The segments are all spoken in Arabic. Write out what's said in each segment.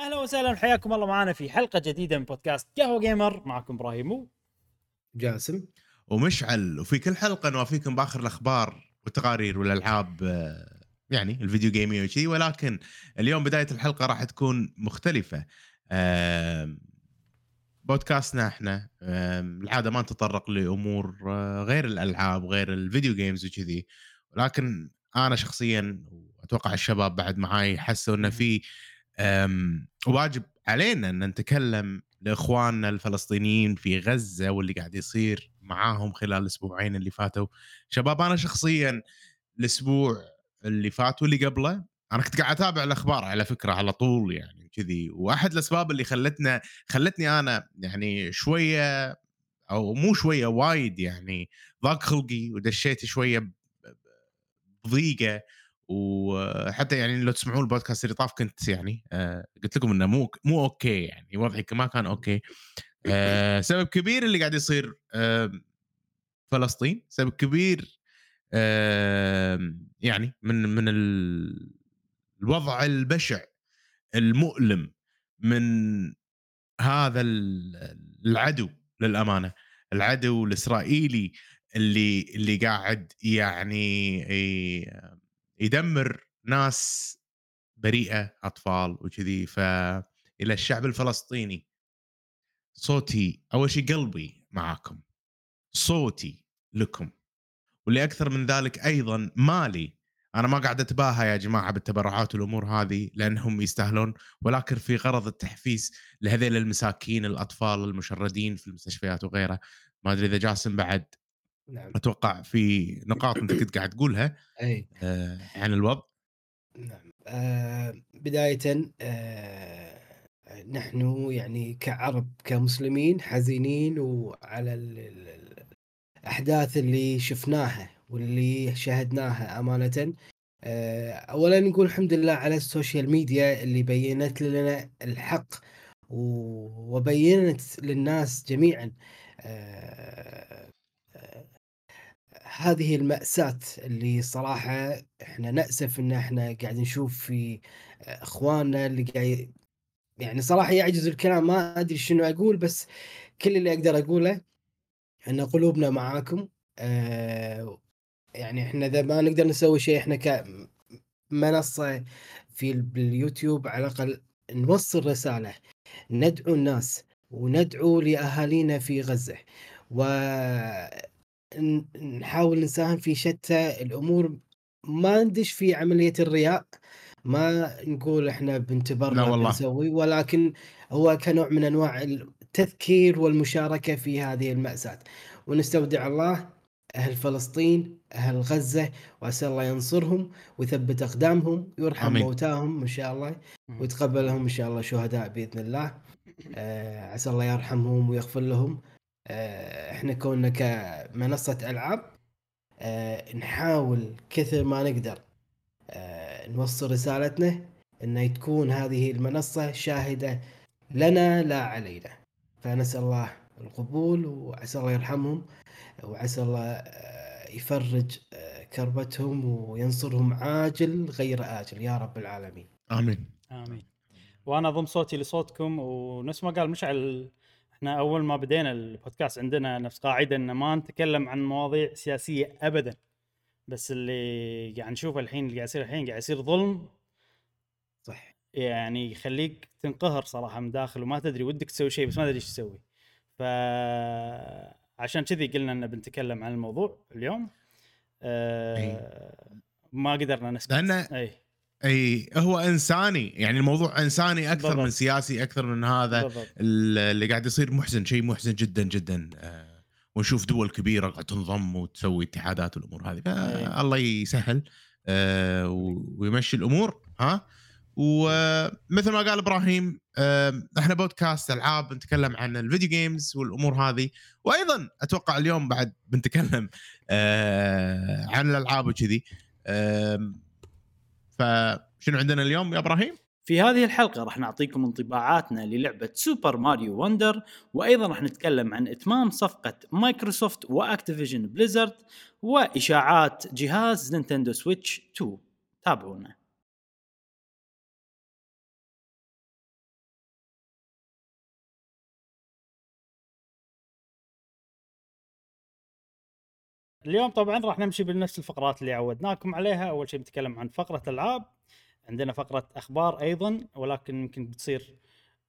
أهلا وسهلا حياكم الله معنا في حلقة جديدة من بودكاست قهوة و gamer. معكم إبراهيم جاسم. ومشعل. وفي كل حلقة نوافيكم بآخر الأخبار والتقارير والألعاب آه، يعني ال video games وكذي. ولكن اليوم بداية الحلقة راح تكون مختلفة. بودكاستنا إحنا العادة ما نتطرق لأمور آه، غير الألعاب غير ال video games وكذي. ولكن أنا شخصيا وأتوقع الشباب بعد معاي حسوا إنه في واجب علينا إن نتكلم لإخواننا الفلسطينيين في غزة واللي قاعد يصير معاهم خلال الأسبوعين اللي فاتوا. شباب أنا شخصيا الأسبوع اللي فات واللي قبله أنا كنت قاعد أتابع الأخبار على فكرة على طول يعني كذي وأحد الأسباب اللي خلتنا خلتني أنا يعني شوية أو مو شوية وايد يعني ضاق خلقي ودشيت شوية بضيقة وحتى يعني لو تسمعون البودكاست اللي طاف كنت يعني آه قلت لكم إنه مو مو okay يعني وضعي ما كان okay. آه سبب كبير اللي قاعد يصير فلسطين سبب كبير يعني من من ال- الوضع البشع المؤلم من هذا ال- العدو للأمانة العدو الإسرائيلي اللي اللي قاعد يعني يدمر ناس بريئة أطفال وكذي. فالى الشعب الفلسطيني. صوتي أول شيء قلبي معاكم. صوتي لكم. واللي أكثر من ذلك أيضا مالي. أنا ما قاعد أتباهى يا جماعة بالتبرعات والأمور هذه لأنهم يستاهلون ولكن في غرض التحفيز لهذيل المساكين الأطفال المشردين في المستشفيات وغيره ما أدري إذا جاسم بعد نعم. أتوقع في نقاط أنت كنت قاعد تقولها أي. آه، عن الوضع. نعم. آه بداية آه نحن يعني كعرب كمسلمين حزينين وعلى ال- ال- الأحداث اللي شفناها واللي شاهدناها أمانة. آه أولا نقول الحمد لله على ال social media اللي بينت لنا الحق وبينت للناس جميعا. آه هذه المأساة اللي صراحة إحنا نأسف إن إحنا قاعد نشوف في إخواننا اللي قاعد يعني صراحة يعجز الكلام ما أدري شنو أقول بس كل اللي أقدر أقوله إن قلوبنا معاكم. آه يعني إحنا إذا ما نقدر نسوي شيء إحنا كمنصة في ال- باليوتيوب على الأقل نوصل رسالة ندعو الناس وندعو لأهالينا في غزة. و ن- نحاول نساهم في شتى الأمور. ما ندش في عملية الرياء ما نقول إحنا لا بنتبرع والله. بنسوي ولكن هو كنوع من أنواع التذكير والمشاركة في هذه المأساة. ونستودع الله أهل فلسطين أهل غزة وأسأل الله ينصرهم ويثبت أقدامهم ويرحم آمين. موتاهم إن شاء الله ويتقبلهم إن شاء الله شهداء بإذن الله. آه عسى الله يرحمهم ويغفر لهم. إحنا كوننا كمنصة ألعاب آه نحاول كثر ما نقدر آه نوصل رسالتنا إن تكون هذه المنصة شاهدة لنا لا علينا. فنسأل الله القبول وعسى الله يرحمهم وعسى الله آه، يفرج آه، كربتهم وينصرهم عاجل غير آجل. يا رب العالمين. آمين. آمين. وأنا أضم صوتي لصوتكم ونفس ما قال مشعل إحنا أول ما بدينا البودكاست عندنا نفس قاعدة ان ما نتكلم عن مواضيع سياسية ابدا. بس اللي قاعد نشوفه الحين اللي قاعد يصير الحين قاعد يصير ظلم. صح. يعني يخليك تنقهر صراحة من داخل وما تدري ودك تسوي شيء بس ما تدري إيش تسوي. ف عشان كذي قلنا ان بنتكلم عن الموضوع اليوم. آه ما قدرنا نسكت لأن- اي أي هو إنساني يعني الموضوع إنساني أكثر بالضبط. من سياسي أكثر من هذا. بالضبط. اللي قاعد يصير محزن شيء محزن جدا جدا. آه، ونشوف دول كبيرة قاعد تنضم وتسوي اتحادات والأمور هذه. أي. فالله يسهل آه، ويمشي الأمور ها؟ ومثل ما قال إبراهيم آه، إحنا بودكاست ألعاب نتكلم عن ال video games والأمور هذه. وأيضا أتوقع اليوم بعد بنتكلم آه، عن الألعاب وكذي. فشنو عندنا اليوم يا إبراهيم؟ في هذه الحلقة راح نعطيكم انطباعاتنا للعبة سوبر ماريو وندر وأيضا راح نتكلم عن إتمام صفقة مايكروسوفت وأكتيفيجن بليزرد وإشاعات جهاز نينتندو سويتش 2 تابعونا اليوم طبعا راح نمشي بنفس الفقرات اللي عودناكم عليها. أول شيء بنتكلم عن فقرة العاب عندنا فقرة أخبار أيضا ولكن يمكن بتصير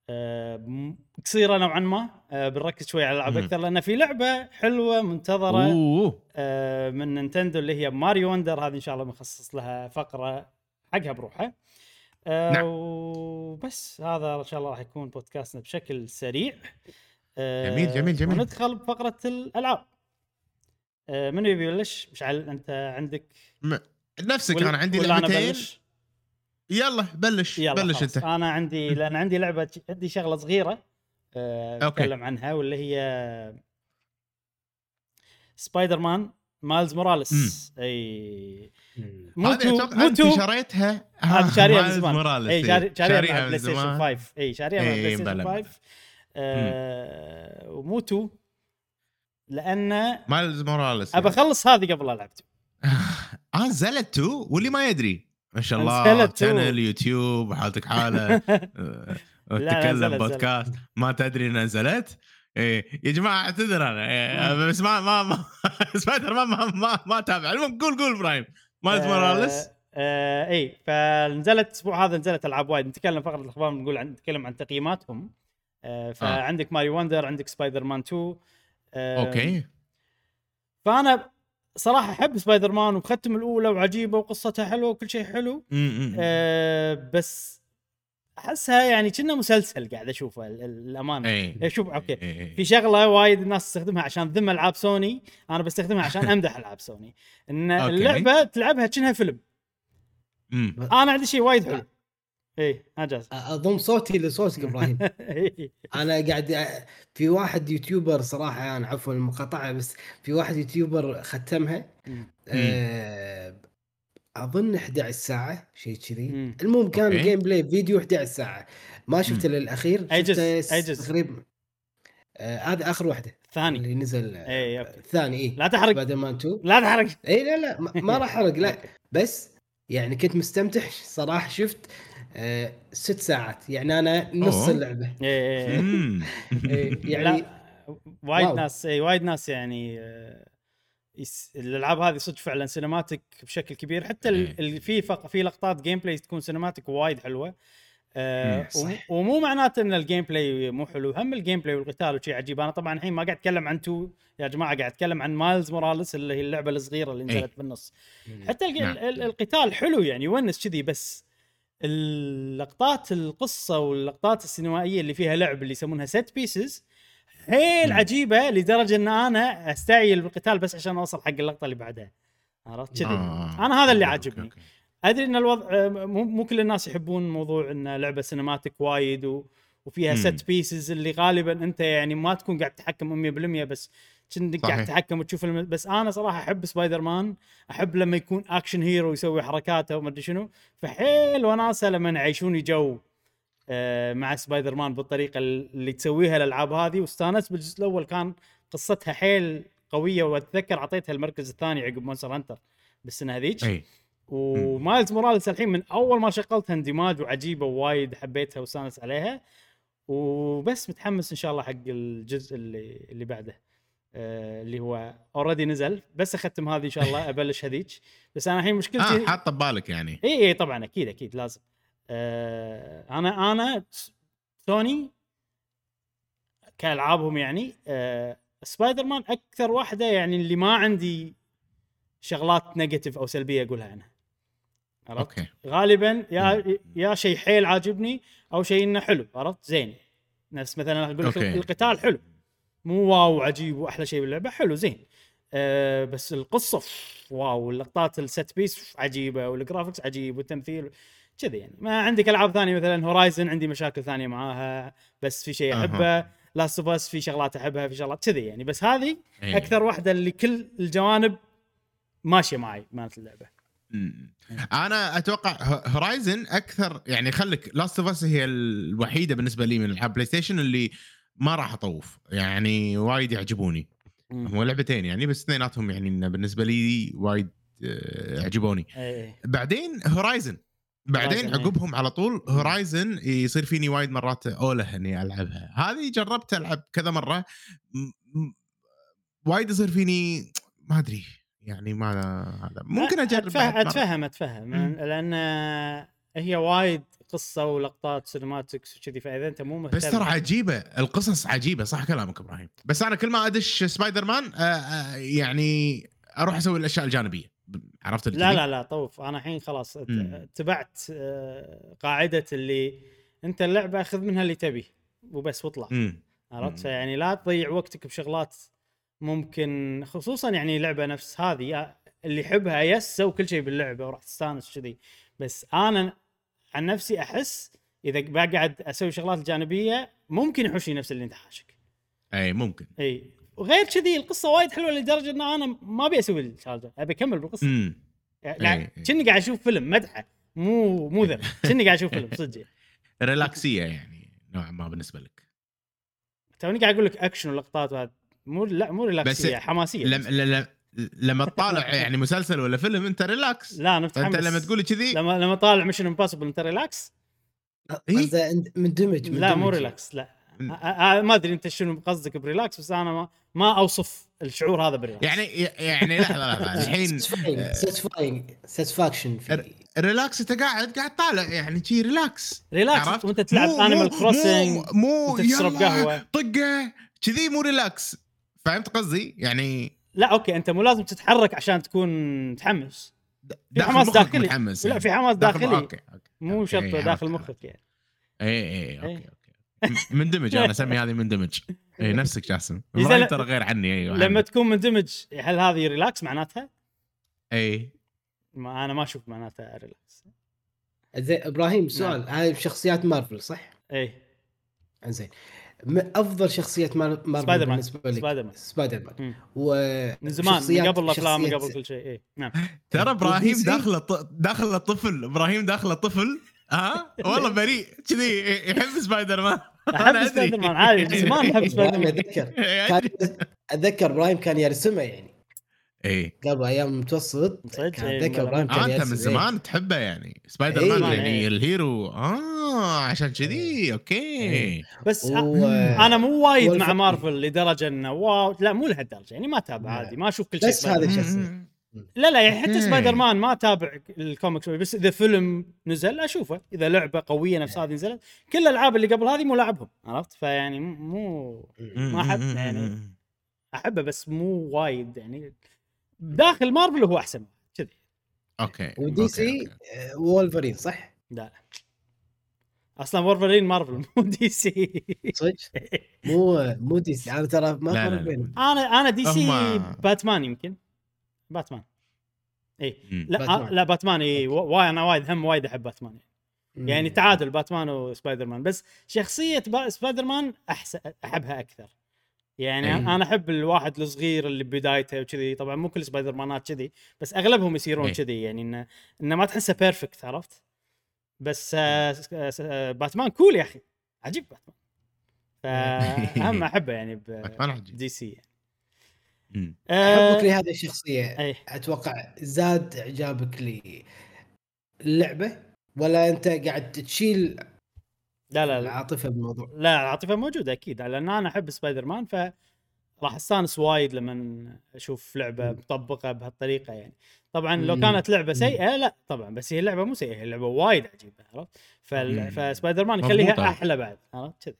آه، قصيرة نوعا ما. آه، بنركز شوي على الألعاب. أكثر لأن في لعبة حلوة منتظرة آه، من نينتندو اللي هي ماريو وندر. هذه إن شاء الله بنخصص لها فقرة حقها بروحها. آه، نعم. وبس. هذا إن شاء الله راح يكون بودكاستنا بشكل سريع. آه، جميل، جميل، جميل. وندخل بفقرة الألعاب. آه، من يبي يبلش؟ مشعل أنت عندك نفسك ولا- أنا عندي لعبتين؟ بلش؟ يلا بلش يلا بلش خلاص. أنت. أنا عندي لأن عندي لعبة عندي شغلة صغيرة آه،. اتكلم عنها واللي هي سبايدر مان مايلز موراليس أي مو two أتوقع أنت مو two شريتها. هذه شاريها من زمان. أي. شاري- شاريها من بلاي ستيشن زمان. 5 أي شاريها إيه، بلاي ستيشن بلى. 5 آه، ومو two لأن مايلز موراليس. أبى أخلص هذه قبل ألعب. آه نزلت two؟ واللي ما يدري. ما شاء الله. channel يوتيوب وحالتك حالة. آه، تكلم بودكاست ما تدري نزلت. إيه يا جماعة اعتذر أنا. إيه بس ما ما ما سبايدر ما ما ما, ما تابع المهم قول قول إبراهيم. مايلز موراليس. آه آه اي فنزلت الأسبوع هذا نزلت ألعاب وايد. نتكلم فقره الاخبار نقول عن نتكلم عن تقييماتهم. آه فعندك ماريو وندر عندك سبايدر مان 2 آه okay فأنا صراحة أحب سبايدر مان وختم الأولى وعجيبة وقصتها حلوة وكل شيء حلو. آه بس أحسها يعني كنه مسلسل قاعد أشوفه ال- ال- الأمانة إيه إيه، شوف okay إيه، إيه. في شغلة وايد الناس تستخدمها عشان ذم ألعاب سوني أنا بستخدمها عشان أمدح ألعاب سوني إن. اللعبة تلعبها كأنها فيلم. أنا عندي شيء وايد حلو إيه اجاز أضم صوتي لصوتك إبراهيم. أنا قاعد في واحد YouTuber صراحة أنا عفوا المقاطعة بس في واحد YouTuber ختمها. آه، أظن 11 ساعة شيء كذي. المهم كان. gameplay video 11 ساعة. ما؟ شفته أي جزء؟ تقريبا آه، هذا آخر واحدة. ثاني اللي نزل آه، اي okay. الثاني اي لا تحرق. سبايدر مان 2 لا تحرق. اي لا لا ما- ما راح أحرق لا. بس يعني كنت مستمتع صراحة شفت. آه، ست ساعات يعني أنا نص أوه. اللعبة إيه، إيه. م. إيه، يعني وايد. ناس اي وايد ناس يعني آه، يس- الألعاب هذه صدق فعلا cinematic بشكل كبير حتى ال- إيه. ال- في فق في لقطات gameplay تكون cinematic وايد حلوة آه صح. ومو معناته إن ال gameplay مو حلو هم ال gameplay والقتال وشيء عجيب أنا طبعا الحين ما قاعد أتكلم عن two يا جماعة قاعد أتكلم عن مايلز موراليس اللي هي اللعبة الصغيرة اللي إيه. نزلت بالنص حتى الج- نعم. ال- القتال حلو يعني يونس كذي بس اللقطات القصة واللقطات السينمائية اللي فيها لعب اللي يسمونها set pieces حيل. عجيبة لدرجة إن أنا أستعجل بالقتال بس عشان أوصل حق اللقطة اللي بعدها عرفت كذي آه. أنا هذا اللي عاجبني. أدري إن الوضع آه، مو مو كل الناس يحبون موضوع إن لعبة cinematic وايد و... وفيها مم. set pieces اللي غالبا أنت يعني ما تكون قاعد تتحكم 100% بس كنك قاعد. تتحكم وتشوف الم... بس أنا صراحة أحب سبايدر مان أحب لما يكون action hero يسوي حركاته وما أدري شنو. فحيل وناسة لما يعيشوني جو آه، مع سبايدر مان بالطريقة اللي تسويها الألعاب هذه. واستانست بالجزء الأول كان قصتها حيل قوية وأتذكر أعطيتها المركز الثاني عقب مونستر هانتر بالسنة هذيك. أي. ومايلز موراليس الحين من أول ما شغلتها اندماج وعجيبة وايد حبيتها واستانس عليها. وبس متحمس إن شاء الله حق الجزء اللي اللي بعده. اللي هو already نزل بس اختم هذه إن شاء الله أبلش هذيك. بس أنا الحين مشكلتي آه حاطه ببالك يعني. اي اي طبعا أكيد أكيد لازم. آه أنا أنا سوني كألعابهم يعني آه سبايدر مان أكثر واحدة يعني اللي ما عندي شغلات negative أو سلبية أقولها عنها عرفت؟ okay. غالبا يا يا شيء حيل عاجبني أو شيء إنه حلو عرفت؟ زين. نفس مثلا أقول لك okay. القتال حلو. مو wow عجيب وأحلى شيء باللعبة. حلو زين. أه بس القصة wow اللقطات الـ set piece عجيبة وال graphics عجيب والتمثيل كذي يعني. ما عندك ألعاب ثانية مثلا Horizon عندي مشاكل ثانية معاها بس في شيء. أحبه. Last of Us في شغلات أحبها في شغلات كذي يعني. بس هذه إيه. أكثر واحدة اللي كل الجوانب ماشية معي مالت اللعبة. مم. أنا أتوقع Horizon أكثر يعني خليك Last of Us هي الوحيدة بالنسبة لي من العاب PlayStation اللي ما راح أطوف. يعني وايد يعجبوني. هم لعبتين يعني بس اثنيناتهم يعني بالنسبة لي وايد آه، عجبوني إيه بعدين Horizon بعدين إيه. عقبهم على طول Horizon يصير فيني وايد مرات أوله إني ألعبها. هذه جربت ألعب كذا مرة. وايد يصير فيني ما أدري. يعني ما هذا ممكن أجرب. أتفهم أتفهم. مم. لأن هي وايد قصة ولقطات cinematics وكذي فإذا أنت مو مهتم بس ترى عجيبة القصص عجيبة صح كلامك إبراهيم بس أنا كل ما أدش سبايدر مان آه، آه، يعني أروح أسوي الأشياء الجانبية عرفت لا؟ لا لا طوف أنا الحين خلاص. اتبعت آه، قاعدة اللي أنت اللعبة خذ منها اللي تبي وبس واطلع. عرفت. فيعني لا تضيع وقتك بشغلات ممكن خصوصا يعني لعبة نفس هذه اللي يحبها yes سوي كل شيء باللعبة وراح تستانس كذي بس أنا عن نفسي أحس إذا بقعد أسوي شغلات جانبيه ممكن يحوشني نفس اللي أنت حاشك. أي ممكن. أي. وغير كذي القصة وايد حلوة لدرجة إن أنا ما أبي أسوي السايد أبي أكمل بالقصة. امم يعني. كني قاعد أشوف فيلم مدحه. مو مو ذا. كني قاعد أشوف فيلم صدق. يعني. relax ية يعني نوعا ما بالنسبة لك. توني قاعد أقول لك أكشن ولقطات وهذا. مو لا مو relax ية حماسية لما لما لما تطالع يعني مسلسل ولا فيلم انت relax لا أنا متحمس لما تقول كذي لما لما طالع Mission Impossible أنت relax إيه؟ عند- مندمج لا مو. relax لا ما أدري أنت شنو قصدك ب relax بس أنا ما, ما أوصف الشعور هذا ب relax يعني يعني لحظه لحظه الحين satisfying satisfaction في relax أنت قاعد قاعد طالع يعني شي relax relax؟ وأنت تلعب Animal مو- Crossing مو تشرب قهوة. طقة كذي مو relax فهمت قصدي؟ يعني لا okay أنت مو لازم تتحرك عشان تكون متحمس في حماس داخلي. متحمس لا يعني. في حماس داخل- داخلي okay okay مو okay، شرط عرفت، داخل. مخك يعني اي اي okay إيه. okay م- مندمج أنا أسمي هذه مندمج اي نفسك جاسم ترى غير عني أيوه لما. تكون مندمج هل هذه relax معناتها؟ اي ما أنا ما أشوف معناتها relax زين إبراهيم نعم. سؤال هاي بشخصيات مارفل صح؟ اي زين أفضل شخصية مار- Marvel Spider-Man بالنسبة لك. سبايدر مان. سبايدر مان. و من زمان من قبل الأفلام من قبل كل شيء اي نعم. ترى إبراهيم؟ داخله ط- داخله طفل إبراهيم داخله طفل ها والله بريء. كذي يحب سبايدر مان. أحب. سبايدر مان عادي من زمان أحب سبايدر مان. أتذكر. أتذكر إبراهيم كان يرسمه يعني. اي قبل أيام المتوسط؟ كان إيه، اتذكر من إبراهيم آه أنت من زمان تحبه يعني Spider إيه. Man زمان، يعني إيه. ال hero آه عشان كذي okay إيه. بس و... أنا مو وايد مع مارفل لدرجة إنه wow لا مو لهالدرجة يعني ما أتابع لا. عادي ما أشوف كل شيء بس مان. الشخصية. لا لا يعني حتى. سبايدر مان ما أتابع الكوميكس بس إذا فيلم نزل أشوفه إذا لعبة قوية نفس هذه نزلت كل الألعاب اللي قبل هذه مو لاعبهم عرفت فيعني مو ما أحب يعني. أحبه بس مو وايد يعني داخل مارفل هو أحسن كذي okay و DC سي. آه، وولفرين صح؟ لا لا أصلا Wolverine Marvel مو DC صدق؟ مو مو DC أنا ترى ما لا، لا، فرق لا. أنا أنا DC هم- باتمان يمكن باتمان اي. لا Batman. Batman. لا باتمان اي وايد أنا وايد هم وايد أحب باتمان يعني. تعادل Batman و Spider-Man بس شخصية با- سبايدر مان احسن أحبها أكثر يعني أي. أنا أحب الواحد الصغير اللي بدايته وكذي طبعا مو كل سبايدر مانات كذي بس أغلبهم يصيرون أي. كذي يعني إنه إنه ما تحسه perfect عرفت بس آه س- آه، آه، Batman cool يا أخي عجيب باتمان فاهم أحبه يعني باتمان عجيب. ب DC يعني. مم. آه، حبك لهذه الشخصية اي أتوقع زاد إعجابك للعبة ولا أنت قاعد تشيل لا لا لا. العاطفه بالموضوع؟ لا العاطفه موجوده أكيد لأن أنا أحب سبايدر مان ف راح أستانس وايد لما أشوف لعبة. مطبقة بهالطريقة يعني. طبعا لو. كانت لعبة. سيئة لا طبعا بس هي اللعبه مو سيئة هي اللعبه وايد عجيبة عرفت؟ فال... فسبايدر مان. يخليها أحلى بعد عرفت؟ كذي.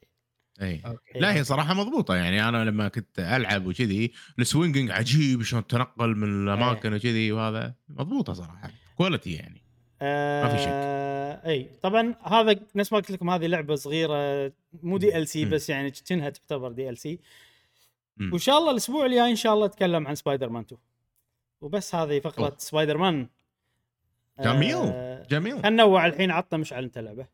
إي. لا هي صراحة مضبوطة يعني أنا لما كنت ألعب وكذي ال swinging عجيب شلون تنقل من الأماكن وكذي وهذا مضبوطة صراحة quality يعني. آه في شك. إي طبعا هذا نفس ما قلت لكم هذه لعبة صغيرة مو DLC. بس يعني كأنها تعتبر DLC. وإن شاء الله الأسبوع الجاي إن شاء الله أتكلم عن سبايدر مان 2 وبس هذه فقرة أوه. سبايدر مان جميل. آه جميل هنوع الحين عطنا مشعل أنت لعبة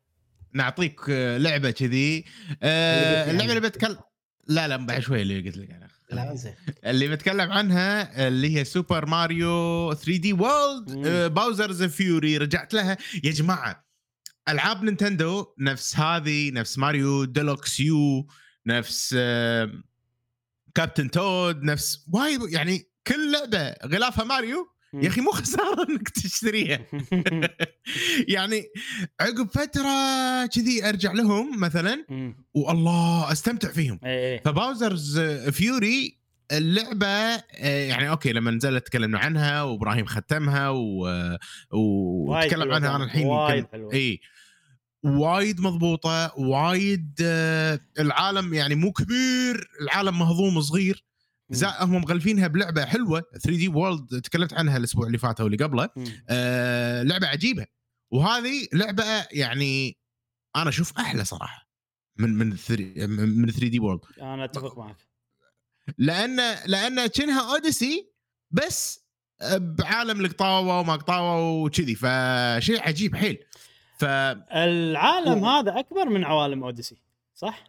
نعطيك آه، لعبة كذي آه، اللعبة. اللي بتكلم لا لا بعد شوي اللي قلت لك عنها لا زين. اللي بتكلم عنها اللي هي Super Mario 3D World. Bowser's Fury رجعت لها. يا جماعة ألعاب Nintendo نفس هذه نفس Mario Deluxe U نفس آه، Captain Toad نفس وايد يعني كل لعبة غلافها ماريو يا أخي مو خسارة إنك تشتريها. يعني عقب فترة كذي أرجع لهم مثلا. والله أستمتع فيهم. اي اي ف Bowser's Fury اللعبة آه، يعني أوكي لما نزلت تكلمنا عنها وإبراهيم ختمها و... وتكلم عنها أنا الحين وايد حلوة. اي وايد مضبوطة وايد آه، العالم يعني مو كبير العالم مهضوم صغير. مم. زا هم مغلفينها بلعبة حلوة 3D World تكلمت عنها الأسبوع اللي فات واللي قبله مم. آه لعبة عجيبة وهذه لعبة يعني أنا أشوف أحلى صراحة من من 3 من 3D World أنا أتفق معك لأن لأن كأنها Odyssey بس بعالم القطاوه وما قطاوه وكذي فشيء عجيب حيل ف العالم و- هذا أكبر من عوالم Odyssey صح؟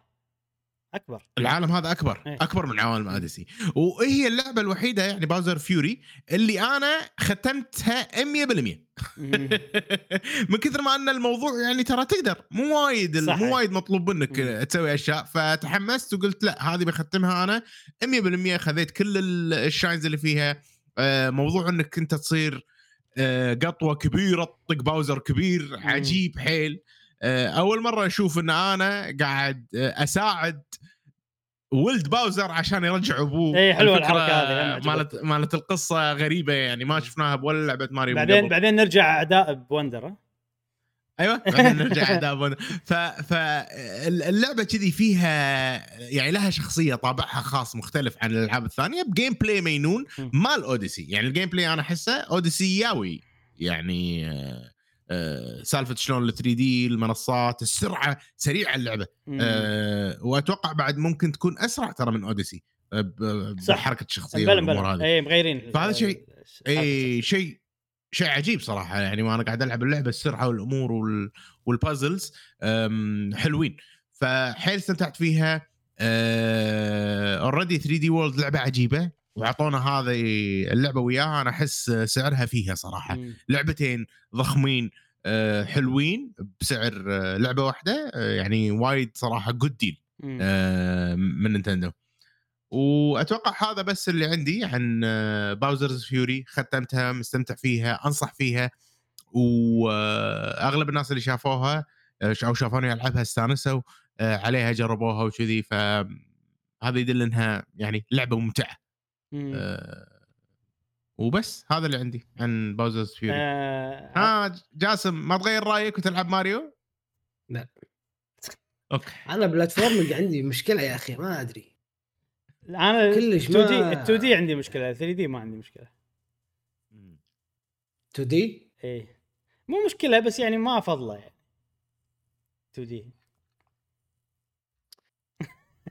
أكبر العالم هذا أكبر إيه. أكبر من عوالم Odyssey وهي اللعبة الوحيدة يعني Bowser's Fury اللي أنا ختمتها 100% مم. من كثر ما أن الموضوع يعني ترى تقدر مو وايد. مو وايد مطلوب منك. تسوي أشياء فتحمست وقلت لا هذه بختمها أنا 100% خذيت كل ال- ال Shines اللي فيها آه، موضوع أنك أنت تصير آه، قطوة كبيرة تطق Bowser كبير عجيب حيل أول مرة أشوف إن أنا قاعد آه، أساعد ولد Bowser عشان يرجع أبوه حلوة الفكرة الحركة هذه، مالت مالت القصة غريبة يعني ما شفناها بولا لعبه ماريو بعدين قبل. بعدين نرجع اعداء Wonder؟ أيوه بعدين نرجع أداء ف فاللعبه كذي فيها يعني لها شخصية طابعها خاص مختلف عن الألعاب الثانية ب gameplay مينون. مال Odyssey يعني ال gameplay أنا أحسه أوديسياوي يعني آه، آه، سالفة شلون ال 3D المنصات السرعة سريعة اللعبة. أه وأتوقع بعد ممكن تكون أسرع ترى من Odyssey آه، صح. بحركة الشخصيه والأمور هذه. اي مغيرين فهذا شيء- اي شيء شيء عجيب صراحة. يعني وأنا قاعد ألعب اللعبة السرعة والأمور وال وال puzzles حلوين. فحيل استمتعت فيها. already 3D World لعبة عجيبة. واعطونا هذه اللعبة وياها أنا أحس سعرها فيها صراحة. لعبتين ضخمين أه، حلوين بسعر أه، لعبة واحدة أه، يعني وايد صراحة good deal آه، من Nintendo. وأتوقع هذا بس اللي عندي عن Bowser's Fury ختمتها مستمتع فيها أنصح فيها. واغلب الناس اللي شافوها آه، أو شافوني ألعبها استانسوا آه، عليها جربوها وكذي. فهذا يدل إنها يعني لعبة ممتعة. آه، وبس هذا اللي عندي عن Bowser's Fury آه ها جاسم ما تغير رأيك وتلعب ماريو؟ لا. okay. أنا platforming عندي مشكلة يا أخي ما أدري. أنا كلش 2D ما- 2D عندي مشكلة 3D ما عندي مشكلة. 2D؟ إيه. مو مشكلة بس يعني ما افضله يعني. 2D.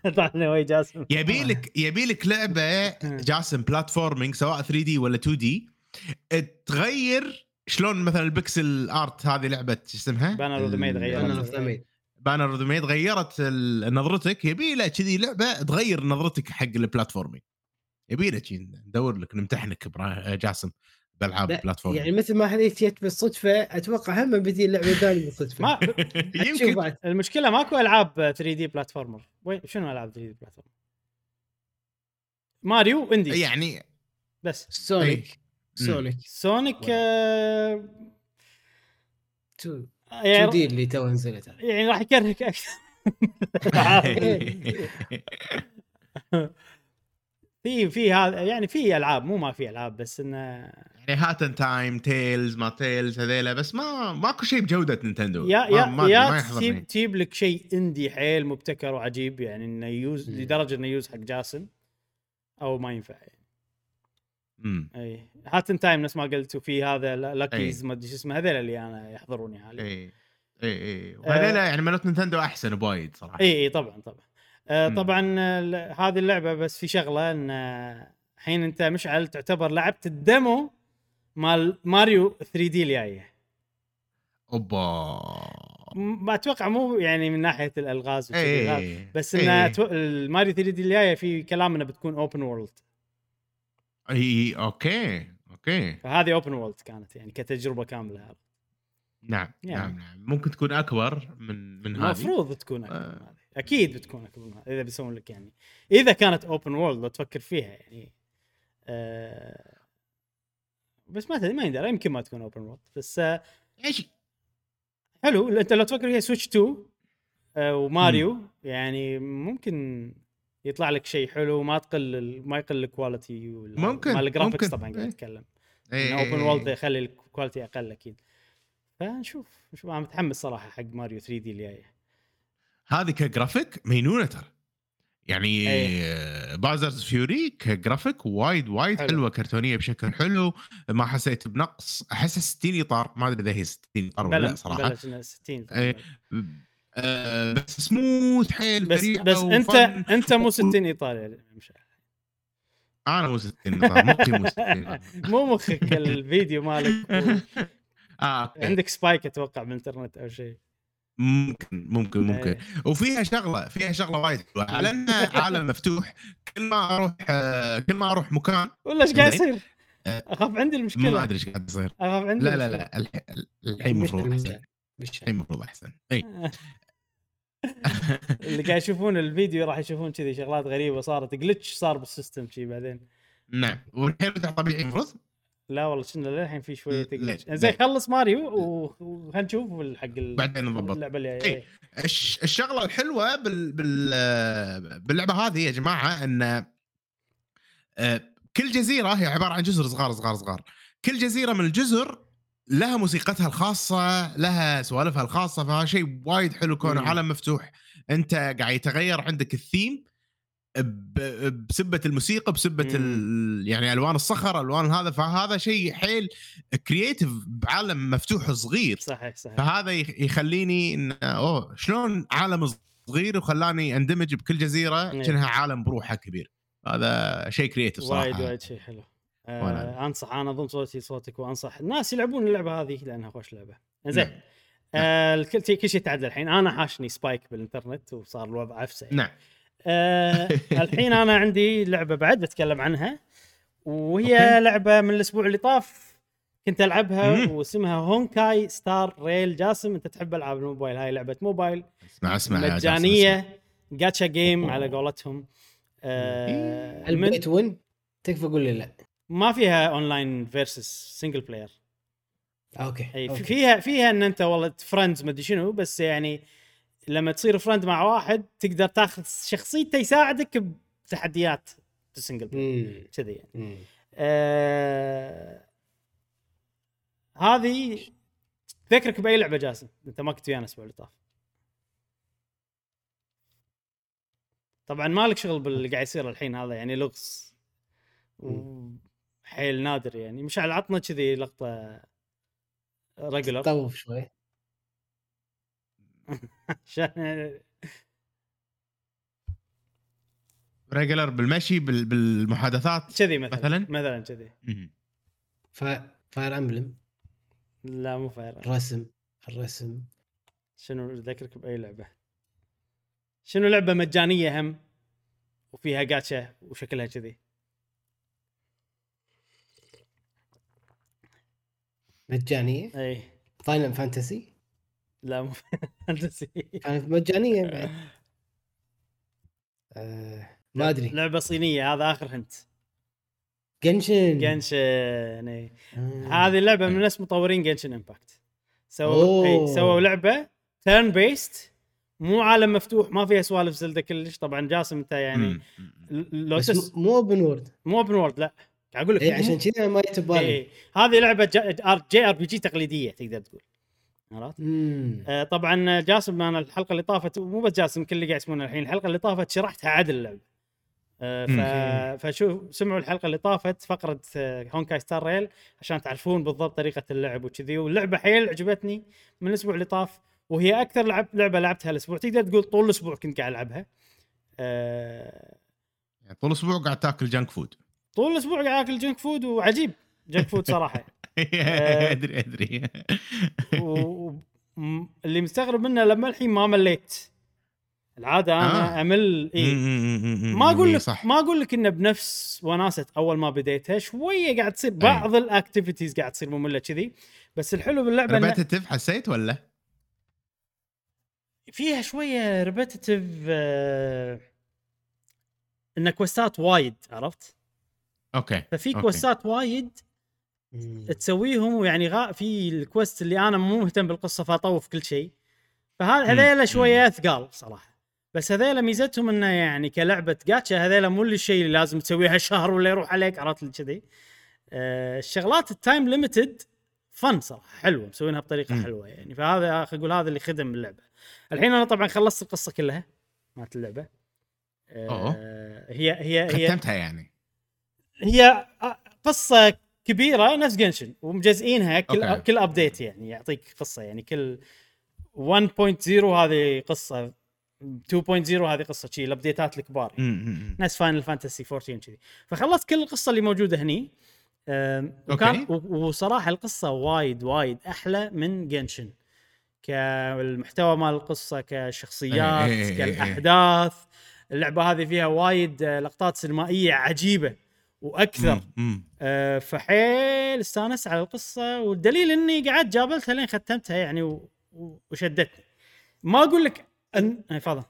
طلعنا وي جاسم. يبي لك يبي لك لعبه جاسم platforming سواء 3D ولا 2D تغير شلون مثلا ال pixel art هذه لعبة شو اسمها؟ Banner of the Maid غيرت. Banner of the Maid غيرت ال- نظرتك. يبي له كذي لعبة تغير نظرتك حق ال platforming يبي له شي ندور لك نمتحنك برا- جاسم. بألعاب لا، platforming يعني مثل ما هذيك جت بالصدفة أتوقع هم بتجي لعبة ثانية بالصدفة. ما يمكن بعد. المشكلة ماكو ألعاب 3D platformer. وين شنو ألعاب 3D platformer؟ Mario indie. يعني بس. Sonic. Sonic. Sonic آه 2 يعني, D اللي تو نزلت. يعني راح يكرهك أكثر. في في هذا يعني في ألعاب مو ما في ألعاب بس إنه يعني هاتن تايم تيلز ما تيلز هذيلا بس ما ماكو شيء بجودة نينتندو. يا ما يا ما, يا تجيب تجيب لك شيء اندي حيل مبتكر وعجيب يعني إنه يوز. لدرجة إنه يوز حق جاسم أو ما ينفع. يعني. امم إي هاتن تايم نفس ما قلت وفي هذا لاكيز. ما أدري شو اسمه هذول اللي أنا يحضروني حاليا. إي إي إي. وهذيلا يعني مالت نينتندو أحسن بوايد صراحة. إي إي طبعا طبعا. آه. طبعا آه، هذه اللعبة بس في شغلة إن آه، الحين أنت مشعل تعتبر لعبت ال demo مال ماريو 3 دي الجاية. أوبا. ما أتوقع مو يعني من ناحية الألغاز وكذي لا، اي بس. إن أتو... الماريو 3 دي الجاية في كلام انها بتكون open world إي okay okay. فهذه open world كانت يعني كتجربة كاملة. نعم يعني. نعم نعم. ممكن تكون أكبر من من هذه. المفروض تكون أكبر آه. أكيد بتكون اكبر من هذه إذا بيسوون لك يعني. إذا كانت open world لو تفكر فيها يعني. آه بس ما تدري ما يندرى يمكن ما تكون open world بس آه إيش حلو. أنت لو تفكر فيها Switch 2 آه وماريو يعني ممكن يطلع لك شيء حلو ما تقل ما يقل ال quality ممكن، مال ال graphics. طبعا قاعد. اتكلم open إيه. يخلي ال quality أقل أكيد. فنشوف نشوف. أنا متحمس صراحة حق ماريو 3 دي الجاية. هذه كجرافيك مينونة ترى يعني أي. Bowser's Fury ك graphic وايد وايد حلو. حلوة كرتونية بشكل حلو ما حسيت بنقص احسها 60 إطار ما أدري إذا هي 60 إطار ولا لا صراحة بلا إنه 60 إيه. آه، بس سموث حيل بس بس انت وفن. انت مو 60 إطار يا مشعل. أنا مو 60 إطار مخي مو 60 إطار. مو مخك الفيديو مالك و- آه okay. عندك spike أتوقع بالإنترنت أو شيء ممكن ممكن ممكن. إيه. وفيها شغلة فيها شغلة وايد حلوة. على انه عالم مفتوح. كل ما أروح آه، كل ما أروح مكان. ولا إيش قاعد. يصير؟ آه، أخاف عندي ما المشكلة أدري إيش قاعد يصير. أخاف عندي لا لا. لا الح- الحين المفروض أحسن. الحين المفروض أحسن. إي. اللي قاعد يشوفون الفيديو راح يشوفون كذي شغلات غريبة صارت. glitch صار بال system شي بعدين. نعم. والحين طبيعي المفروض؟ لا والله كنا للحين في شوية لا. زين خلص ماريو وخلينا نشوف حق بعدين نضبط. اللعبة اللي إيه. جاية الش- الشغلة الحلوة بال بال باللعبة هذه يا جماعة إن آه، كل جزيرة هي عبارة عن جزر صغار صغار صغار كل جزيرة من الجزر لها موسيقتها الخاصة لها سوالفها الخاصة فهذا شيء وايد حلو كونه. عالم مفتوح أنت قاعد يتغير عندك الثيم بسبة الموسيقى بسبة. يعني ألوان الصخر ألوان هذا فهذا شيء حيل creative بعالم مفتوح صغير. صحيح صحيح. فهذا يخ- يخليني ان أوه شلون عالم صغير وخلاني أندمج بكل جزيرة إيه. كأنها عالم بروحه كبير. هذا شيء creative صراحة. وايد وايد شيء حلو. آه أنصح أنا اضم صوتي صوتك وانصح الناس يلعبون اللعبة هذه لأنها خوش لعبة. زين. نعم. آه الكل شيء كل شيء تعدل الحين. أنا حاشني spike بالإنترنت وصار الوضع عفسه. نعم. آه الحين أنا عندي لعبة بعد بتكلم عنها وهي okay. لعبة من الأسبوع اللي طاف كنت ألعبها مم. واسمها Honkai Star Rail. جاسم أنت تحب ألعاب الموبايل؟ هاي لعبة موبايل. اسمع اسمع. مجانية. جاتشا جيم على قولتهم. آه من ال pay to win؟ تكفى قول لي لا. ما فيها online versus single player okay اي okay. فيها فيها إن أنت والله friends مدري شنو بس يعني لما تصير friend مع واحد تقدر تاخذ شخصيته يساعدك بتحديات ال single player. كذي يعني. مم. آه... هذه تذكرك بأي لعبة جاسم؟ أنت ما كنت ويانا الأسبوع اللي طاف. طبعا مالك شغل باللي قاعد يصير الحين هذا يعني لغز. حيل نادر يعني. مشعل عطنا كذي لقطة ريجولر طوف شوي. عشان ريجلر بالمشي بال... بالمحادثات كذي مثلا مثلاً؟ كذي. فاير امبلم. لا مو فاير الرسم الرسم. شنو أذكرك بأي لعبة؟ شنو لعبة مجانية هم؟ وفيها جاتشا وشكلها كذي. مجانية؟ اي Final Fantasy لا مو Fantasy. كانت مجانية بعد. آه. ما أدري. لعبة صينية هذا آخر hint. Genshin Genshin. آه. هذه اللعبة من نفس مطورين Genshin Impact سووا. اي سووا لعبة turn based مو عالم مفتوح ما فيها سوالف Zelda كلش. طبعا جاسم أنت يعني مم. ل- لو بس تس مو- open world مو open world لا. قاعد أقول لك اي عشان كذا ما جت ببالي إيه. هذه لعبة JRPG تقليدية تقدر تقول. عرفت؟ آه، طبعا جاسم أنا الحلقة اللي طافت مو بس جاسم كل اللي قاعد يسمعون الحين الحلقة اللي طافت شرحتها عدل. اللعبه آه، ف... فشوف سمعوا الحلقة اللي طافت فقرة آه، Honkai Star Rail عشان تعرفون بالضبط طريقة اللعب وكذي. واللعبة حيل عجبتني من الأسبوع اللي طاف وهي أكثر لعب لعبة لعبتها الأسبوع. تقدر تقول طول الأسبوع كنت قاعد ألعبها. آه، يعني طول الأسبوع قاعد تاكل junk food طول الأسبوع قاعد أكل junk food وعجيب junk food صراحة. أدري أدري م- اللي مستغرب منه لما الحين ما مليت العادة أنا آه. أمل اي ما أقول لك صح ما أقول لك انه بنفس وناسة أول ما بديتها شوية قاعد تصير بعض ال activities قاعد تصير مملة كذي بس الحلو باللعبة إنه repetitive حسيت ولا؟ فيها شوية repetitive إن quest ات وايد عرفت okay ففي. quest ات وايد. تسويهم ويعني غا في ال quest اللي أنا مو مهتم بالقصة فأطوف كل شيء. فهذا مم. هذيلا شوية ثقال صراحة. بس هذيلا ميزتهم إنه يعني كلعبة جاتشا هذيلا مو الشيء اللي لازم تسويها شهر ولا يروح عليك عرفت كذي؟ آه الشغلات ال time limited فن صراحة حلوة مسوينها بطريقة. حلوة يعني. فهذا خلينا نقول هذا اللي خدم اللعبة. الحين أنا طبعا خلصت القصة كلها مالت اللعبة. أوه. آه هي هي هي ختمتها يعني. هي قصة كبيرة نفس Genshin ومجزئينها كل okay. كل update يعني يعطيك قصة يعني كل 1.0 هذه قصة 2.0 هذه قصة شي ال update ات الكبار يعني. مم، مم. نفس Final Fantasy 14 كذي فخلصت كل القصة اللي موجودة هني وكان okay. وصراحة القصة وايد وايد أحلى من Genshin كالمحتوى مال القصة كشخصيات إيه، إيه، إيه. كالأحداث اللعبة هذه فيها وايد آه، لقطات سينمائية عجيبة وأكثر. مم، مم. آه، فحيل استانست على القصة والدليل إني قعدت جابلتها لين ختمتها يعني و- و- وشدتني. ما أقول لك ان إيه، تفضل.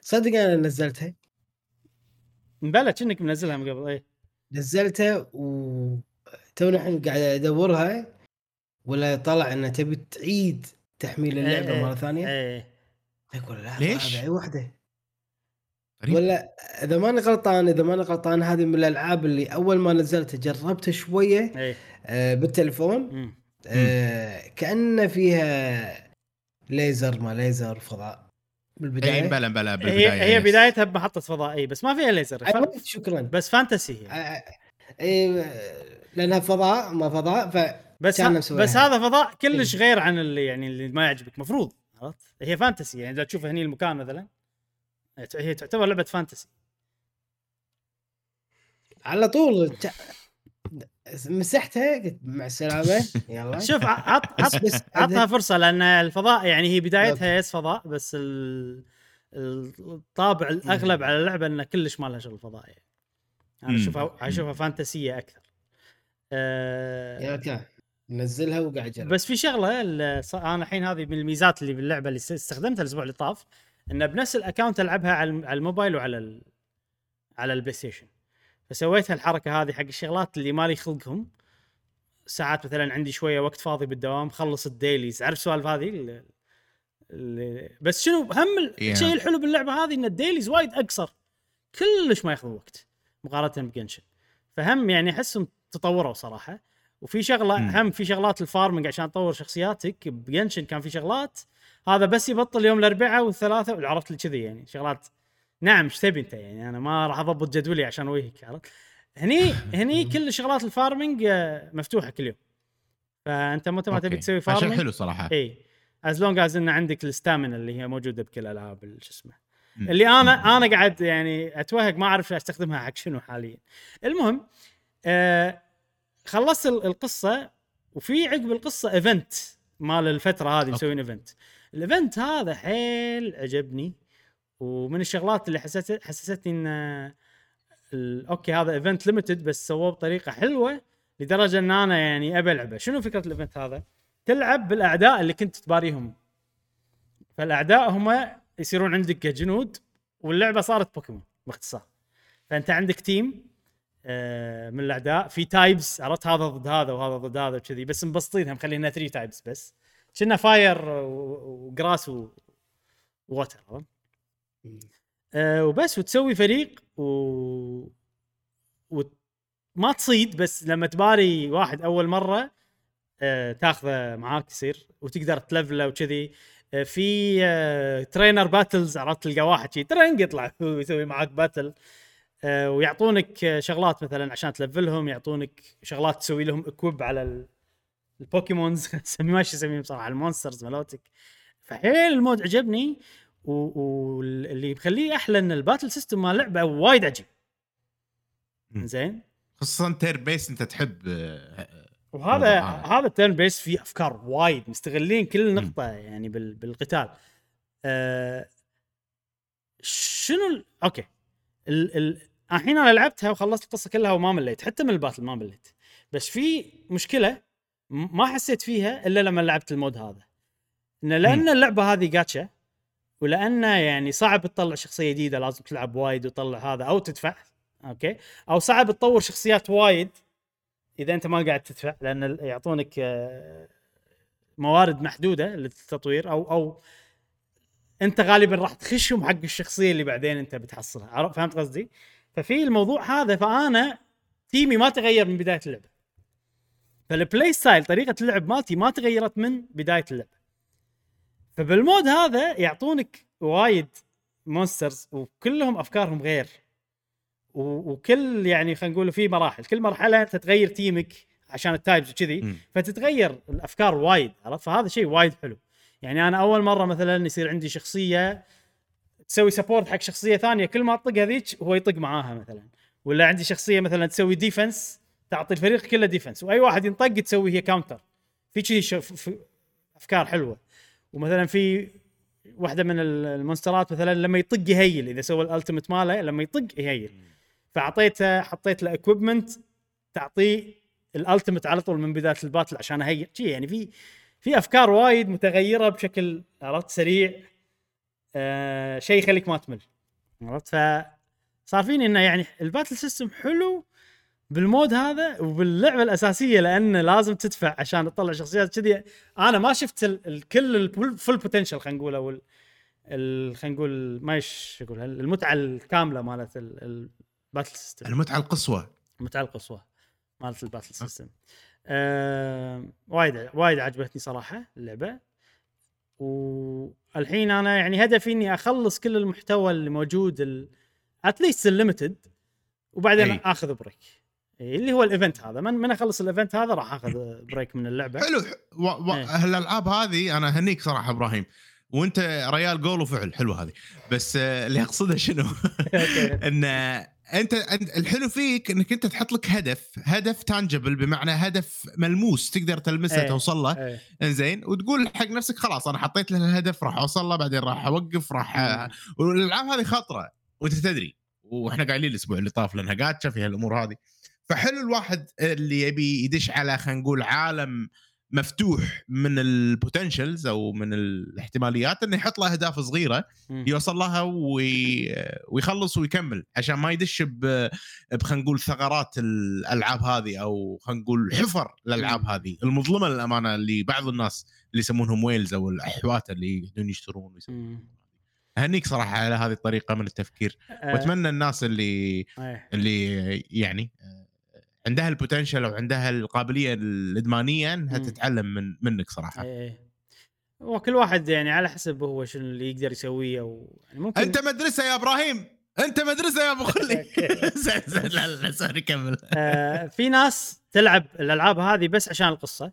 صدق أنا نزلتها؟ مبلى كأنك منزلها من قبل إيه. نزلتها و توني الحين قاعد أدورها ولا طلع انها تبي تعيد تحميل اللعبة إيه، مرة ثانية؟ إيه. أقول لا ليش؟ هذا أي واحدة غريب. ولا إذا ماني غلطان إذا ماني غلطان هذه من الألعاب اللي أول ما نزلتها جربتها شوية إيه آه بالتليفون مم. آه كانه فيها ليزر ما ليزر فضاء اي بالبدايه بلا بلا بالبداية هي هي yes. بدايتها بمحطة فضائية بس ما فيها ليزر ف... أيوة، شكرا بس fantasy هي آه، إيه، لأنها فضاء ما فضاء ف بس كان ها. بس هذا فضاء كلش إيه. غير عن اللي يعني اللي ما يعجبك مفروض عرفت هي fantasy يعني إذا تشوف هني المكان مثلا هي تعتبر لعبة fantasy. على طول مسحتها قلت مع السلامة يلا. شوف عط عط عطها فرصة لأن الفضاء يعني هي بدايتها. yes فضاء بس ال- الطابع الأغلب على اللعبة إنه كلش ما لها شغل فضاء يعني. أنا. اشوفها أشوفها فانتسية أكثر. أه يا نزلها وقاعد بس في شغلة أنا الحين هذه من الميزات اللي باللعبة اللي استخدمتها الأسبوع اللي طاف. إنه بنفس ال account ألعبها على الم- على الموبايل وعلى ال... على ال PlayStation. فسويت هالحركه هذه حق الشغلات اللي مالي خلقهم. ساعات مثلا عندي شوية وقت فاضي بالدوام خلص ال dailies عارف السوالف هذه؟ ال- ال- بس شنو هم ال- Yeah. الشيء الحلو باللعبة هذه إن ال dailies وايد أقصر. كلش ما ياخذ وقت مقارنة ب Genshin. فهم يعني أحسهم تطوروا صراحة. وفي شغلة مم. هم في شغلات ال farming عشان تطور شخصياتك ب Genshin كان في شغلات هذا بس يبطل يوم الأربعاء والثلاثاء عرفت لي كذي يعني شغلات. نعم إيش تبي أنت يعني؟ أنا ما راح أضبط جدولي عشان وجهك عرفت؟ هني هني كل شغلات ال farming آه، مفتوحة كل يوم. فأنت متى ما تبي. تسوي عشان farming حلو صراحة. إي. as long as إن عندك ال stamina اللي هي موجودة بكل الالعاب ال- شو اسمه. اللي أنا أنا قاعد يعني أتوهق ما أعرف أستخدمها حق شنو حاليا. المهم آه خلصت ال- القصة وفي عقب القصة event مال الفترة هذه. مسوين event ال event هذا حيل عجبني ومن الشغلات اللي حسست حسستني إن okay هذا event limited بس سووه بطريقة حلوة لدرجة إن أنا يعني أبي ألعبه. شنو فكرة ال event هذا؟ تلعب بالأعداء اللي كنت تباريهم. فالأعداء هم يصيرون عندك كجنود واللعبة صارت بوكيمون باختصار. فأنت عندك team آه، من الأعداء في types عرفت؟ هذا ضد هذا وهذا ضد هذا وكذي. بس مبسطينها مخلينها 3 types بس. كنا fire و grass و water آه، وبس وتسوي فريق و... و... ما تصيد بس لما تباري واحد أول مرة آه، تاخذه معاك يصير وتقدر تلفله وكذي. آه، في آه، trainer battles عرفت؟ تلقى واحد شي ترنق يطلع ويسوي معاك battle آه، ويعطونك شغلات مثلا عشان تلفلهم يعطونك شغلات تسوي لهم equip على ال Pokémons سمي ما اسميهم صراحة ال monsters مالوتك. فحيل ال mode عجبني واللي مخليه أحلى إن ال battle system مال اللعبه وايد عجيب. زين خصوصا turn-based أنت تحب آه، وهذا الموضوع هذا. ال turn-based فيه أفكار وايد مستغلين كل نقطة يعني بال بالقتال. آه شنو ال... okay. ال... ال... الحين أنا لعبتها وخلصت القصة كلها وما مليت حتى من ال battle ما مليت. بس في مشكلة ما حسيت فيها إلا لما لعبت ال mode هذا. انه لأن اللعبة هذه جاتشا ولأنه يعني صعب تطلع شخصية جديدة لازم تلعب وايد وتطلع هذا أو تدفع okay؟ أو صعب تطور شخصيات وايد إذا أنت ما قاعد تدفع لأن يعطونك آه، موارد محدودة للتطوير أو أو أنت غالبا راح تخشهم حق الشخصية اللي بعدين أنت بتحصلها. فهمت قصدي؟ ففي الموضوع هذا فأنا team ي ما تغير من بداية اللعبة. فال play style طريقة اللعب مالتي ما تغيرت من بداية اللعبه فبال mode هذا يعطونك وايد monsters وكلهم أفكارهم غير. وكل يعني خلينا نقول في مراحل. كل مرحلة تتغير team ك عشان ال types وكذي. فتتغير الأفكار وايد عرفت؟ فهذا شيء وايد حلو. يعني أنا أول مرة مثلا يصير عندي شخصية تسوي support حق شخصية ثانية كل ما أطق هذيك هو يطق معاها مثلا. ولا عندي شخصية مثلا تسوي defense تعطي الفريق كله defense وأي واحد ينطق تسوي هي counter في ف- أفكار حلوة. ومثلا في واحدة من ال- المونسترات مثلا لما يطق يهيل. إذا سوى ال ultimate ماله لما يطق يهيل. فأعطيته حطيت له equipment تعطيه ال ultimate على طول من بداية ال battle عشان اهيل شي يعني في في أفكار وايد متغيرة بشكل عرفت؟ سريع. آه شيء يخليك ما تمل. عرفت؟ فصار فيني إنه يعني ال battle system حلو بال mode هذا وباللعبة الأساسية لأنه لازم تدفع عشان تطلع شخصيات كذي. أنا ما شفت ال- ال- كل ال full potential خلينا نقول أو خلينا نقول ما إيش أقول المتعة الكاملة مالت ال- ال battle system المتعة القصوى. المتعة القصوى مالت الـ battle system آه. وايد وايد عجبتني صراحة اللعبة. والحين أنا يعني هدفي إني أخلص كل المحتوى اللي موجود at least الـ limited وبعدين أي. أخذ break اللي هو الـ event هذا. من من أخلص الـ event هذا راح أخذ break من اللعبة. حلو. و... و... إيه. هالألعاب هذه أنا اهنيك صراحة إبراهيم. وأنت ريال قول وفعل. حلو هذه. بس آه، اللي أقصده شنو؟ إن أنت أنت الحلو فيك إنك أنت تحط لك هدف. هدف تانجبل بمعنى هدف ملموس. تقدر تلمسه إيه. توصل له. إيه. إنزين. وتقول حق نفسك خلاص أنا حطيت له الهدف راح أوصل له بعدين راح أوقف راح مم. والألعاب هذه خطرة. وأنت تدري. وإحنا قايلين الأسبوع اللي طاف لأنها جاتشا في هالأمور هذه. فحلو الواحد اللي يبي يدش على خلينا نقول عالم مفتوح من البوتنشلز أو من الاحتماليات إنه يحط له أهداف صغيرة. يوصل لها وي... ويخلص ويكمل عشان ما يدش ب خلينا نقول ثغرات الألعاب هذه أو خلينا نقول حفر الالعاب. هذه المظلمة للأمانة اللي بعض الناس اللي يسمونهم whales أو الأحوات اللي يقدرون يشترون ويسوون مم. اهنيك صراحة على هذه الطريقة من التفكير آه، وأتمنى الناس اللي إيه. اللي يعني عندها الـ potential أو عندها القابلية الإدمانية إنها مم. تتعلم من منك صراحة. إيه. وكل واحد يعني على حسب هو شنو اللي يقدر يسويه أو يعني ممكن أنت مدرسة يا إبراهيم! أنت مدرسة يا أبو خلي! زين زين لا لا sorry كمل. آه في ناس تلعب الألعاب هذه بس عشان القصة.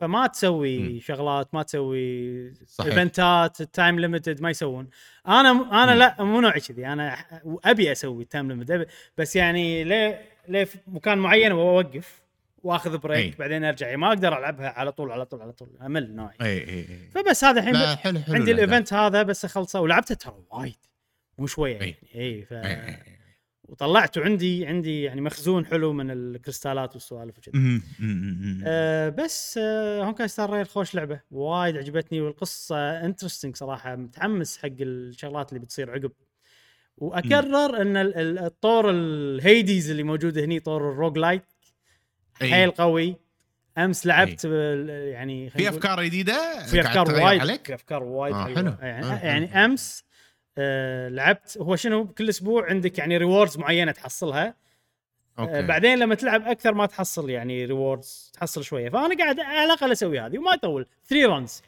فما تسوي مم. شغلات ما تسوي صحيح. event ات time limited ما يسوون. أنا أنا مم. لا مو نوعي كذي. أنا أبي أسوي time limited بس يعني ليه ليه في مكان معين وأوقف وأخذ break أي. بعدين أرجع يعني ما أقدر ألعبها على طول على طول على طول أمل نوعي اي اي اي فبس هذا الحين لا حلو حلو عندي. الـ event هذا بس أخلصه ولعبته ترى وايد مو شوية أي. يعني اي ف. وطلعته عندي عندي يعني مخزون حلو من الكريستالات والسوالف وكذا. أه بس أه Honkai Star Rail خوش لعبة وايد عجبتني والقصة interesting صراحة متحمس حق الشغلات اللي بتصير عقب وأكرر إن ال- ال- الطور الـ Hades اللي موجود هني طور الـ roguelite. حيل قوي. أمس لعبت يعني في أفكار جديدة؟ في أفكار وايد عليك؟ في أفكار وايد آه،. حلو. يعني, آه،. يعني أمس آه لعبت هو شنو كل أسبوع عندك يعني rewards معينة تحصلها. آه أوكي. بعدين لما تلعب أكثر ما تحصل يعني rewards تحصل شوية. فأنا قاعد على الأقل أسوي هذه وما يطول. 3 runs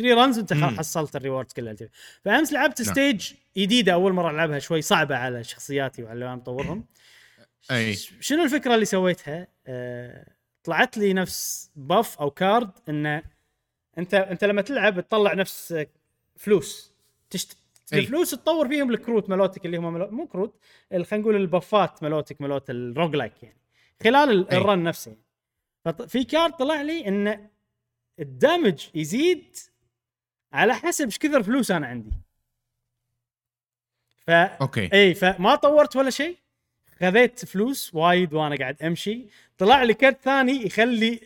3 runs انت حصلت الـ rewards كلها. فأمس لعبت نعم. stage جديدة أول مرة ألعبها شوي صعبة على شخصياتي وعلى اللي أنا مطورهم أي. شنو الفكرة اللي سويتها؟ آه طلعت لي نفس buff أو card انه أنت أنت لما تلعب تطلع نفس فلوس. تشت... الفلوس تطور فيهم الكروت ملوتك اللي هم ملو... مو كروت خلينا نقول الـ buff ات ملوتك ملوت الـ roguelike يعني. خلال. الـ run نفسه. ففي card طلع لي إن الدمج يزيد على حسب إيش كثر فلوس أنا عندي. ف okay. إي فما طورت ولا شيء. خذيت فلوس وايد وأنا قاعد أمشي. طلع لي كرت ثاني يخلي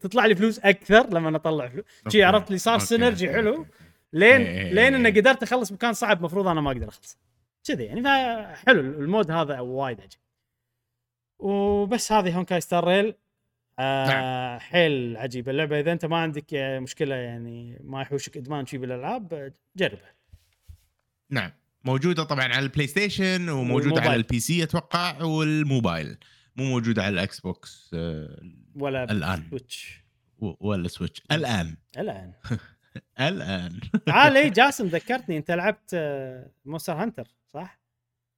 تطلع لي فلوس أكثر لما أطلع فلوس. شي. عرفت لي صار. synergy. حلو. لين إيه، لين إنه إيه. قدرت أخلص مكان صعب مفروض أنا ما أقدر اخلصه كذي يعني فحلو الـ mode هذا وايد عجب وبس هذه Honkai Star Rail. آه نعم. حيل عجيبه اللعبة إذا أنت ما عندك آه، مشكلة يعني ما يحوشك إدمان شي بالألعاب آه، جربها. نعم. موجودة طبعا على الـ PlayStation وموجوده والموبايل. على الـ PC أتوقع والموبايل. مو موجودة على الـ Xbox آه، ولا الآن. Switch. ولا Switch. الآن. الآن. الآن. تعال إي جاسم ذكرتني. أنت لعبت Monster Hunter صح؟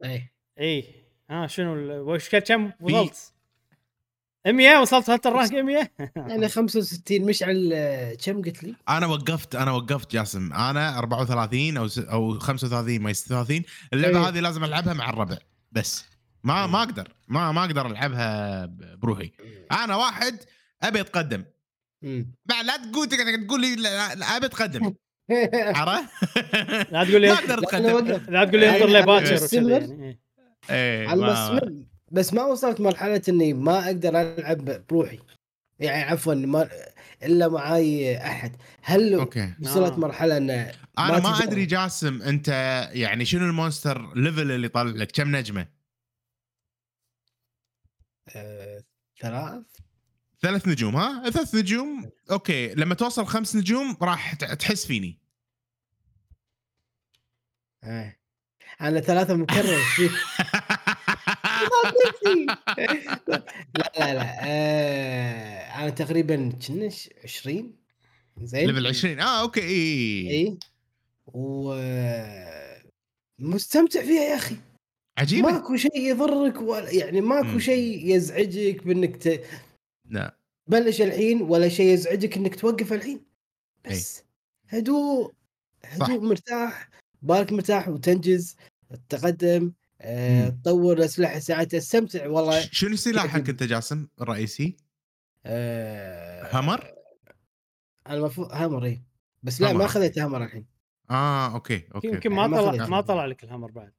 إيه إي. ها شنو ال- وش كم وصلت؟ 100 وصلت هانتر رانك 100 أنا 65 مشعل كم قلت لي؟ أنا وقفت أنا وقفت جاسم. أنا 34 أو س- أو 35 ما 36 اللعبة إيه. هذه لازم ألعبها مع الربع بس. ما ما أقدر ما ما أقدر ألعبها بروحي. أنا واحد أبي أتقدم. بعد لا تقول تقعد تقول لي أبي أتقدم. عرفت؟ لا تقول لي ما أقدر أتقدم. لا تقول لي انطر لي باكر على وكذا ما- بس ما وصلت مرحلة إني ما أقدر ألعب بروحي. يعني عفوا ما إلا معاي أحد. هل أوكي. وصلت آه. مرحلة إن أنا ما تقدر- أدري جاسم أنت يعني شنو الـ monster level اللي طالع لك؟ كم نجمة؟ آه، ثلاث. ثلاث نجوم ها؟ ثلاث نجوم؟ okay. لما توصل خمس نجوم راح تحس فيني. آه. أنا ثلاثة مكرر. لا لا لا آه أنا تقريبا كنا 20 زين. level 20 آه okay إي إي و مستمتع فيها يا أخي. عجيبة. ماكو شيء يضرك ولا يعني ماكو. شيء يزعجك بإنك ت... لا. تبلش الحين ولا شيء يزعجك إنك توقف الحين. بس هدوء هدوء صح. مرتاح بالك مرتاح وتنجز تتقدم تطور الاسلحه ساعات استمتع والله شنو سلاحك أنت جاسم الرئيسي؟ hammer؟ أنا المفروض hammer اي بس لا hammer، ما okay. خذيت hammer الحين آه okay okay يمكن ما طلع. ما طلع لك الـ hammer بعد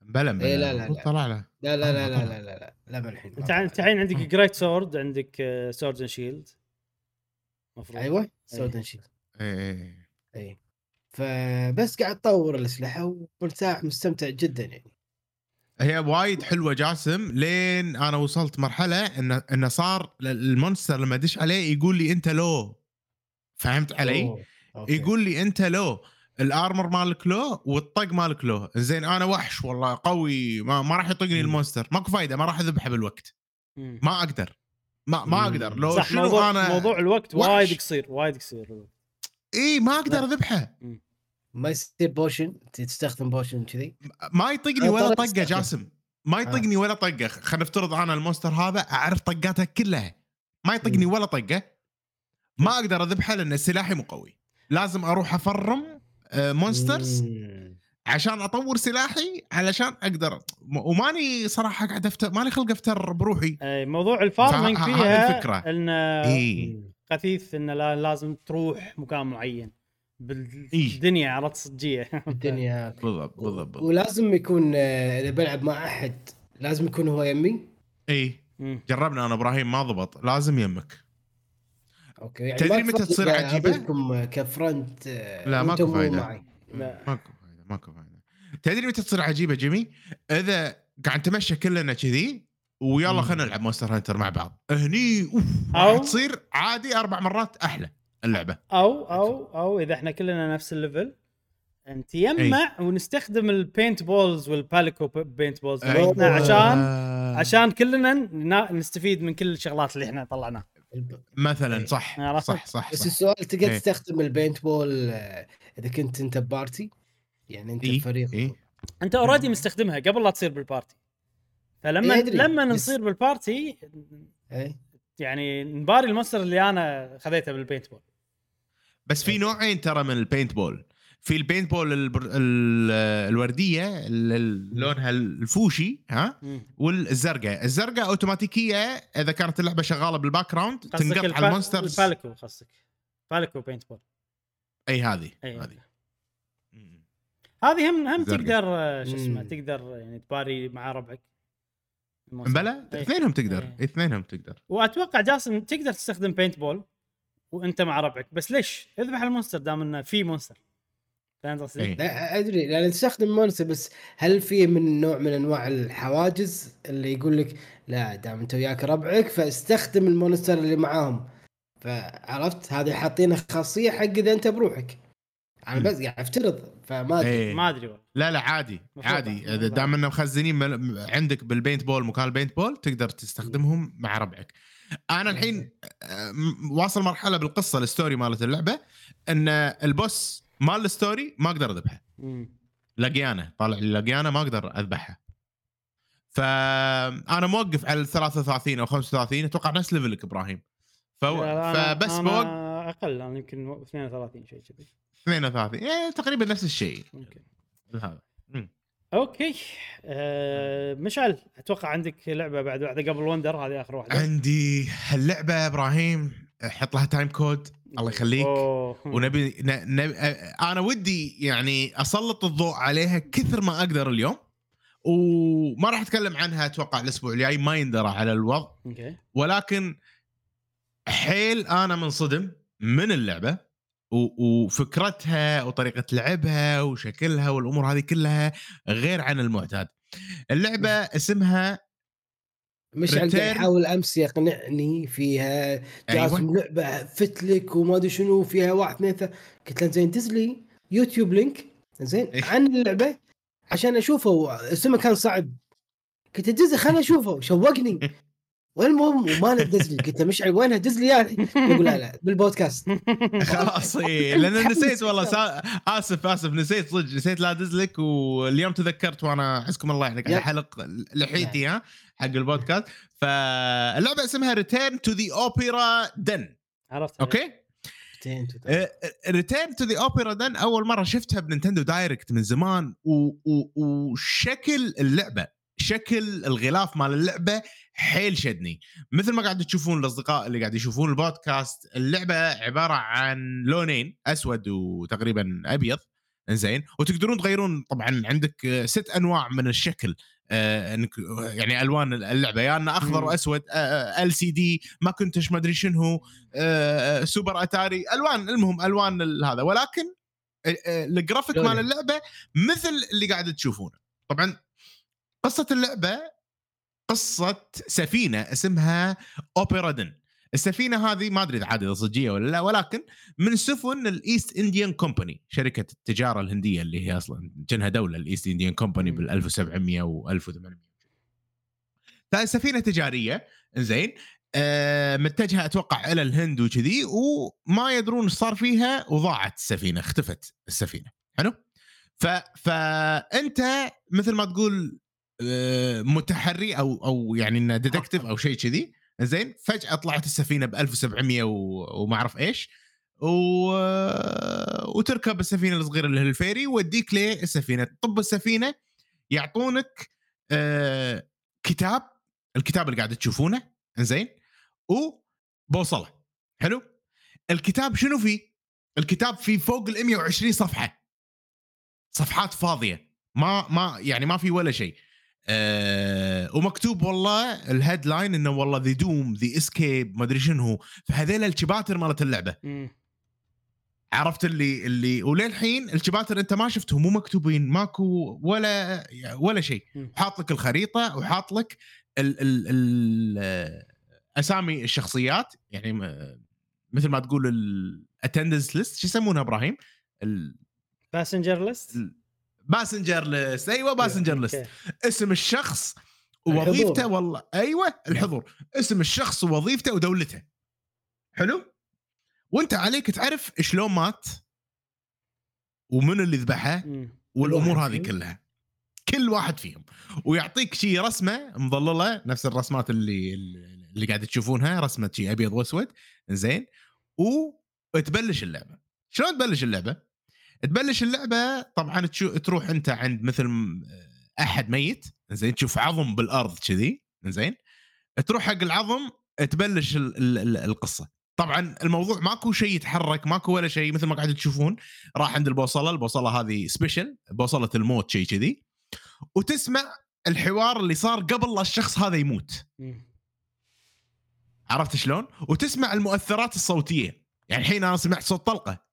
بلا بلا إيه، لا، لا، لا. طلع له لا لا لا لا. لا لا لا لا من الحين أنت انت الحين عندك great sword عندك sword and shield المفروض أيوه سود شيل إيه، إيه. اي فبس قاعد اطور الأسلحة ومرتاح مستمتع جدا يعني هي وايد حلوة جاسم لين أنا وصلت مرحلة انه إنه صار الـ monster لما ادش عليه يقول لي أنت low فهمت علي؟ أوه، okay. يقول لي أنت لو الـ armor مالك low والطق مالك low زين أنا وحش والله قوي ما, ما راح يطقني. الـ monster ماكو فايدة ما راح أذبحه بالوقت. ما أقدر ما ما. أقدر لو صح شنو موضوع أنا موضوع الوقت. وايد قصير وايد قصير اي ما أقدر لا. أذبحه ما يصير potion تستخدم potion كذي ما يطقني ولا طقة. جاسم ما يطقني ولا طقة خلينا نفترض أنا ال monster هذا أعرف طقاته كلها ما يطقني. ولا طقة ما أقدر أذبحه لأن سلاحي مو قوي لازم أروح أفرم آه، monsters. عشان أطور سلاحي علشان أقدر وماني صراحة قاعد افتر ماني خلق أفتر بروحي أي موضوع ال farming فيها الفكرة. إنه اي مم. خفيف إنه لا- لازم تروح مكان معين. بالدنيا عرفت صجيه الدنيا بالضبط بالضبط. ولازم يكون آه، إذا بلعب مع أحد لازم يكون هو يمي اي. جربنا أنا إبراهيم ما ضبط لازم يمك okay يعني تدري ما متى تصير عجيبة؟ اضيفكم ك friend آه، لا، ماكو. معي. لا ماكو فايدة ماكو فايدة تدري متى تصير عجيبة جيمي؟ إذا قاعد نتمشى كلنا كذي ويلا. خلينا نلعب Monster Hunter مع بعض هني أوف أو- راح تصير عادي أربع مرات أحلى اللعبة. أو أو أو إذا إحنا كلنا نفس ال level. أنت يجمع ونستخدم ال paintballs وال Palico paintballs عشان عشان كلنا نا- نستفيد من كل الشغلات اللي إحنا طلعناها. مثلا صح عرفت؟ صح صح, بس صح. السؤال تقدر. تستخدم ال paintball آه، إذا كنت أنت party يعني أنت إيه، فريق إيه. أنت already مستخدمها قبل لا تصير بال party فلما إيه، أدري، لما بس- نصير بال party إيه. يعني نباري ال monster اللي أنا خذيته بال paintball بس في نوعين ترى من ال paintball في ال paintball البر... ال... الوردية ال- لونها الفوشي ها والزرقاء الزرقاء أوتوماتيكية إذا كانت اللعبة شغالة بال background تنقط على ال monsters ال Palico قصدك Palico paintball أي هذه. هذه. هذه هم هم. تقدر شو اسمه. تقدر يعني تباري مع ربعك. بلا إيه. اثنينهم تقدر إيه. اثنينهم تقدر وأتوقع جاسم تقدر تستخدم paintball وانت مع ربعك. بس ليش؟ اذبح ال monster دام إنه في monster. فهمت قصدي؟ إيه. لا أدري. لأن تستخدم monster بس هل في من نوع من أنواع الحواجز اللي يقول لك لا دام أنت وياك ربعك فاستخدم ال monster اللي معاهم. فعرفت؟ هذه حاطينها خاصية حق إذا أنت بروحك. أنا بس قاعد أفترض فما أدري. إيه. ما أدري والله. لا لا عادي عادي. إذا دام انهم مخزنين عندك بال paintball مكان ال paintball تقدر تستخدمهم مع ربعك. أنا الحين آه، واصل مرحلة بالقصة ال story مالت اللعبة إن ال boss مال ال story ما أقدر أذبحه. Legiana طالع لي Legiana ما أقدر اذبحها فانا موقف على ال 33 أو 35 أتوقع نفس level ك إبراهيم. ف... لا، لا، أنا- فبس أنا بوقف. أقل أنا يمكن 32 شيء كذي. 32 يعني تقريبا نفس الشيء. هذا. okay. آه. مشعل أتوقع عندك لعبة بعد واحدة قبل Wonder هذه آخر واحدة. عندي اللعبه يا إبراهيم حط لها time code الله يخليك. أوه. ونبي ن... ن... أنا ودي يعني أسلط الضوء عليها كثر ما أقدر اليوم وما راح أتكلم عنها أتوقع الأسبوع الجاي ما يندرى على الوضع. ولكن حيل أنا منصدم من اللعبة وفكرتها وطريقة لعبها وشكلها والأمور هذه كلها غير عن المعتاد. اللعبة اسمها مشعل قاعد. يحاول أمس يقنعني فيها جاسم أيوة. لعبة فتلك وما أدري شنو فيها واحد اثنين قلت له زين دز لي يوتيوب لينك زين إيه. عن اللعبة عشان أشوفه اسمه كان صعب قلت له دز خليني أشوفه شوقني والمهم وما دز لي. قلت له مشعل وينها دز لي إياها. يقول لا لا بالبودكاست. خلاص إيه، لأن نسيت والله سا... آسف آسف نسيت صدق نسيت لا أدز لك واليوم تذكرت وأنا أحسكم الله يعينك على يب. حلق لحيتي ها حق البودكاست. فاللعبة اسمها Return to the Obra Dinn عرفت okay. Return to the Obra Dinn أول مرة شفتها ب Nintendo Direct من زمان و... و... وشكل اللعبة شكل الغلاف مال اللعبة حيل شدني. مثل ما قاعد تشوفون الأصدقاء اللي قاعد يشوفون البودكاست اللعبة عبارة عن لونين أسود وتقريبا أبيض زين وتقدرون تغيرون طبعا عندك آه، ست أنواع من الشكل. آه، إنك يعني ألوان اللعبة يا أنه أخضر. واسود ال سي دي ما كنتش ما أدري شنو آه، Super Atari ألوان المهم ألوان ال- هذا. ولكن آه، آه، الجرافيك. مال اللعبة مثل اللي قاعد تشوفونه. طبعا قصة اللعبة قصة سفينة اسمها Obra Dinn السفينة هذه ما أدري إذا عاد صجية ولا لا ولكن من سفن ال East Indian Company شركة التجارة الهندية اللي هي أصلا كانها دولة ال East Indian Company. بال 1700 و 1800 فهي سفينة تجارية زين آه متجهة أتوقع إلى الهند وكذي وما يدرون إيش صار فيها وضاعت السفينة اختفت السفينة. حلو؟ ف فأنت مثل ما تقول متحري أو أو يعني إنه detective أو شيء كذي زين فجأة طلعت السفينة ب 1700 و- وما أعرف إيش و... وتركب السفينه الصغيرة اللي هي ال ferry ويوديك للسفينة. طب السفينة يعطونك آه كتاب الكتاب اللي قاعد تشوفونه زين وبوصلة. حلو؟ الكتاب شنو فيه؟ الكتاب فيه فوق ال 120 صفحة. صفحات فاضية. ما ما يعني ما في ولا شيء. أه ومكتوب والله ال headline إنه والله the doom the escape ما أدري شنو فهذيل الشباتر مالت اللعبة. عرفت اللي اللي وللحين الشباتر أنت ما شفتهم مو مكتوبين ماكو ولا ولا شيء. حاط لك الخريطة وحاط لك ال ال ال أسامي الشخصيات يعني م- مثل ما تقول ال attendance list شو يسمونها إبراهيم؟ passenger list ال passenger list. أيوه passenger list. اسم الشخص. ووظيفته والله. أيوه الحضور. اسم الشخص ووظيفته ودولته. حلو؟ وأنت عليك تعرف شلون مات؟ ومن اللي ذبحه؟ والأمور هذه. كلها. كل واحد فيهم. ويعطيك شيء رسمة مظلله نفس الرسمات اللي اللي قاعد تشوفونها رسمة شيء أبيض وأسود. زين. وتبلش اللعبة. شلون تبلش اللعبة؟ تبلش اللعبة طبعا تشو تروح أنت عند مثل م- أحد ميت زين تشوف عظم بالأرض كذي زين تروح حق العظم تبلش ال- ال- ال- القصة. طبعا الموضوع ماكو شيء يتحرك ماكو ولا شيء مثل ما قاعد تشوفون راح عند البوصلة البوصلة هذه سبيشل بوصلة الموت شيء كذي وتسمع الحوار اللي صار قبل لا الشخص هذا يموت. عرفت شلون؟ وتسمع المؤثرات الصوتية. يعني الحين أنا سمعت صوت طلقة.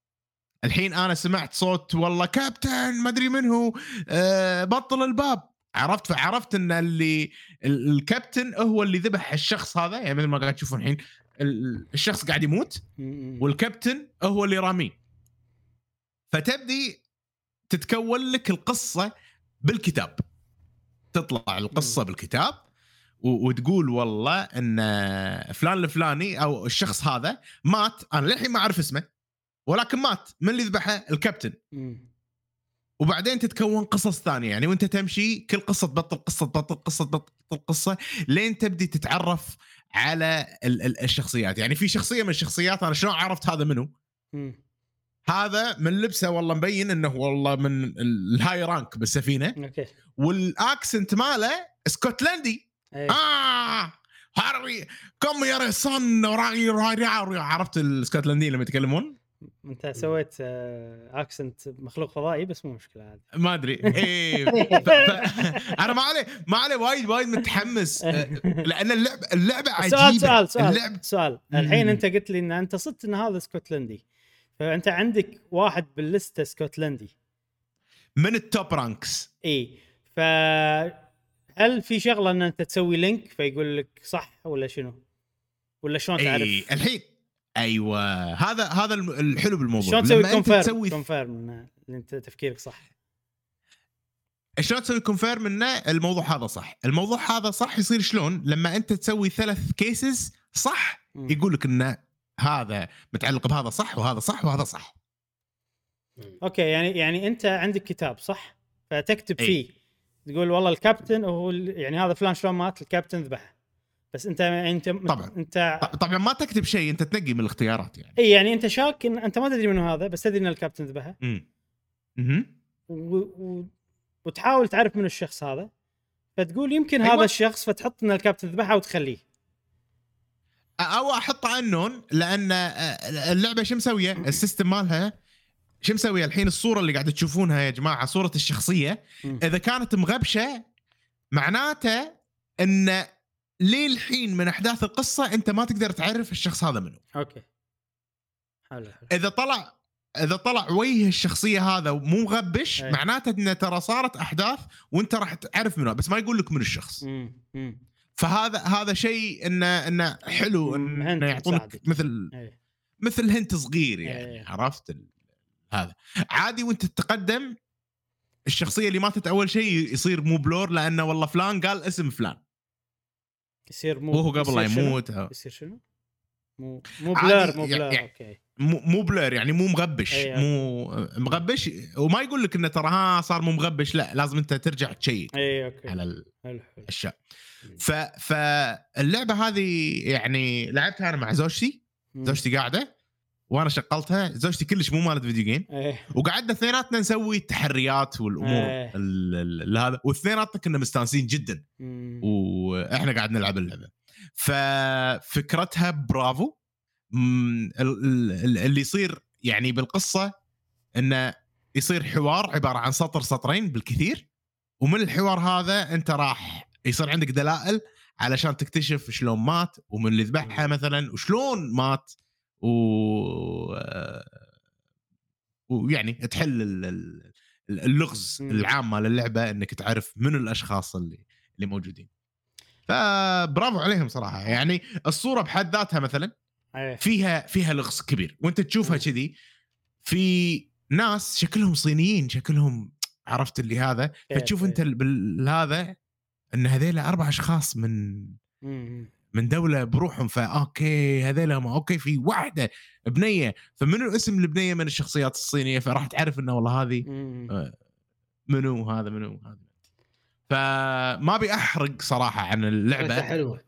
الحين أنا سمعت صوت والله كابتن ما أدري من هو آه بطل الباب. عرفت؟ فعرفت إن اللي ال- الكابتن هو اللي ذبح الشخص هذا. يعني مثل ما قاعد تشوفون الحين ال- الشخص قاعد يموت والكابتن هو اللي راميه. فتبدي تتكون لك القصة بالكتاب. تطلع القصة بالكتاب وتقول والله إن فلان الفلاني أو الشخص هذا مات. أنا للحين ما أعرف اسمه. ولكن مات. من اللي ذبحه؟ الكابتن. وبعدين تتكون قصص ثانية. يعني وانت تمشي كل قصة تبطل قصة تبطل قصة تبطل قصة لين تبدي تتعرف على ال- ال- الشخصيات. يعني في شخصية من الشخصيات أنا شلون عرفت هذا منو. هذا من لبسه والله مبين إنه والله من ال- ال high rank بالسفينة. okay. وال accent ماله اسكتلندي. آه! Harry come here son عرفت الاسكتلنديين لما يتكلمون؟ انت سويت آه، accent مخلوق فضائي بس مو مشكلة عادي. ما أدري. إيه ف... ف... أنا ما عليه ما عليه وايد وايد متحمس آه، لأن اللعبة اللعبه عجيبة. سؤال سؤال سؤال. اللعب سؤال. الحين. أنت قلت لي إن أنت صدت إن هذا اسكتلندي فأنت عندك واحد باللستة اسكتلندي من ال top ranks إي. ف هل في شغلة إن أنت تسوي link فيقول لك صح ولا شنو؟ ولا شلون تعرف؟ اي الحين أيوه. هذا هذا الحلو بالموضوع. شلون تسوي كونفيرم تسوي كونفيرم أنت تفكيرك صح. شلون تسوي confirm إنه الموضوع هذا صح؟ الموضوع هذا صح يصير شلون؟ لما أنت تسوي ثلاث cases صح. يقول لك إنه هذا متعلق بهذا صح وهذا صح وهذا صح. أوكي يعني يعني أنت عندك كتاب صح؟ فتكتب. فيه. تقول والله الكابتن هو يعني هذا فلان شلون مات؟ الكابتن ذبحه. بس انت انت طبعاً. انت طبعا ما تكتب شيء انت تنقي من الاختيارات يعني اي يعني انت شاك ان انت ما تدري منو هذا بس تدري إن الكابتن ذبحه امم مهم. و... و... وتحاول تعرف من الشخص هذا فتقول يمكن أيوة. هذا الشخص فتحط إن الكابتن ذبحه وتخليه أو أحط عنون لأن آه، اللعبة شو مسوية ال system مالها شو مسوية الحين الصورة اللي قاعد تشوفونها يا جماعة صورة الشخصية. إذا كانت مغبشة معناته إن للحين من أحداث القصة أنت ما تقدر تعرف الشخص هذا منو okay حلو حلو إذا طلع إذا طلع وجه الشخصية هذا مو مغبش أي. معناته إن ترى صارت أحداث وأنت راح تعرف منو بس ما يقول لك من الشخص مم. مم. فهذا هذا شيء إنه إنه حلو إنه يعطونك. مثل إيه. مثل هنت صغير يعني إيه. عرفت ال... هذا عادي وأنت تتقدم الشخصية اللي ماتت أول شيء يصير مو blur لأنه والله فلان قال اسم فلان يصير مو وهو قبل لا؟ يموت يصير شنو؟ مو مو بلر مو يعني- بلر يعني- أوكي. مو blur يعني مو مغبش إيه. مو مغبش. وما يقول لك إنه ترى ها صار مو مغبش لا لازم أنت ترجع check اي okay. على الأشياء. ف فاللعبة هذه يعني لعبتها أنا مع زوجتي. زوجتي قاعدة. وأنا شغلتها زوجتي كلش مو مالت فيديو جيم إيه. وقعدنا اثنيناتنا نسوي التحريات والأمور. ال- ال- ال- هذا. واثنيناتنا كنا مستانسين جدا. مم. وإحنا قاعد نلعب اللعبة. ففكرتها برافو. اللي يصير يعني بالقصة إنه يصير حوار عبارة عن سطر سطرين بالكثير. ومن الحوار هذا أنت راح يصير عندك دلائل علشان تكتشف شلون مات ومن اللي ذبحها مثلا وشلون مات. و ويعني تحل ال- ال- اللغز مم. العام مال اللعبة إنك تعرف من الأشخاص اللي اللي موجودين فبرافو عليهم صراحة يعني الصورة بحد ذاتها مثلا إيه فيها فيها لغز كبير وأنت تشوفها مم. كذي في ناس شكلهم صينيين شكلهم عرفت اللي هذا كيف، فتشوف إيه. انت ال- بالهذا إن هذيلا أربع أشخاص من مم. من دولة بروحهم ف okay هذيلا هم okay في واحدة بنية فمنو اسم البنيه من الشخصيات الصينية؟ فراح تعرف إنه والله هذه مم. منو هذا منو هذا فما أبي أحرق صراحة عن اللعبة. حلوة.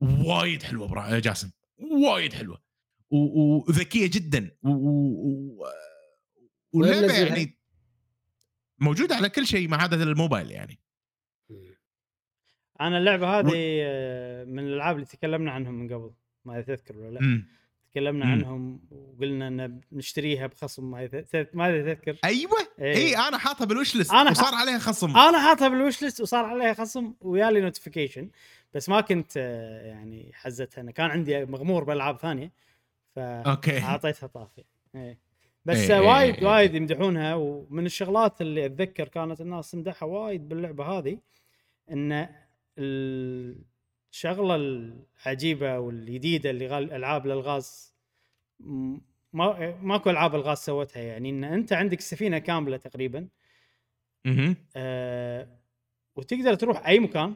وايد حلوة برا يا جاسم. وايد حلوة. وذكية جدا. و- و- و- وين واللعبه نزلها؟ يعني موجودة على كل شيء ما عدا الموبايل يعني. أنا اللعبة هذه آه، من الألعاب اللي تكلمنا عنهم من قبل ما تذكر ولا لا مم. تكلمنا مم. عنهم وقلنا إن نشتريها بخصم ما ما تذكر أيوه إيه. اي أنا حاطها بال wish list أنا وصار عليها خصم أنا حاطها بال wish list وصار عليها خصم ويالي notification بس ما كنت آه، يعني حزتها أنا كان عندي مغمور بألعاب ثانية فاعطيتها طافي إيه. بس إيه، إيه، وايد إيه. وايد يمدحونها ومن الشغلات اللي أتذكر كانت الناس تمدحها وايد باللعبة هذه إن الشغلة العجيبة والجديده اللي غال العاب الالغاز ما ماكو ألعاب الغاز سوتها يعني إن أنت عندك السفينه كاملة تقريبا مهم. آه وتقدر تروح أي مكان.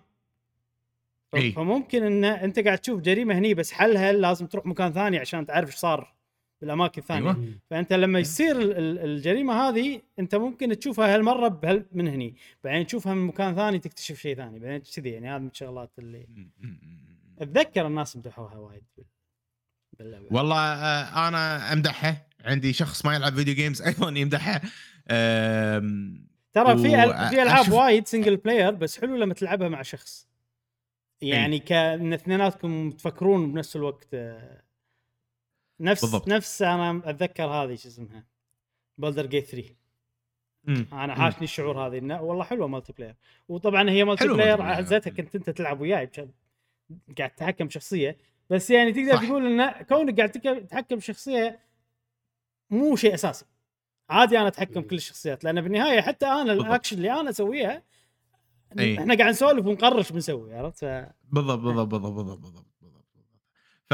فممكن إن أنت قاعد تشوف جريمة هني بس حلها لازم تروح مكان ثاني عشان تعرف إيش صار بالأماكن الثانية. أيوة. فأنت لما يصير ال- ال- الجريمة هذه أنت ممكن تشوفها هالمره بهال من هني. بعدين تشوفها من مكان ثاني تكتشف شيء ثاني. بعدين كذي يعني هذه من الشغلات اللي أتذكر الناس مدحوها وايد والله آه، أنا امدحها عندي شخص ما يلعب فيديو جيمز أيضا يمدحها ترى في و- في ألعاب أشوف- وايد single player بس حلو لما تلعبها مع شخص. يعني كان اثنيناتكم تفكرون بنفس الوقت آه، نفس بالضبط. نفس أنا أتذكر هذه شو اسمها Baldur's Gate 3 مم. أنا. حاشني الشعور هذه إنه والله حلوة multiplayer وطبعا هي multiplayer. عزتها كنت أنت تلعب وياي قاعد تتحكم شخصيه بس يعني تقدر صح. تقول إن كونك قاعد تتحكم شخصيه مو شيء أساسي عادي أنا أتحكم كل الشخصيات لأن بالنهاية حتى أنا بالضبط. الاكشن اللي أنا أسويها أي. إحنا قاعد نسولف ونقرر إيش بنسوي عرفت ف... بالضبط بالضبط بالضبط بالضبط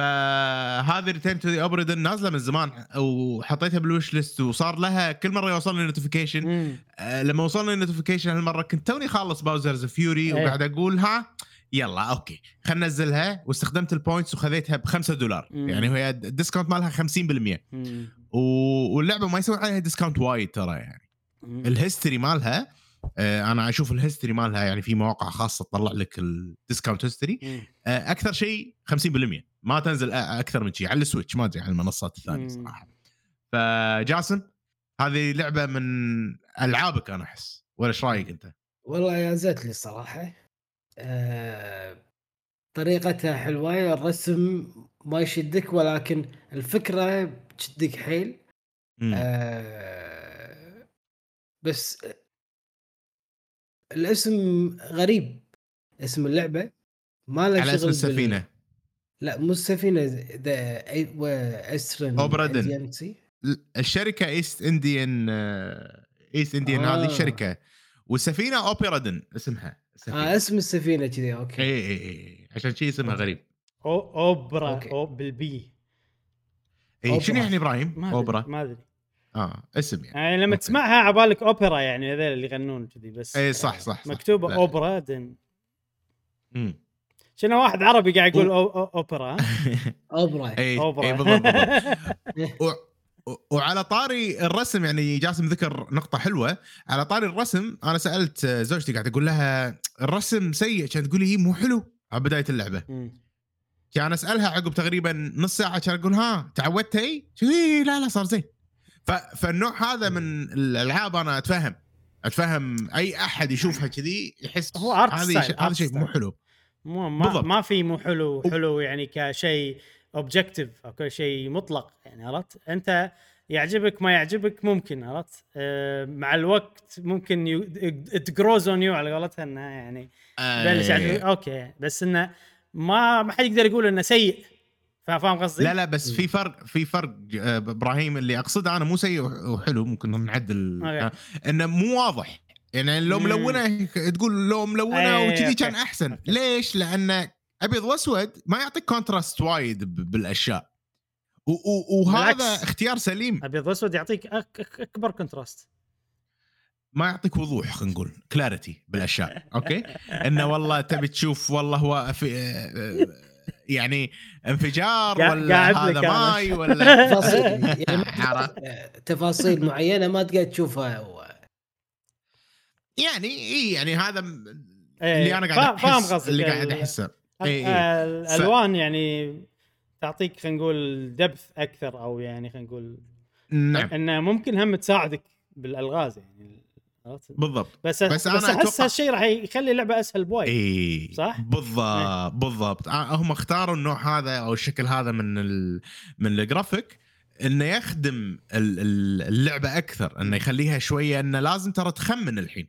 فهذه Return to the Obra Dinn نازلة من زمان وحطيتها بال wish list وصار لها كل مرة يوصلني notification. آه، لما وصلني ال notification هالمرة كنت توني خالص Bowser's Fury إيه. وقاعد أقول ها يلا okay خلنا ننزلها واستخدمت ال points وخذيتها ب 5 دولار مم. يعني هي ال discount مالها 50% مم. واللعبة ما يسوي عليها discount وايد ترى يعني مم. ال history مالها آه، أنا أشوف ال history مالها يعني في مواقع خاصة تطلع لك ال discount history. آه، أكثر شيء 50% ما تنزل أكثر من شيء على ال Switch ما أدري على المنصات الثانية مم. صراحة فجاسم هذه لعبة من ألعابك أنا أحس ولا إيش رأيك أنت؟ والله جازت لي الصراحه آه طريقتها حلوة الرسم ما يشدك ولكن الفكرة بتشدك حيل. آه بس الاسم غريب اسم اللعبة ما له على شغل اسم بال- السفينة لا مو السفينه the Eastern Obra Dinn. الشركة East Indian East Indian آه. هذه الشركة والسفينة Obra Dinn اسمها السفينه آه اسم السفينة كذي okay اي اي اي عشان شيء اسمها غريب أو أوبرا okay. أو بالبي اي. شنو يعني إبراهيم؟ ما أوبرا ما أدري آه اسم يعني يعني لما okay. تسمعها عبالك أوبرا يعني هذول اللي يغنون كذي بس اي صح صح, صح. مكتوبة. Obra Dinn مم. شنو واحد عربي قاعد يقول و- أو- أو- أوبرا ها؟ أوبرا إي أوبرا اي بالضبط وعلى طاري الرسم يعني جاسم ذكر نقطة حلوة على طاري الرسم أنا سألت زوجتي قاعد أقول لها الرسم سيء كانت تقول لي مو حلو على بداية اللعبة. كان أسألها عقب تقريبا نص ساعة كان أقول ها تعودت أي؟ إيه لا لا صار زين. فالنوع هذا من الألعاب أنا أتفهم أتفهم أي أحد يشوفها كذي يحس هو هذا شيء مو. حلو مو ما, بالضبط. ما في مو حلو حلو يعني كشيء اوبجكتيف أو كشيء مطلق يعني عرفت؟ أنت يعجبك ما يعجبك ممكن عرفت؟ أه مع الوقت ممكن تـ grows on you على قولتها انه يعني بلش يعجبك آه. okay. بس إنه ما ما حد يقدر يقول إنه سيء. فا- فاهم قصدي؟ لا لا بس في فرق في فرق آه، إبراهيم اللي أقصده أنا مو سيء وحلو ممكن نعدل. آه، إنه مو واضح. يعني لو. ملونة تقول لو ملونة أي، وكذي. كان أحسن okay. ليش؟ لأن أبيض وأسود ما يعطيك contrast وايد ب- بالأشياء و- و- وهذا بالعكس. اختيار سليم أبيض وأسود يعطيك أك أك أكبر contrast ما يعطيك وضوح خلينا نقول clarity بالأشياء okay إنه والله تبي تشوف والله هو في آه، يعني انفجار ولا هذا. ماي ولا تفاصيل يعني ما عرفت؟ تقدر- تفاصيل معينة ما تقدر تشوفها يعني اي يعني هذا إيه، اللي أنا قاعد فا- فاهم قصدك. اللي قاعد ال- احسه إي إي. آه، الألوان يعني تعطيك خلينا نقول depth أكثر أو يعني خلينا نقول نعم إنه ممكن هم تساعدك بالألغاز يعني؟ بالضبط بس بس بس أحس هالشيء راح يخلي اللعبة أسهل بوايد اي صح؟ بالضبط بالضبط هم اختاروا النوع هذا أو الشكل هذا من ال... من الجرافيك إنه يخدم ال- ال- اللعبة أكثر إنه يخليها شوية إنه لازم ترى تخمن الحين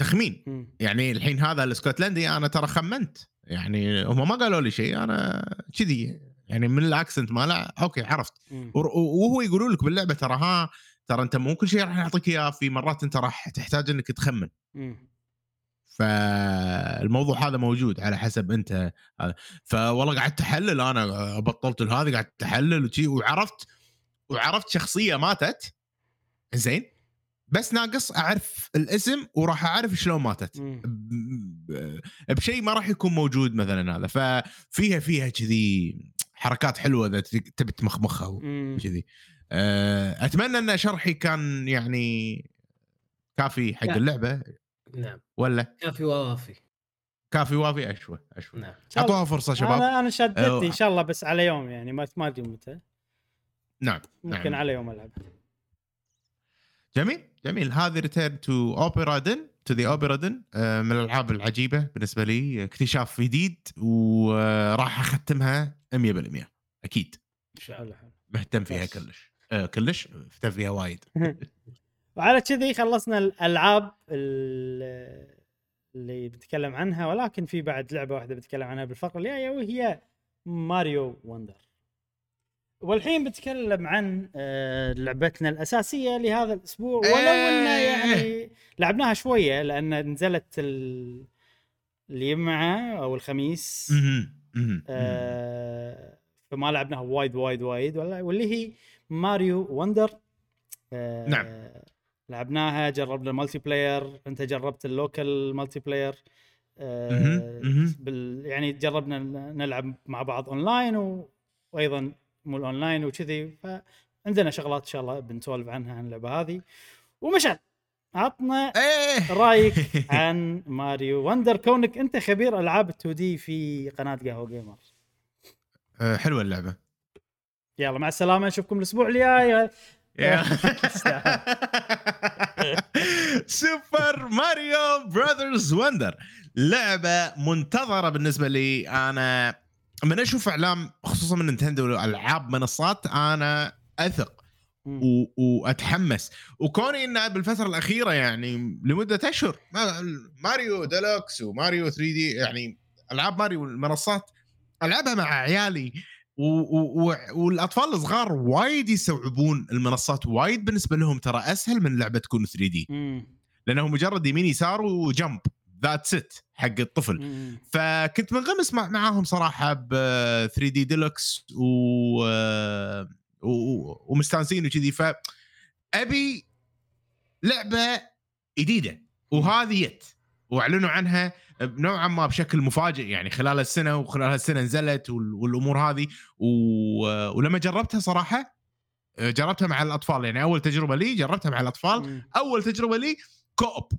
تخمين. يعني الحين هذا الاسكتلندي أنا ترى خمنت. يعني هم ما قالوا لي شيء أنا كذي. يعني من ال accent ماله okay عرفت. وهو يقولوا لك باللعبة ترى ها ترى أنت مو كل شيء راح نعطيك إياه في مرات أنت راح تحتاج إنك تخمن. فالموضوع هذا موجود على حسب أنت. هذا فوالله قعدت أحلل أنا بطلت هذه قعدت أحلل وعرفت وعرفت شخصية ماتت. زين بس ناقص أعرف الاسم وراح أعرف شلون ماتت. بشيء ما راح يكون موجود مثلا هذا. ففيها فيها كذي حركات حلوة إذا تبي تمخمخها. وكذي أه، أتمنى إن شرحي كان يعني كافي حق. اللعبة. نعم. ولا؟ كافي ووافي كافي وافي أشوى أشوى. نعم. أعطوها فرصة شباب. أنا أنا شدتني. إن شاء الله بس على يوم يعني ما ما ادري متى نعم. ممكن نعم. على يوم ألعب. جميل جميل. هذه Return to Obra Dinn to the Obra Dinn من الألعاب العجيبة بالنسبة لي. اكتشاف جديد وراح أختمها 100% أكيد. إن شاء الله. مهتم فيها. كلش. آه كلش؟ مهتم فيها وايد. وعلى كذي خلصنا الألعاب ال- اللي بتكلم عنها ولكن في بعد لعبة واحدة بتكلم عنها بالفقرة الجاية وهي ماريو وندر والحين بتكلم عن آه، لعبتنا الأساسية لهذا الأسبوع ولو إنه إيه. يعني لعبناها شوية لأن نزلت ال- الجمعه أو الخميس. آه، فما لعبناها وايد وايد وايد ولا- واللي هي ماريو وندر آه، نعم. لعبناها جربنا ال multiplayer أنت جربت ال local multiplayer آه،. بال يعني جربنا نلعب مع بعض اونلاين و... وأيضا مو الأونلاين وكذي فعندنا شغلات إن شاء الله بنسولف عنها عن اللعبة هذه. ومشعل عطنا إيه. رأيك عن ماريو وندر كونك أنت خبير ألعاب ال 2D في قناة قهوة gamer آه، حلوة اللعبة. يلا مع السلامة نشوفكم الأسبوع الجاي. Super Mario Brothers Wonder لعبة منتظرة بالنسبة لي. أنا من أشوف إعلام خصوصا من نينتندو ألعاب منصات أنا أثق. وأتحمس وكوني انها بالفترة الأخيرة يعني لمدة أشهر ما- ماريو ديلوكس وماريو 3D يعني ألعاب ماريو المنصات ألعبها مع عيالي و... و... و... والأطفال الصغار وايد يستوعبون المنصات وايد بالنسبة لهم ترى أسهل من لعبة تكون 3D. لأنه مجرد يمين يسار و jump that's it حق الطفل مم. فكنت منغمس مع معاهم صراحة ب 3 دي ديلوكس و و- ومستانسين وكذي ف أبي لعبة جديدة وهذه يت وأعلنوا عنها نوعا ما بشكل مفاجئ يعني خلال السنة وخلال السنة نزلت وال- والأمور هذه و- ولما جربتها صراحة جربتها مع الأطفال يعني أول تجربة لي جربتها مع الأطفال مم. أول تجربة لي co-op.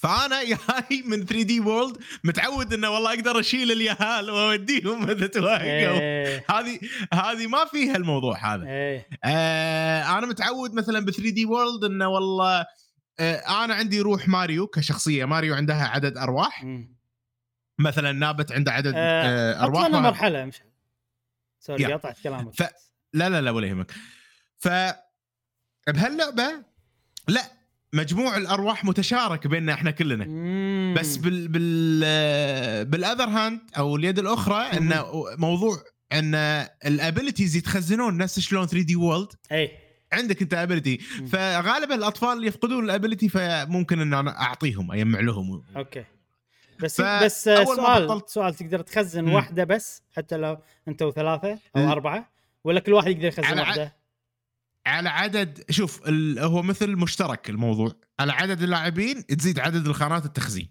فأنا جاي من 3D World متعود إنه والله أقدر أشيل اليهال وأوديهم إذا توهقوا إيه. هذه هذه ما فيها الموضوع هذا. إيه. آه أنا متعود مثلا ب 3D World إنه والله آه أنا عندي روح ماريو كشخصية. ماريو عندها عدد أرواح. مم. مثلا نابت عنده عدد آه، آه أرواح ما- مرحلة مش sorry. قطعت كلامك. ف- لا لا لا ولا يهمك. ف بهاللعبة لا مجموع الأرواح متشارك بيننا إحنا كلنا مم. بس بال بال بال other hand أو اليد الأخرى إنه موضوع إن ال abilities يتخزنون نفس شلون 3D World إيه عندك أنت ability. فغالبا الأطفال يفقدون ال ability فممكن إن أنا أعطيهم أجمع لهم okay بس ف- بس سؤال بطلت- سؤال تقدر تخزن مم. واحدة بس حتى لو أنت وثلاثة أو مم. أربعة ولا كل واحد يقدر يخزن على واحدة؟ على عدد شوف ال... هو مثل مشترك الموضوع. على عدد اللاعبين تزيد عدد الخانات التخزين.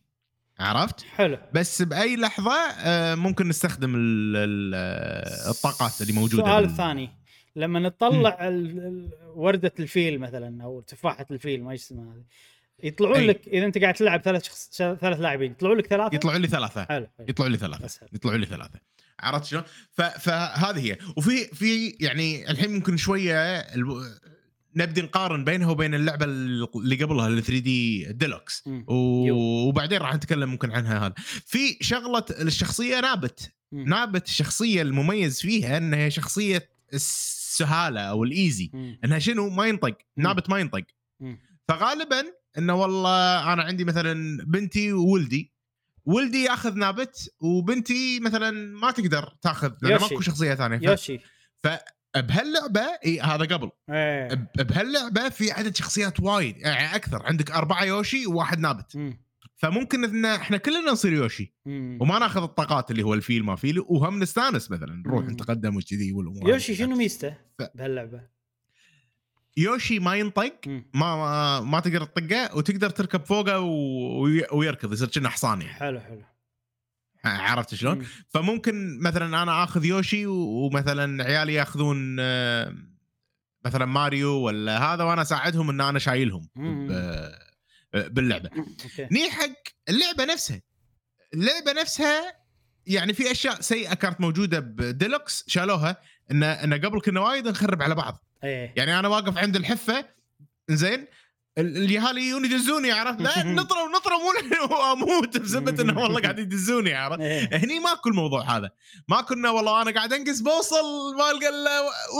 عرفت؟ حلو. بس بأي لحظة آه، ممكن نستخدم. آه، الطاقات اللي موجودة السؤال الثاني لما نطلع وردة الفيل مثلا أو تفاحة الفيل ما اسمها هذه. يطلعون. لك إذا أنت قاعد تلعب ثلاث شخص ثلاث لاعبين يطلعوا لك ثلاثة؟ يطلعوا لي ثلاثة. حلو حلو. يطلعوا لي ثلاثة. أسهل. يطلعوا لي ثلاثة. عرفت شلون؟ فهذه هي وفي في يعني الحين ممكن شوية. نبدي نقارن بينها وبين اللعبة اللي قبلها ال 3 دي ديلوكس. وبعدين راح نتكلم ممكن عنها هذا في شغلة الشخصية Nabbit مم. Nabbit الشخصية المميز فيها إنها شخصية السهالة أو ال easy مم. إنها شنو ما ينطق. Nabbit ما ينطق. فغالبا إنه والله أنا عندي مثلا بنتي وولدي ولدي ياخذ Nabbit وبنتي مثلا ما تقدر تاخذ لأن. ماكو شخصية ثانية ف... يوشي بهاللعبة إي هذا قبل إيه بهاللعبة في عدد شخصيات وايد يعني أكثر عندك أربعة يوشي وواحد Nabbit مم. فممكن إن إحنا كلنا نصير يوشي مم. وما ناخذ الطاقات اللي هو الفيل ما فيل وهم نستانس مثلا نروح. نتقدم وكذي والأمور يوشي. شنو ميزته ف- بهاللعبة؟ يوشي ما ينطق. ما ما, تقدر تطقه وتقدر تركب فوقه ويركض يصير كأنه حصان يعني حلو حلو عرفت شلون؟ مم. فممكن مثلا أنا آخذ يوشي ومثلا عيالي يأخذون آه، مثلا ماريو ولا هذا وأنا أساعدهم إن أنا شايلهم. ب- باللعبة ني حق اللعبة نفسها اللعبة نفسها يعني في أشياء سيئة كانت موجودة بديلوكس شالوها ان إن قبل كنا وايد نخرب على بعض إيه. يعني أنا واقف عند الحفة زين ال- اليهال يجون يدزوني عرفت؟ لا نطروا نطروا مو وأموت بسبب إنه والله قاعد يدزوني عرفت؟ إيه. هني ماكو الموضوع هذا. ما كنا والله أنا قاعد أنقز بوصل ما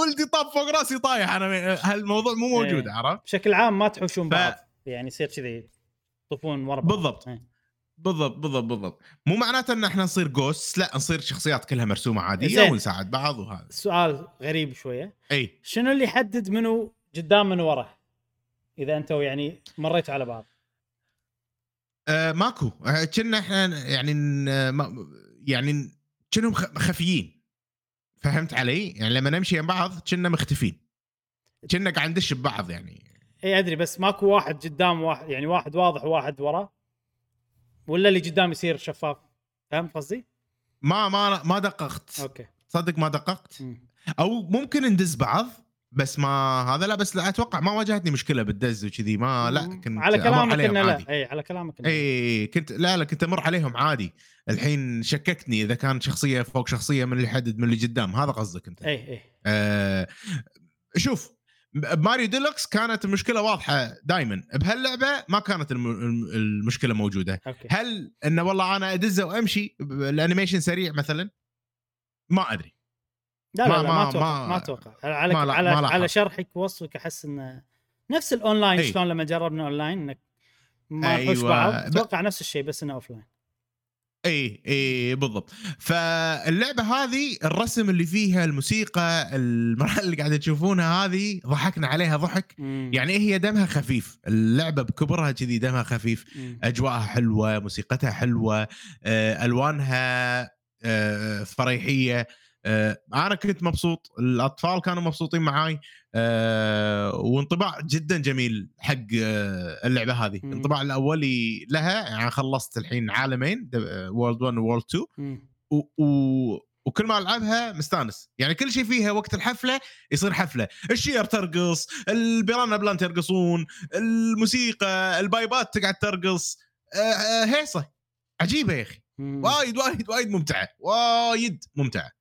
ولدي طاب فوق راسي طايح. أنا هالموضوع مو موجود إيه. عرفت؟ بشكل عام ما تحوشون ف- بعض. يعني يصير كذي يطوفون ورا بعض. بالضبط. بالضبط بالضبط بالضبط. مو معناته إن إحنا نصير جوست لا نصير شخصيات كلها مرسومة عادية زين. ونساعد بعض وهذا. سؤال غريب شوية. إي. شنو اللي يحدد منو قدام من ورا؟ إذا أنتوا يعني مريتوا على بعض. آه ماكو. آه، كنا إحنا يعني ما- يعني كنهم خفيين. فهمت علي؟ يعني لما نمشي مع بعض كنا مختفين. كنا قاعد ندش ببعض يعني. إي أدري بس ماكو واحد قدام واحد يعني واحد واضح وواحد ورا. ولا اللي قدام يصير شفاف فهمت قصدي؟ ما ما ما دققت okay صدق ما دققت مم. أو ممكن ندز بعض بس ما هذا لا بس لا أتوقع ما واجهتني مشكلة بالدز وكذي ما لا. كنت على أمر كلامك عليهم إنه عادي. لا اي على كلامك إنه. اي كنت لا لا كنت أمر عليهم عادي الحين شككتني إذا كان شخصية فوق شخصية من اللي يحدد من اللي قدام هذا قصدك أنت اي اي آه شوف بماريو ديلوكس كانت المشكلة واضحة دائما بهاللعبة ما كانت الم- الم- المشكلة موجودة. okay. هل إنه والله أنا أدزه وأمشي ال animation سريع مثلا؟ ما أدري. لا لا ما- لا ما, ما- أتوقع ما- ما أتوقع على ما لا- على ما. على شرحك ووصفك أحس إنه نفس الأونلاين أي. شلون لما جربنا أونلاين إنك ما نحوش أيوة. بعض. أتوقع نفس الشيء بس إنه offline اي اي بالضبط. فاللعبة هذه الرسم اللي فيها الموسيقى المرحلة اللي قاعد تشوفونها هذه ضحكنا عليها ضحك. يعني هي دمها خفيف. اللعبة بكبرها كذي دمها خفيف. أجواءها حلوة موسيقتها حلوة آه، ألوانها آه، فريحية. آه، أنا كنت مبسوط الأطفال كانوا مبسوطين معاي آه، وانطباع جدا جميل حق آه، اللعبة هذه. مم. الانطباع الأولي لها يعني خلصت الحين عالمين وورلد 1 وورلد 2 مم. و... و... وكل ما ألعبها مستانس. يعني كل شيء فيها وقت الحفلة يصير حفلة. الشير ترقص ال Piranha Plant يرقصون الموسيقى البايبات تقعد ترقص. آه، آه، هيصة. عجيبة يا أخي. وايد وايد وايد ممتعة. وايد ممتعة.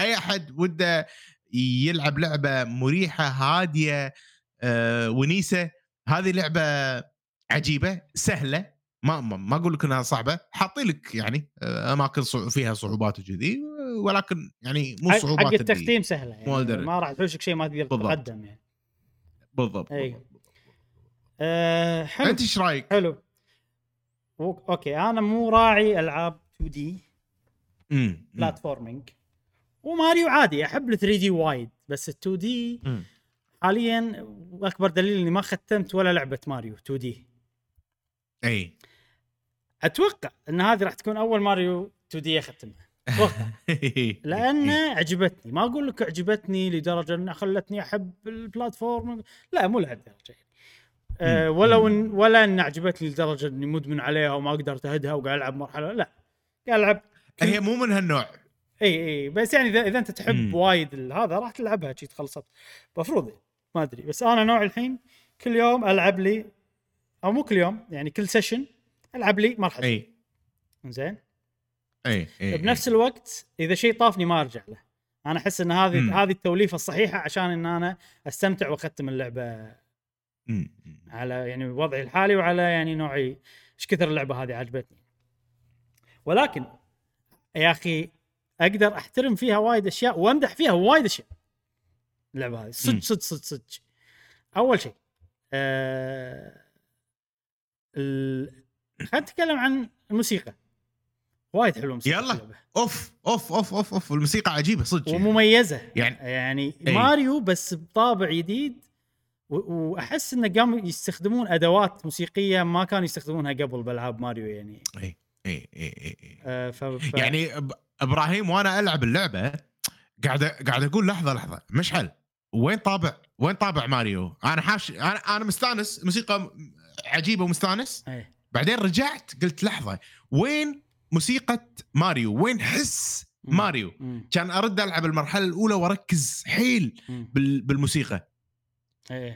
أي أحد وده يلعب لعبة مريحة هادية آه، ونيسة هذه لعبة عجيبة سهلة ما ما, ما أقول لك إنها صعبة حاطين لك يعني آه، أماكن فيها صعوبات وكذي ولكن يعني مو صعوبات حق التختيم سهلة يعني. ما راح تحوشك شيء ما تقدر. تتقدم يعني بالضبط. بالضبط. أه حلو أنت إيش رأيك؟ حلو okay أنا مو راعي ألعاب 2D امم platforming وماريو عادي أحب ال 3D وايد بس ال 2D. حاليا أكبر دليل إني ما ختمت ولا لعبة ماريو 2D أي. أتوقع إن هذه راح تكون أول ماريو 2 دي أختمها. أتوقع. لأن عجبتني. ما أقول لك عجبتني لدرجة انها خلتني أحب البلاتفورم لا مو لهالدرجه أه مم. ولو إن ولا إن عجبتني لدرجة إني مدمن عليها وما قدرت أهدها وقاعد ألعب مرحلة لا. قاعد ألعب هي مو من هالنوع. إي إي بس يعني إذا إذا أنت تحب مم. وايد هذا راح تلعبها شي تخلصت. المفروض ما أدري بس أنا نوع الحين كل يوم ألعب لي أو مو كل يوم يعني كل session ألعب لي مرحله إي. زين إي إي بنفس الوقت إذا شيء طافني ما أرجع له. أنا أحس إن هذه مم. هذه التوليفة الصحيحة عشان إن أنا أستمتع وأختم اللعبة أمم. على يعني وضعي الحالي وعلى يعني نوعي. إيش كثر اللعبة هذه عجبتني. ولكن يا أخي أقدر أحترم فيها وايد أشياء وأمدح فيها وايد أشياء اللعبة هذه صدق. صدق صدق صدق أول شيء آه ال... خلينا نتكلم عن الموسيقى وايد حلوة موسيقى يلا. اللعبة. أوف أوف أوف أوف أوف الموسيقى عجيبة صدق يعني. ومميزة يعني يعني أي. ماريو بس بطابع جديد و- وأحس انه قاموا يستخدمون أدوات موسيقية ما كانوا يستخدمونها قبل بألعاب ماريو يعني اي اي اي اي آه ف... ف... يعني إبراهيم وأنا ألعب اللعبة قاعد قاعد أقول لحظة لحظة مشعل وين طابع؟ وين طابع ماريو؟ أنا حاش أنا أنا مستأنس موسيقى عجيبة ومستأنس. إيه. بعدين رجعت قلت لحظة وين موسيقى ماريو؟ وين حس. ماريو؟ مم. كان أرد ألعب المرحلة الأولى وأركز حيل. بال- بالموسيقى.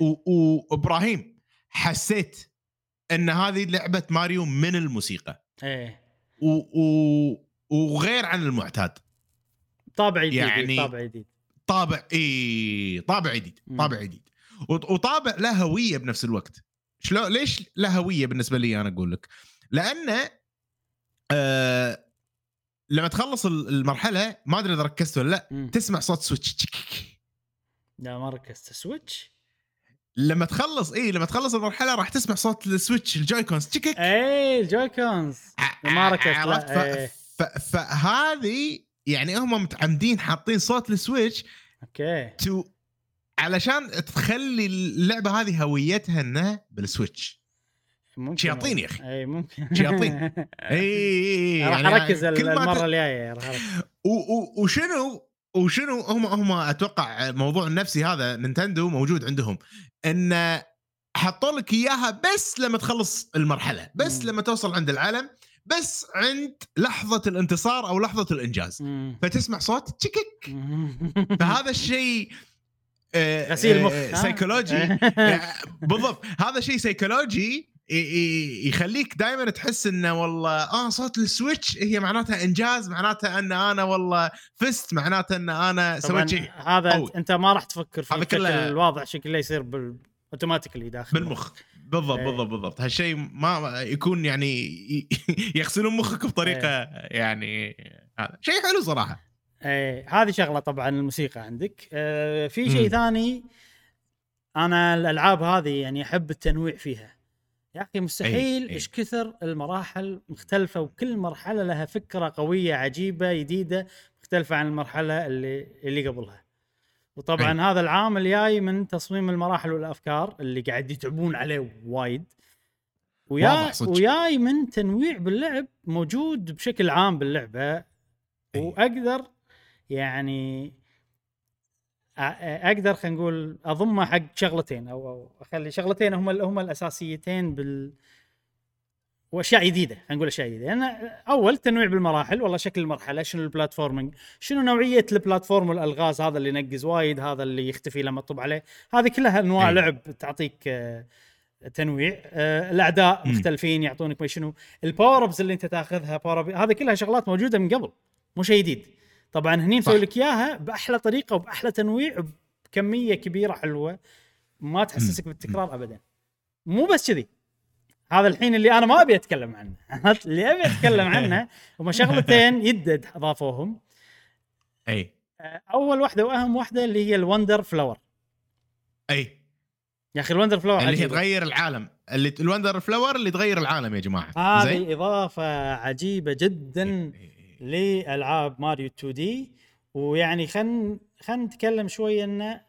و- وإبراهيم حسيت إن هذه لعبة ماريو من الموسيقى. إيه. و... و... وغير عن المعتاد. طابع جديد يعني- طابع جديد. طابع اي طابع جديد. طابع جديد. وط- وطابع له هوية بنفس الوقت. شلون ليش له هوية بالنسبة لي أنا أقول لك؟ لأنه آه لما تخلص ال- المرحلة ما أدري إذا ركزت ولا لا. تسمع صوت Switch لا ما ركزت. Switch لما تخلص اي لما تخلص المرحلة راح تسمع صوت ال Switch ال Joy-Cons تشيكك إيه ال Joy-Cons ما ركزت عرفت لا إيه. ف... ف... فهذه يعني هم متعمدين حاطين صوت ال Switch okay تو علشان تخلي اللعبة هذه هويتها إنها بال Switch ممكن شياطين يا أخي. اي ممكن شياطين. اي اي راح يعني أركز كل ما المرة. الجاية راح. وشنو وشنو هم هم أتوقع الموضوع النفسي هذا نينتندو موجود عندهم إن حطوا لك إياها بس لما تخلص المرحلة بس مم. لما توصل عند العالم بس عند لحظة الانتصار أو لحظة الإنجاز مم. فتسمع صوت تشكك مم. فهذا الشيء آه، غسيل آه، مخ آه، ها؟ سيكولوجي آه، بالضبط هذا شيء سيكولوجي يخليك دائما تحس إنه والله آه صوت ال Switch هي معناتها إنجاز معناتها إن أنا والله فزت معناتها إن أنا سويت شيء. هذا قوي. أنت ما راح تفكر فيه بشكل الواضح شكله يصير بال اوتوماتيكلي داخل. بالمخ. بالضبط إيه. بالضبط بالضبط. هالشيء ما يكون يعني يغسلون مخك بطريقة يعني هذا. شيء حلو صراحة. إيه هذه شغلة طبعا الموسيقى عندك. آه في شيء. ثاني أنا الألعاب هذه يعني أحب التنويع فيها. يا أخي مستحيل أي. إيش كثر المراحل مختلفة وكل مرحلة لها فكرة قوية عجيبة جديدة مختلفة عن المرحلة اللي اللي قبلها وطبعا هذا العامل جاي من تصميم المراحل والأفكار اللي قاعد يتعبون عليه وايد ويا. وياي من تنويع باللعب موجود بشكل عام باللعبة أي. وأقدر يعني أقدر خلينا نقول اضمه حق شغلتين أو أو أخلي شغلتين هم هم الأساسيتين بال وأشياء جديدة خلينا نقول أشياء جديدة. لأن أول تنويع بالمراحل والله شكل المرحلة شنو البلاتفورمينج شنو نوعية ال platform والألغاز هذا اللي ينقز وايد هذا اللي يختفي لما تطب عليه. هذه كلها أنواع أي. لعب تعطيك آه، تنويع. آه، الأعداء. مختلفين يعطونك ما شنو. ال power-ups اللي أنت تأخذها power هذه كلها شغلات موجودة من قبل مو شيء جديد. طبعا هني. مسوي لك إياها بأحلى طريقة وبأحلى تنويع بكميه كبيرة حلوة ما تحسسك بالتكرار ابدا. مو بس كذي. هذا الحين اللي أنا ما أبي أتكلم عنه؟ اللي أبي أتكلم عنه هم شغلتين يدد أضافوهم. أي. آه، أول واحدة وأهم واحدة اللي هي ال Wonder Flower. أي. يا أخي ال Wonder Flower اللي هي. تغير العالم. اللي ال Wonder Flower اللي تغير العالم يا جماعة. هذه إضافة عجيبة جدا. إيه. لألعاب ماريو 2D. ويعني خل خل نتكلم شوية انه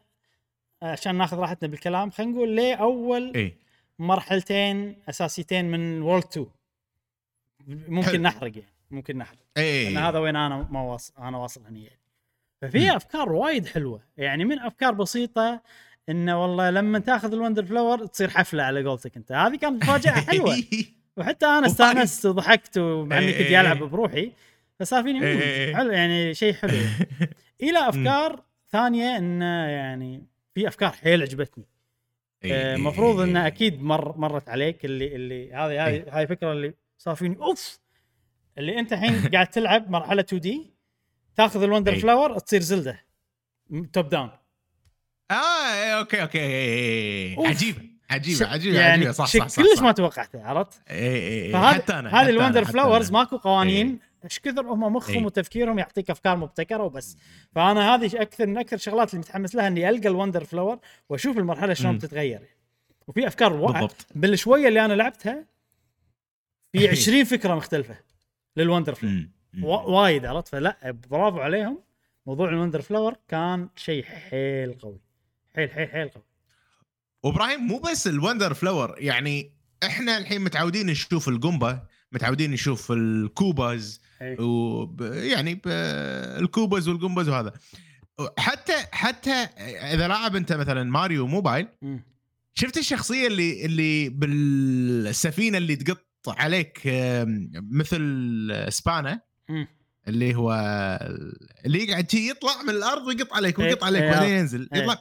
عشان ناخذ راحتنا بالكلام خلينا نقول ليه اول إي. مرحلتين أساسيتين من World 2 ممكن. نحرق يعني ممكن نحرق. إي. ان هذا وين أنا ما واصل أنا واصل هني يعني. ففي. أفكار وايد حلوة. يعني من أفكار بسيطة انه والله لما تاخذ ال Wonder Flower تصير حفلة على قولتك أنت. هذه كانت مفاجأة حلوة. وحتى أنا. استانست وضحكت ومع إني إيه كنت إيه العب إيه. بروحي. فصار فيني إيه إيه إيه. حلو يعني شيء حلو إلى أفكار ثانية انه يعني في أفكار حيل عجبتني المفروض إيه، انه إيه. أكيد مر مرت عليك اللي اللي هذه هذه هاي الفكرة اللي صار فيني أوف اللي أنت الحين قاعد تلعب مرحلة 2D تاخذ ال Wonder إيه. Flower تصير Zelda top down آه okay okay إيه،. عجيبة عجيبة عجيبة يعني عجيبة صح شيء صح صح كلش صح. ما توقعته عرفت؟ إيه. فهذا حتى أنا هذه ال Wonder Flowers. ماكو قوانين إيش كثر هم مخهم إيه. وتفكيرهم يعطيك أفكار مبتكرة وبس فأنا هذه أكثر من أكثر الشغلات اللي متحمس لها إني ألقى ال Wonder Flower وأشوف المرحلة شلون. بتتغير وفي أفكار. بالضبط بالشوية اللي أنا لعبتها في إيه. 20 فكرة مختلفة لل Wonder. وا- وايد عرفت فلا برافو عليهم موضوع ال Wonder Flower كان شيء حيل قوي حيل حيل حيل قوي وإبراهيم مو بس ال Wonder Flower يعني إحنا الحين متعودين نشوف ال Goomba متعودين نشوف ال Koopas إيه. وب... يعني ب... ال Koopas وال Goombas وهذا حتى حتى إذا لاعب أنت مثلا ماريو موبايل. شفت الشخصية اللي اللي بالسفينة اللي تقط عليك مثل سبانا. اللي هو اللي يقعد يطلع من الأرض ويقط عليك ويقط إيه، عليك إيه، وبعدين عارف. ينزل إيه. يطلع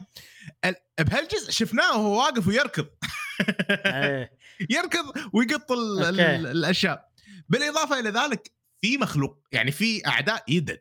ال- بهالجزء شفناه وهو واقف ويركض إيه. يركض ويقط ال. الأشياء بالإضافة إلى ذلك في مخلوق يعني في أعداء يدد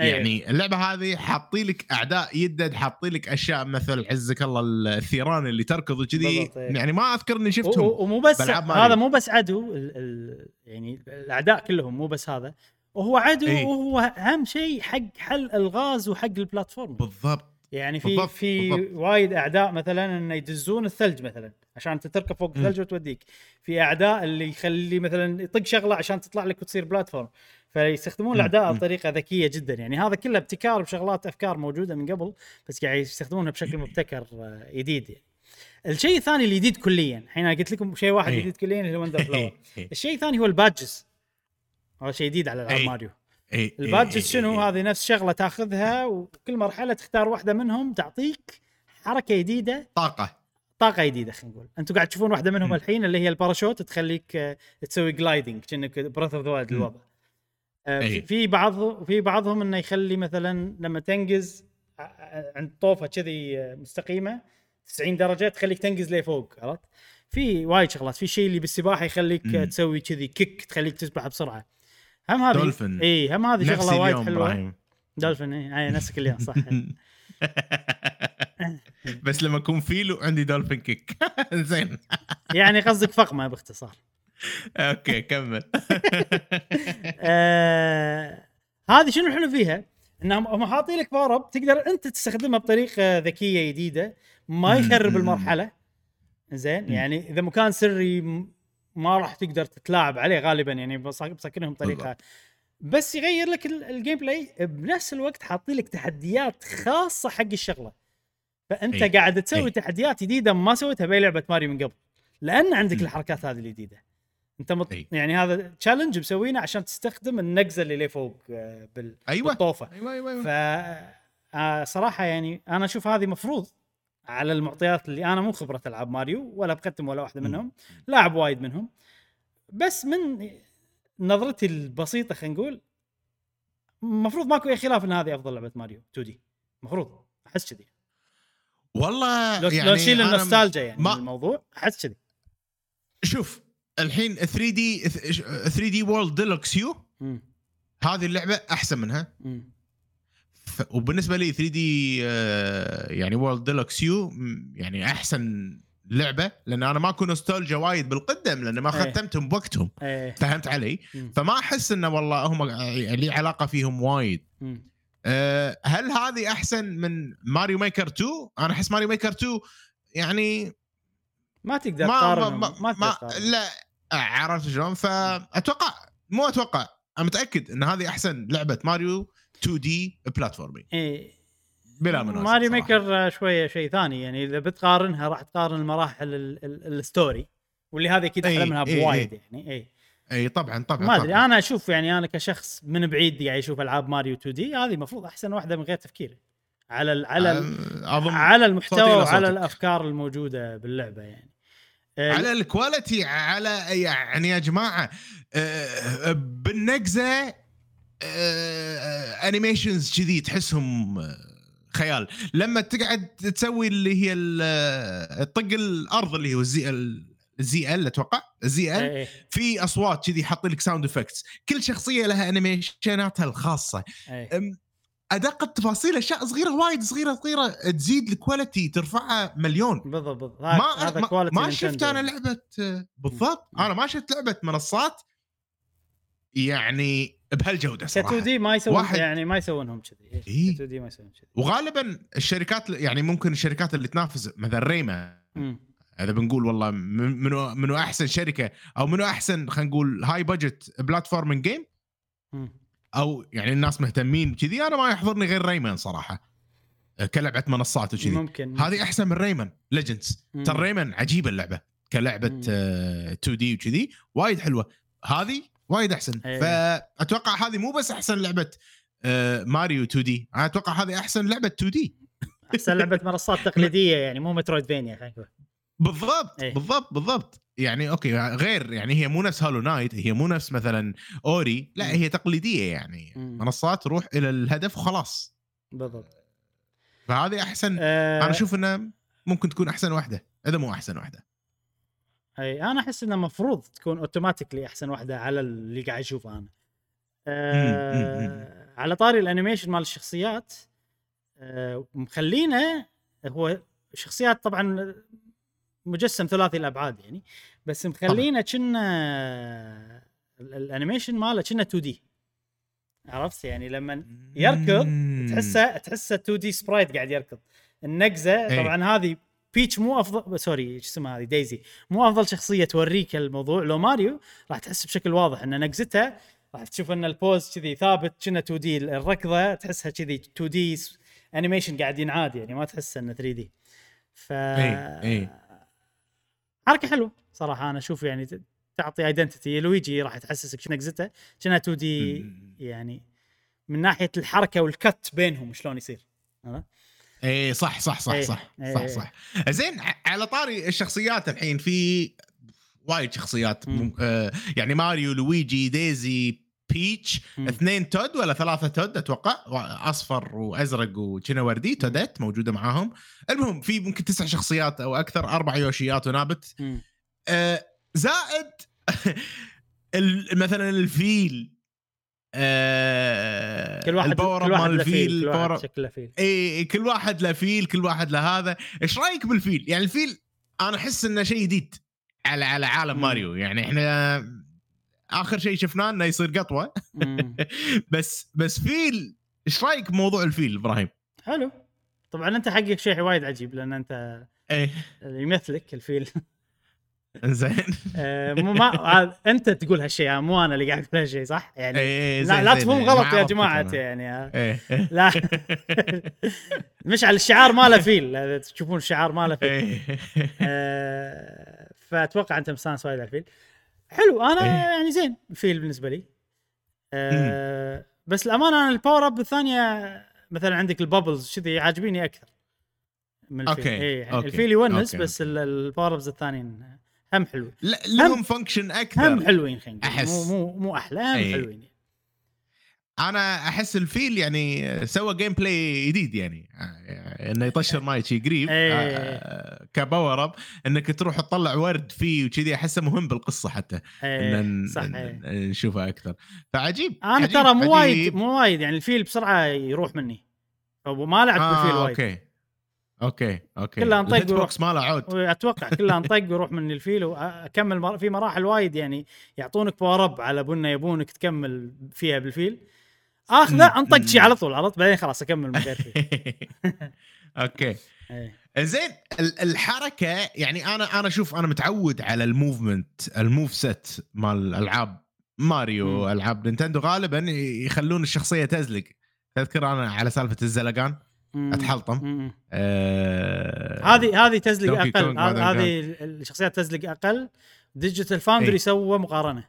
إيه. يعني اللعبة هذه حاطين لك أعداء يدد حاطين لك أشياء مثل عزك الله الثيران اللي تركض بالضبط، إيه. يعني ما أذكر إني شفتهم ومو بس. هذا مو بس عدو ال ال يعني الأعداء كلهم مو بس هذا وهو عدو إيه. وهو أهم شيء حق حل الغاز وحق البلاتفورم بالضبط يعني في بالضبط، في بالضبط. وايد أعداء مثلا انه يدزون الثلج مثلا عشان انت تركب فوق. الثلج وتوديك في أعداء اللي يخلي مثلا يطق شغلة عشان تطلع لك وتصير بلاتفورم فيستخدمون. الأعداء. بطريقة ذكية جدا يعني هذا كله ابتكار بشغلات أفكار موجودة من قبل بس قاعد يستخدمونها بشكل مبتكر آه، جديد يعني. الشيء الثاني اللي جديد كليا الحين قلت لكم شيء واحد إيه. جديد كليا اللي هو Wonder Flower الشيء الثاني هو ال badges هذا شيء جديد على العاب إيه. ماريو ال badges إيه، شنو إيه. هذه نفس شغلة تاخذها وكل مرحلة تختار واحدة منهم تعطيك حركة جديدة طاقة طاقة جديدة خلينا نقول أنتم قاعد تشوفون واحدة منهم مم. الحين اللي هي الباراشوت تخليك آه، تسوي gliding كأنك Breath of the مم. Wild آه، في- أي. في بعض في بعضهم إنه يخلي مثلا لما تنقز ع- عند طوفة كذي آه، مستقيمة 90 درجة تخليك تنقز لفوق عرفت؟ في وايد شغلات في شيء اللي بالسباحة يخليك آه، مم. تسوي كذي kick تخليك تسبح بسرعة هم هذه دولفين. اي هم هذه شغلة وايد حلوة إبراهيم دولفين أي نفسك اليوم صح بس لما أكون seal وعندي dolphin kick زين يعني قصدك فقمة باختصار okay كمل آه هذه شنو الحلو فيها؟ إنهم هم حاطين لك power up تقدر أنت تستخدمها بطريقة ذكية جديدة ما يخرب. المرحلة زين. يعني إذا مكان سري ما راح تقدر تتلاعب عليه غالبا يعني بسكنهم طريقة. بس يغير لك ال- ال gameplay بنفس الوقت حاطين لك تحديات خاصة حق الشغلة فأنت أي. قاعد تسوي أي. تحديات جديدة ما سويتها بأي لعبة ماريو من قبل لأن عندك مم. الحركات هذه الجديدة أنت مط... أي. يعني هذا تشالنج مسوينه عشان تستخدم النقزة اللي لفوق آه، بال... أيوه بالطوفة أيوه أيوه ف أيوة. آه، صراحة يعني أنا أشوف هذه مفروض على المعطيات اللي أنا مو خبرة ألعاب ماريو ولا بختم ولا واحدة. منهم لاعب وايد منهم بس من نظرتي البسيطة خلينا نقول المفروض ماكو أي خلاف إن هذه أفضل لعبة ماريو 2 دي المفروض أحس كذي والله لو يعني لو نشيل النوستالجيا يعني ما-. الموضوع أحس كذي شوف الحين 3D 3D World Deluxe U. هذه اللعبة أحسن منها مم. ف... وبالنسبة لي 3D يعني World Deluxe U يعني أحسن لعبة لأن أنا ماكو نوستالجيا وايد بالقدم لأن ما إيه. ختمتهم بوقتهم إيه فهمت علي؟ فما أحس إنه والله هم لي علاقة فيهم وايد. أه هل هذه أحسن من ماريو Maker 2 أنا أحس ماريو Maker 2 يعني ما تقدر ما تقارن ما, ما, ما, ما. لا عرفت شلون فأتوقع مو أتوقع أنا متأكد إن هذه أحسن لعبة ماريو 2D platforming إيه. بلا منازع ماريو صراحة. Maker آه، شوية شيء ثاني يعني إذا بتقارنها راح تقارن المراحل ال- ال- ال story واللي هذه أكيد أحلى إي، منها إي، بوايد يعني اي اي طبعا طبعا ما أدري. أنا أشوف يعني أنا كشخص من بعيد قاعد يشوف ألعاب ماريو 2D هذه المفروض أحسن واحدة من غير تفكير. على ال على ال أظن على صوتي المحتوى وعلى. الأفكار الموجودة باللعبة يعني. آه، على ال quality على يعني يا جماعة آه، بالنقزة animations كذي تحسهم آه، خيال. لما تقعد تسوي اللي هي ال- طق الأرض اللي هو ال Z ال ZL أتوقع؟ ال ZL؟ إيه، إيه، في أصوات كذي حاطين لك sound effects كل شخصية لها انيميشناتها الخاصة. إيه. أدق التفاصيل أشياء صغيرة وايد صغيرة صغيرة تزيد ال quality ترفعها مليون. بالضبط بالضبط. ما هذا ما, ما شفت. أنا لعبة بالضبط. أنا ما شفت لعبة منصات يعني بهالجودة ك صراحة. 2D ما يسوون واحد- يعني ما يسوونهم كذي. إيه. 2D ما يسوون كذي. وغالبا الشركات يعني ممكن الشركات اللي تنافس مثلا Rayman. اذا بنقول والله من- منو منو أحسن شركة أو منو أحسن خلينا نقول high budget platforming game. أو يعني الناس مهتمين كذي. أنا ما يحضرني غير Rayman صراحة. كلعبة منصات وكذي. ممكن هذه أحسن من Rayman Legends. ترى Rayman عجيبة اللعبة. كلعبة مم. آه 2D وكذي. وايد حلوة. هذه وايد أحسن. إيه. فأتوقع هذه مو بس أحسن لعبة آه ماريو 2D. أنا أتوقع هذه أحسن لعبة 2D. أحسن لعبة منصات تقليدية يعني مو metroidvania خلينا نقول. بالضبط إيه. بالضبط بالضبط. يعني okay غير يعني هي مو نفس Hollow Knight هي مو نفس مثلا Ori لا. هي تقليدية يعني. مم. منصات تروح إلى الهدف وخلاص بالضبط. فهذه أحسن. آه. أنا أشوف إنها ممكن تكون أحسن واحدة. إذا مو أحسن واحدة. إي أنا أحس إنه المفروض تكون automatically أحسن واحدة على اللي قاعد أشوفه أنا. آه على طاري ال animation مال الشخصيات آه مخلينه هو شخصيات طبعا مجسم ثلاثي الأبعاد يعني بس مخلينه كنا ال- ال animation ماله كنا 2 D عرفت؟ يعني لما يركض. تحسه تحسه 2 D sprite قاعد يركض. النقزة. طبعا هذه بيتش مو افضل sorry شو اسمها هذه؟ دايزي. مو أفضل شخصية توريك الموضوع لو ماريو راح تحس بشكل واضح إن نقزتها راح تشوف إن ال pose كذي ثابت كنا 2 D الركضة تحسها كذي 2 D animation قاعد ينعاد يعني ما تحس إنه 3 D ف. حركة حلوة صراحة أنا أشوف يعني تعطي identity لويجي راح تحسسك نقزته كنا 2 D. يعني من ناحية الحركة والكت بينهم شلون يصير إيه صح صح صح إيه، صح إيه. صح صح زين على طاري الشخصيات الحين في وايد شخصيات مم. آه يعني ماريو لويجي ديزي بيتش مم. اثنين تود ولا ثلاثة تود أتوقع أصفر وأزرق وكنا وردي تودات موجودة معاهم المهم في ممكن تسع شخصيات أو أكثر أربع يوشيات ونابت مم. آه زائد مثلا الفيل آه كل واحد ال power كل واحد مال له فيل الفيل كل واحد ال power شكله فيل. اي كل واحد له فيل كل واحد له هذا. إيش رأيك بالفيل؟ يعني الفيل أنا أحس إنه شيء جديد على على عالم مم. ماريو. يعني إحنا آخر شيء شفناه إنه يصير قطوة. بس بس فيل إيش رأيك بموضوع الفيل إبراهيم؟ حلو. طبعا أنت حقك شيء وايد عجيب لأن أنت إيه. يمثلك الفيل. زين آه، ما أنت تقول هالشيء مو أنا اللي قاعد أقول هالشيء صح يعني إيه لا, زين لا. تفهم غلط يا جماعة. يعني آه. إيه إيه. لا مشعل الشعار ماله فيل تشوفون الشعار ماله فيل إيه آه، فأتوقع أنت مستانس وايد على الفيل حلو أنا إيه. يعني زين الفيل بالنسبة لي آه، بس الامانه أنا ال power up الثانية مثلا عندك ال bubbles كذي عاجبيني أكثر من الفيل أوكي، إيه يعني أوكي، الفيل يونس بس ال- ال power ups الثانيين هم حلوين. لا لهم function أكثر. هم حلوين خلينا أحس. مو مو أحلى هم إيه. حلوين أنا أحس الفيل يعني سوى gameplay جديد يعني. آه، إنه يطشر ماي شي قريب. إيه. آه، ك power up. إنك تروح تطلع ورد فيه وكذي أحسه مهم بالقصة حتى. إيه، إن صح إيه. نشوفها أكثر. فعجيب أنا عجيب، ترى مو وايد. مو وايد يعني الفيل بسرعة يروح مني. ما لعبت آه بالفيل وايد. أوكي. أوكي أوكي كلها انطق. box ماله عود أتوقع كلها انطق ويروح من الفيل واكمل مر... في مراحل وايد يعني يعطونك power up على بنا يبونك تكمل فيها بالفيل آخذه. انطق شي. على طول عرفت بعدين خلاص أكمل من غير فيل أوكي إيه. زين ال- الحركة يعني أنا أنا أشوف أنا متعود على ال movement ال move set مال ألعاب ماريو. ألعاب نينتندو غالبا يخلون الشخصية تزلق تذكر أنا على سالفة الزلقان. أتحلطم. آه هذه هذه تزلق أقل هذه الشخصيات تزلق أقل ديجيتال فاوندري. سوى مقارنة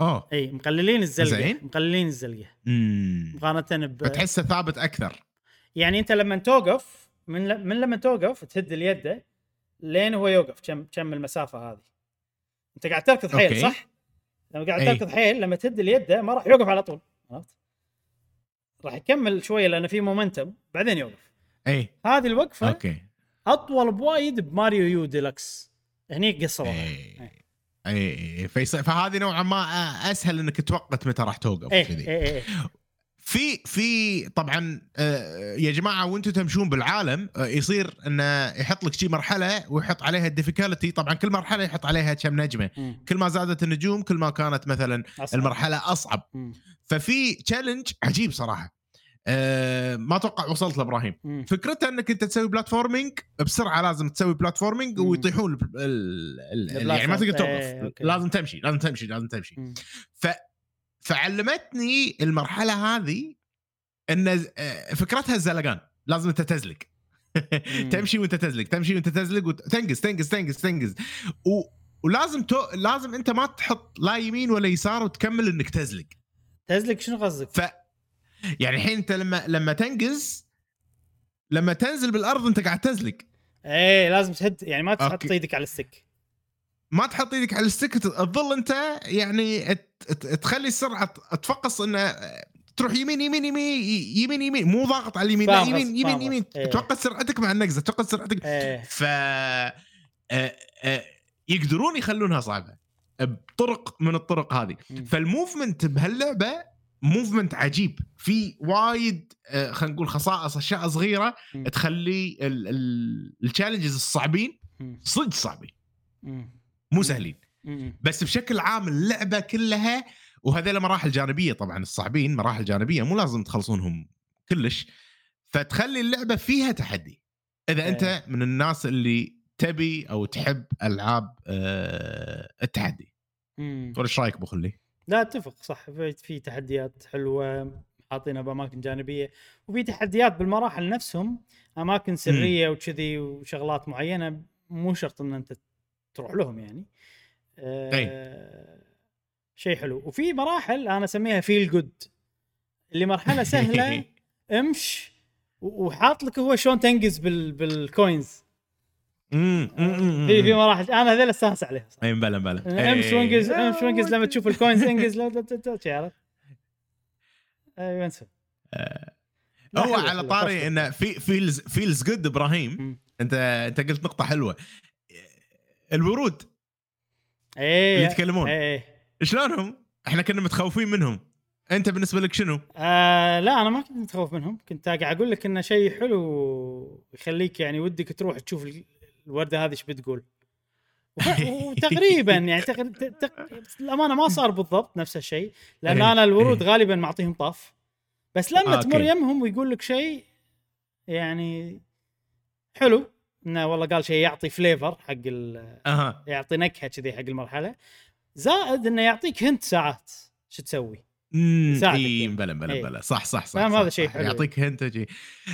أوه إي مقللين الزلقة زين. مقللين الزلقة امم مقارنة ب فتحسه ثابت أكثر يعني أنت لما توقف من ل... من لما توقف تهد اليد لين هو يوقف كم كم المسافة هذه أنت قاعد تركض حيل أوكي. صح؟ لما قاعد. تركض حيل لما تهد اليد ما راح يوقف على طول عرفت؟ راح يكمل شوية لأنه في momentum بعدين يوقف. إي. هذه الوقفة أوكي. أطول بوايد بماريو يو ديلكس. هني قصروها إي. إي. فهذه نوعا ما أسهل إنك توقت متى راح توقف كذي في في طبعا آه، يا جماعة وأنتم تمشون بالعالم آه، يصير إنه يحط لك شي مرحلة ويحط عليها ال difficulty طبعا كل مرحلة يحط عليها كم نجمة. كل ما زادت النجوم كل ما كانت مثلا أصعب. المرحلة أصعب مم. ففي challenge عجيب صراحة أه ما أتوقع وصلت له ابراهيم مم. فكرتها إنك أنت تسوي platforming بسرعة لازم تسوي platforming. ويطيحون ال- ال- ال- يعني ما تقدر. إيه، توقف أوكي. لازم تمشي لازم تمشي لازم تمشي. ف فعلمتني المرحلة هذه إن آه، فكرتها الزلقان. لازم أنت تزلق. تمشي وأنت تزلق. تمشي وأنت تزلق وتنقز تنقز تنقز تنقز و... ولازم تو... لازم أنت ما تحط لا يمين ولا يسار وتكمل إنك تزلق. تزلق شنو قصدك؟ ف يعني الحين أنت لما لما تنقز لما تنزل بالأرض أنت قاعد تزلق. إيه لازم تهد يعني ما تحط. إيدك على ال stick ما تحط إيدك على ال stick تظل انت يعني تخلي السرعة تفقص انه تروح يمين يمين يمين يمين يمين مو ضاغط على اليمين لا يمين يمين يمين. إيه. توقف سرعتك مع النقزة توقف سرعتك إيه ف آه، آه، يقدرون يخلونها صعبة بطرق من الطرق هذه. فال movement بهاللعبة movement عجيب في وايد آه، خلينا نقول خصائص أشياء صغيرة مم. تخلي ال challenges الصعبين. صدق صعبين. مو سهلين. بس بشكل عام اللعبة كلها وهذول مراحل جانبية طبعا الصعبين مراحل جانبية مو لازم تخلصونهم كلش. فتخلي اللعبة فيها تحدي. إذا إيه. انت من الناس اللي تبي أو تحب ألعاب آه، التحدي. إيش رأيك أبو خلي؟ لا أتفق صح. في, في تحديات حلوة حاطينها بأماكن جانبية. وفي تحديات بالمراحل نفسهم أماكن سرية وكذي وشغلات معينة مو شرط إن أنت تروح لهم يعني. آه شيء حلو. وفي مراحل أنا أسميها فيل جود اللي مرحلة سهلة امش وحاط لك هو شلون تنقز بال بال coins امم في في مراحل أنا هذول أستانس عليها. أي مبلا مبلا امس إيه. وانقز امس وانقز لما تشوف ال coins شي عرفت. أيوه انسى لا، هو على طاري. إنه في feels feels good إبراهيم. أنت أنت قلت نقطة حلوة. الورود إيه اللي يتكلمون. إيه شلونهم؟ إحنا كنا متخوفين منهم أنت بالنسبة لك شنو؟ آه لا أنا ما كنت متخوف منهم كنت قاعد أقول لك إنه شيء حلو يخليك يعني ودك تروح تشوف ال- الوردة هذه إيش بتقول وتقريبا يعني تقر... ت- تق... الامانه ما صار بالضبط نفس الشيء لأن إيه، أنا الورود إيه. غالبا معطيهم طاف بس لما آه، تمر. يمهم ويقول لك شيء يعني حلو إنه والله قال شيء يعطي فليفر حق ال... أها يعطي نكهة كذي حق المرحلة زائد إنه يعطيك hint ساعات شو تسوي إي يعني. بلا بلا. بلا صح صح صح صح، هذا شيء صح. حلو. يعطيك hint شي.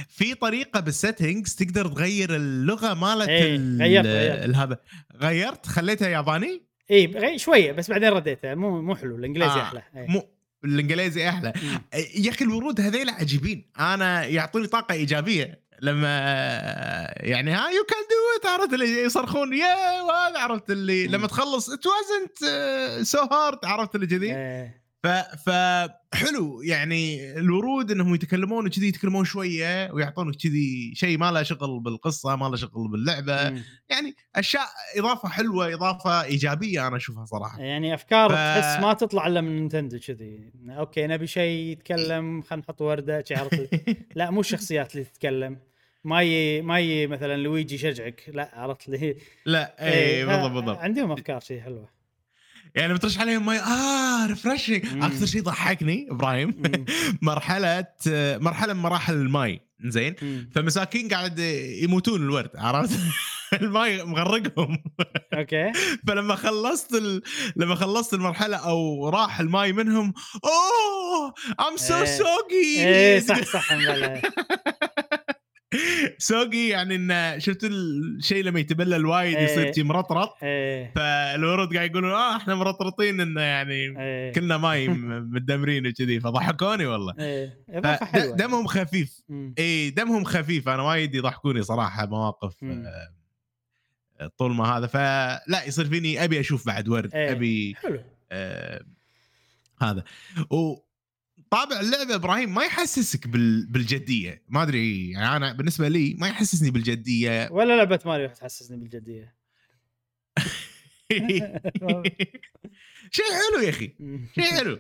في طريقة بال settings تقدر تغير اللغة مالت ال- غيرت- غيرت. هذا غيرت خليتها ياباني إي شوية بس بعدين رديته مو مو حلو الإنجليزي آه، أحلى. مو الإنجليزي أحلى. يا أخي الورود هذيل عجيبين أنا يعطوني طاقة إيجابية لما يعني ها you can do it عرفت اللي يصرخون يا وهذا عرفت اللي. لما تخلص it wasn't so hard عرفت اللي كذي. ف فحلو يعني الورود إنهم يتكلمون وكذي يتكلمون شوية ويعطونك كذي شيء ما له شغل بالقصة ما له شغل باللعبة. مم. يعني أشياء إضافة حلوة إضافة إيجابية أنا أشوفها صراحة. يعني أفكار ف- تحس ما تطلع إلا من نينتندو كذي. okay نبي شيء يتكلم خلينا نحط وردة. لا مو الشخصيات اللي تتكلم. ما ي ما ي مثلا لويجي يشجعك لا عرفت لي لا اي ف- بالضبط بالضبط. عندهم أفكار شيء حلوة. يعني بترش عليهم مي آه refreshing. أكثر شيء ضحكني إبراهيم. مرحلة مرحلة من مراحل الماي زين. فمساكين قاعد يموتون الورد عرفت الماي مغرقهم okay فلما خلصت ال... لما خلصت المرحلة أو راح الماي منهم أوه I'm so. soggy إيه صح صح. soggy يعني انه شفت الشيء لما يتبلل وايد يصير إيه. شي مرطرط. إيه. فالورد قاعد يقولون آه إحنا مرطرطين انه يعني إيه. كلنا ماي م- مدمرين وكذي. فضحكوني والله. إيه. حلوة دمهم خفيف. إي دمهم خفيف. أنا وايد يضحكوني صراحة مواقف. آه، طول ما هذا. فلا يصير فيني أبي أشوف بعد ورد إيه. أبي حلو. آه هذا. وطابع اللعبة إبراهيم ما يحسسك بال... بالجدية. ما أدري يعني أنا بالنسبة لي ما يحسسني بالجدية. ولا لعبة ماريو تحسسني بالجدية. شيء حلو يا أخي. شيء حلو.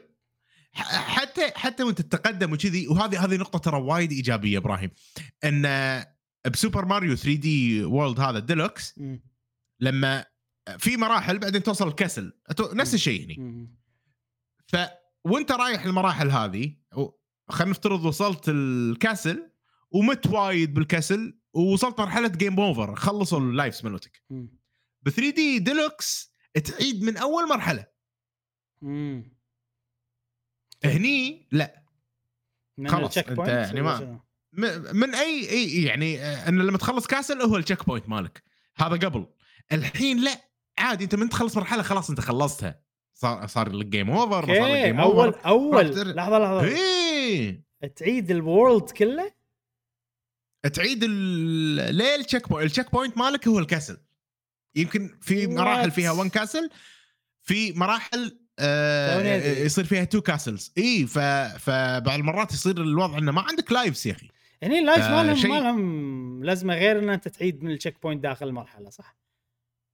حتى حتى وأنت تتقدم وكذي وهذه هذه نقطة ترى وايد إيجابية إبراهيم. إن بسوبر ماريو 3D World هذا الديلوكس مم. لما في مراحل بعدين توصل ال castle نفس الشيء هنا. ف وانت رايح المراحل هذه خلينا نفترض وصلت ال castle ومت وايد بال castle ووصلت مرحلة game over خلصوا ال lives مالتك. ب 3 دي ديلوكس تعيد من أول مرحلة. مم. هني لا. خلاص، point يعني ما- من أي أي يعني ان لما تخلص castle هو ال check point مالك. هذا قبل. الحين لا. عادي انت من تخلص مرحلة خلاص انت خلصتها. صار صار لك game over صار لك okay game اول over أول. لحظة لحظة. إيه. تعيد ال world كله؟ تعيد ليه ال check point ال check point مالك هو ال castle. يمكن في مراحل? فيها 1 castle في مراحل آه أدري. يصير فيها 2 castles إي فبعض المرات يصير الوضع إنه ما عندك lives يا أخي. يعني ال life آه، ما لهم ما لهم لازمة غير ان انت تعيد من ال check point داخل المرحلة صح؟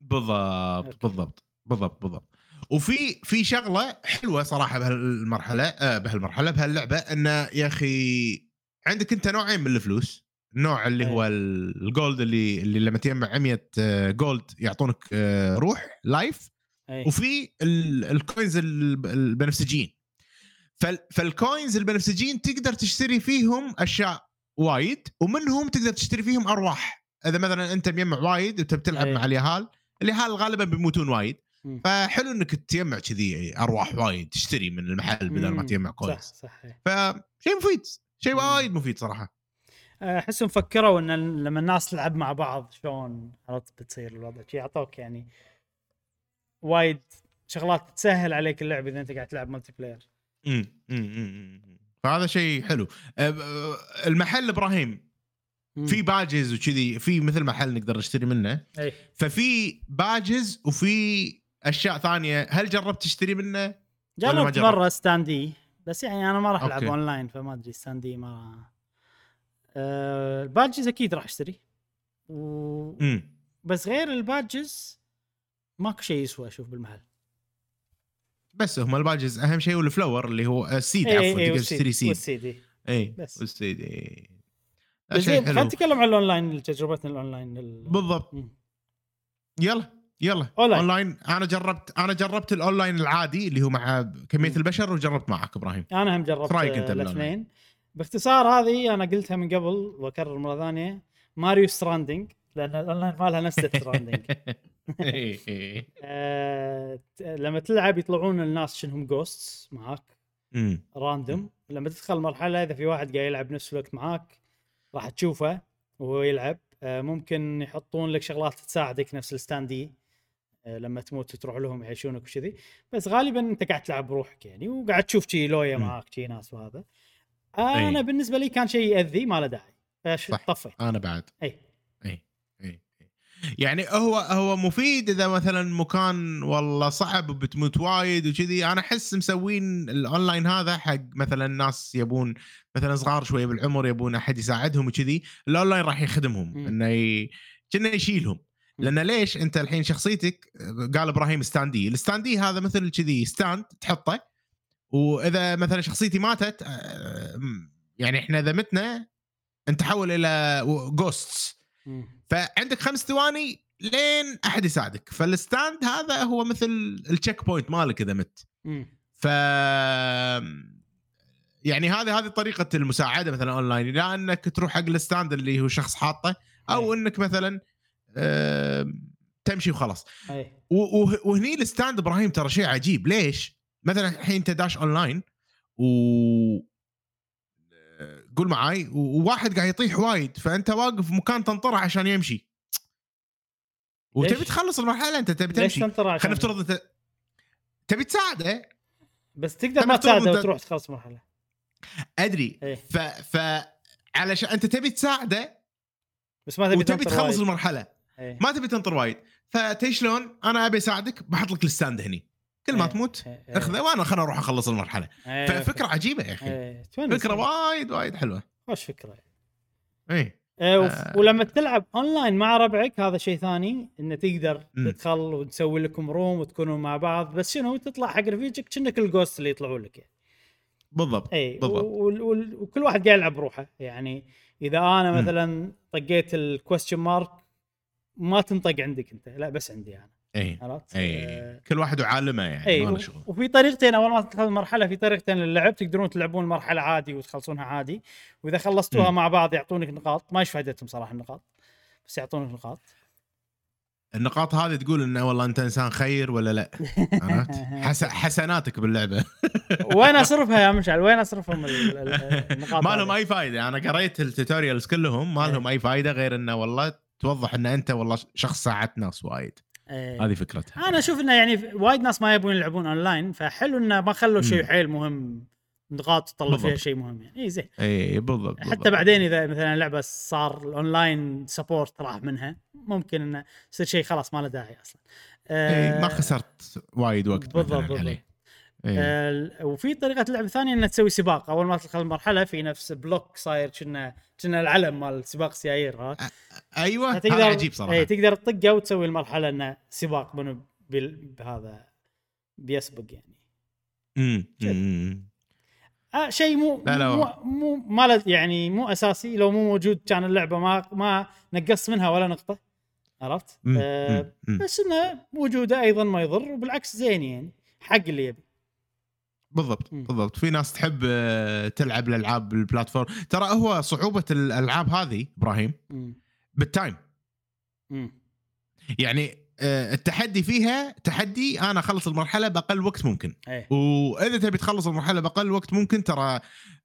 بالضبط. بالضبط بالضبط بالضبط. وفي في شغلة حلوة صراحة بهالمرحلة آه بهالمرحلة بهاللعبة انه يا أخي عندك أنت نوعين من الفلوس. النوع اللي هو ال- ال gold اللي اللي لما تجمع 100 آه، gold يعطونك آه، روح life اي وفي ال- ال coins ال- البنفسجيين فال- فال coins البنفسجيين تقدر تشتري فيهم أشياء وايد ومنهم تقدر تشتري فيهم أرواح. إذا مثلا أنت مجمع وايد وانت بتلعب أي. مع اليهال اليهال غالبا بيموتون وايد. فحلو إنك تجمع كذي أرواح وايد تشتري من المحل بدل ما. تجمع صح coins صح إي. فشيء مفيد شيء. وايد مفيد صراحة. احسهم فكروا إن لما الناس تلعب مع بعض شلون عرفت بتصير الوضع؟ شي يعطوك يعني وايد شغلات تسهل عليك اللعب إذا أنت قاعد تلعب multiplayer فهذا شيء حلو. المحل إبراهيم. في badges وكذي في مثل محل نقدر نشتري منه. إي. ففي badges وفي أشياء ثانية هل جربت تشتري منه؟ جربت؟ مرة standee بس يعني أنا ما راح ألعب. أونلاين فما أدري standee ما أه ال badges أكيد راح أشتري و... بس غير ال badges ماكو شيء يسوى أشوف بالمحل بس هم ال badges أهم شيء وال flower اللي هو ال seed اي عفوا اي تقدر تشتري seed وال seed. اي بس. وال seed اي خلينا نتكلم عن الأونلاين تجربتنا الأونلاين ال- بالضبط. يلا يلا online. online أنا جربت أنا جربت الأونلاين العادي اللي هو مع كمية. البشر وجربت معك إبراهيم أنا هم جربت آه، بالأونلاين؟ الاثنين باختصار هذه أنا قلتها من قبل وأكرر مرة ثانية ماريو Stranding لأن الأونلاين مالها نفس Stranding إي، إي. آه، لما تلعب يطلعون الناس جنهم ghosts معاك. random لما تدخل مرحلة إذا في واحد قاعد يلعب نفس الوقت معاك راح تشوفه وهو يلعب آه، ممكن يحطون لك شغلات تساعدك نفس ال standee لما تموت تروح لهم يعيشونك وكذي بس غالبا أنت قاعد تلعب بروحك يعني وقاعد تشوف شي لويا. معاك شي ناس وهذا أنا أي. بالنسبة لي كان شيء يأذي ما له داعي فش- صح. طفيت أنا بعد أي أي أي. يعني هو هو مفيد إذا مثلا مكان والله صعب وبتموت وايد وكذي أنا أحس مسوين الأونلاين هذا حق مثلا ناس يبون مثلا صغار شوية بالعمر يبون أحد يساعدهم وكذي الأونلاين راح يخدمهم. إنه ي... كأنه يشيلهم. لأن ليش أنت الحين شخصيتك قال إبراهيم standee ال standee هذا مثل كذي stand تحطه وإذا مثلا شخصيتي ماتت آه، يعني إحنا إذا متنا نتحول إلى ghosts. فعندك خمس ثواني لين أحد يساعدك فال stand هذا هو مثل ال checkpoint مالك إذا مت. ف يعني هذه هذه طريقة المساعدة مثلا اونلاين لا إنك تروح حق ال stand اللي هو شخص حاطه أو أي. إنك مثلا تمشي وخلاص. وهني ال stand إبراهيم ترى شيء عجيب. ليش؟ مثلا الحين أنت داش أونلاين و قول معاي وواحد قاعد يطيح وايد فأنت واقف مكان تنطره عشان يمشي. وتبي؟ تخلص المرحلة أنت تبي تمشي. خلينا نفترض أنت تبي تساعده. بس تقدر ما تساعده أنت- وتروح تخلص مرحله أدري. إيه ف ف علشان أنت تبي تساعده بس ما تبي وتبي تخلص وايد. المرحلة. إيه. ما تبي تنطر وايد فتي شلون أنا أبي أساعدك بحط لك ال stand هني كل ما إيه. تموت إيه. اخذه وأنا خلنا أروح أخلص المرحلة. ففكرة عجيبة يا أخي. فكرة وايد وايد حلوة خوش فكرة اي. آه. ولما تلعب اونلاين مع ربعك هذا شيء ثاني انه تقدر. تدخل وتسوي لكم room وتكونوا مع بعض بس شنو تطلع حق رفيجك كأنك ال ghost اللي يطلعوا لك يعني. بالضبط اي بالضبط. وكل واحد قاعد يلعب بروحه يعني إذا أنا. مثلا طقيت ال question mark ما تنطق عندك انت لا بس عندي أنا. إي عرفت؟ إي. آه، كل واحد وعالمه يعني إي ما له شغل. وفي طريقتين أول ما تدخل المرحلة في طريقتين للعب تقدرون تلعبون المرحله عادي وتخلصونها عادي. وإذا خلصتوها مم. مع بعض يعطونك نقاط. ما إيش فائدتهم صراحة النقاط بس يعطونك نقاط. النقاط هذه تقول إنه والله أنت إنسان خير ولا لا؟ عرفت؟ حس... حسناتك باللعبة. وين أصرفها يا مشعل؟ وين أصرفهم ال- ال- النقاط ما لهم؟ أي فائده أنا قريت ال tutorials كلهم ما لهم أي فائده غير إنه والله توضح إن أنت والله شخص ساعدت ناس وايد إيه. هذه فكرتها أنا أشوف إنه يعني وايد ناس ما يبون يلعبون أونلاين فحلو إنه ما خلوا شيء. حيل مهم نقاط تطلع فيها. شيء مهم يعني اي زين اي بالضبط حتى. بعدين إذا مثلا لعبه صار ال online support راح منها ممكن إنه يصير شيء خلاص ما له داعي أصلا إيه ما آه، خسرت وايد وقت بالضبط، بالضبط. عليه إيه. وفي طريقة لعب ثانية انك تسوي سباق أول ما تدخل المرحلة في نفس block صاير كنا كنا العلم مال سباق سيايير ها أيوه تقدر هذا عجيب صراحة اي تقدر تطقه وتسوي المرحلة إنه سباق منو بهذا بيسبق يعني. آه شيء مو لا، لا. مو مو ما يعني مو أساسي لو مو موجود كان اللعبة ما ما نقص منها ولا نقطة عرفت؟ آه. بس إنه وجوده أيضا ما يضر وبالعكس زين يعني حق اللي يبي بالضبط. بالضبط في ناس تحب آه، تلعب الألعاب البلاتفورم ترى هو صعوبة الألعاب هذه إبراهيم. بالتايم. يعني آه، التحدي فيها تحدي أنا أخلص المرحلة بأقل وقت ممكن إيه وإذا تبي تخلص المرحلة بأقل وقت ممكن ترى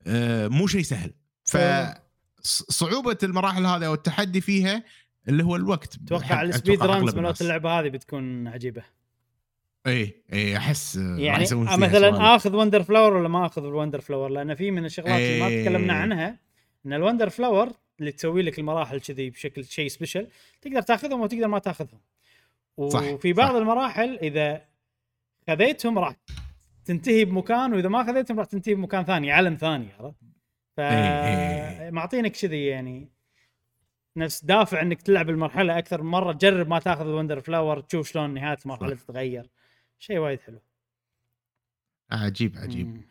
آه، مو شيء سهل ف ص- صعوبة المراحل هذه أو التحدي فيها اللي هو الوقت أتوقع ال speed runs مالت الناس. اللعبة هذه بتكون عجيبة اي اي أحس آه، يعني فيها مثلا. آخذ Wonder Flower ولا ما آخذ ال Wonder Flower لأن في من الشغلات اللي ما إيه. تكلمنا عنها إن ال Wonder Flower اللي تسوي لك المراحل كذي بشكل شيء special تقدر تاخذهم وتقدر ما تاخذهم صح، وفي بعض صح. المراحل إذا خذيتهم راح تنتهي بمكان وإذا ما خذيتهم راح تنتهي بمكان ثاني علم ثاني عرفت؟ ف إيه. معطينك كذي يعني نفس دافع إنك تلعب المرحلة أكثر من مرة تجرب ما تاخذ ال Wonder Flower تشوف شلون نهاية المرحلة صح. تتغير شيء وايد حلو عجيب عجيب مم.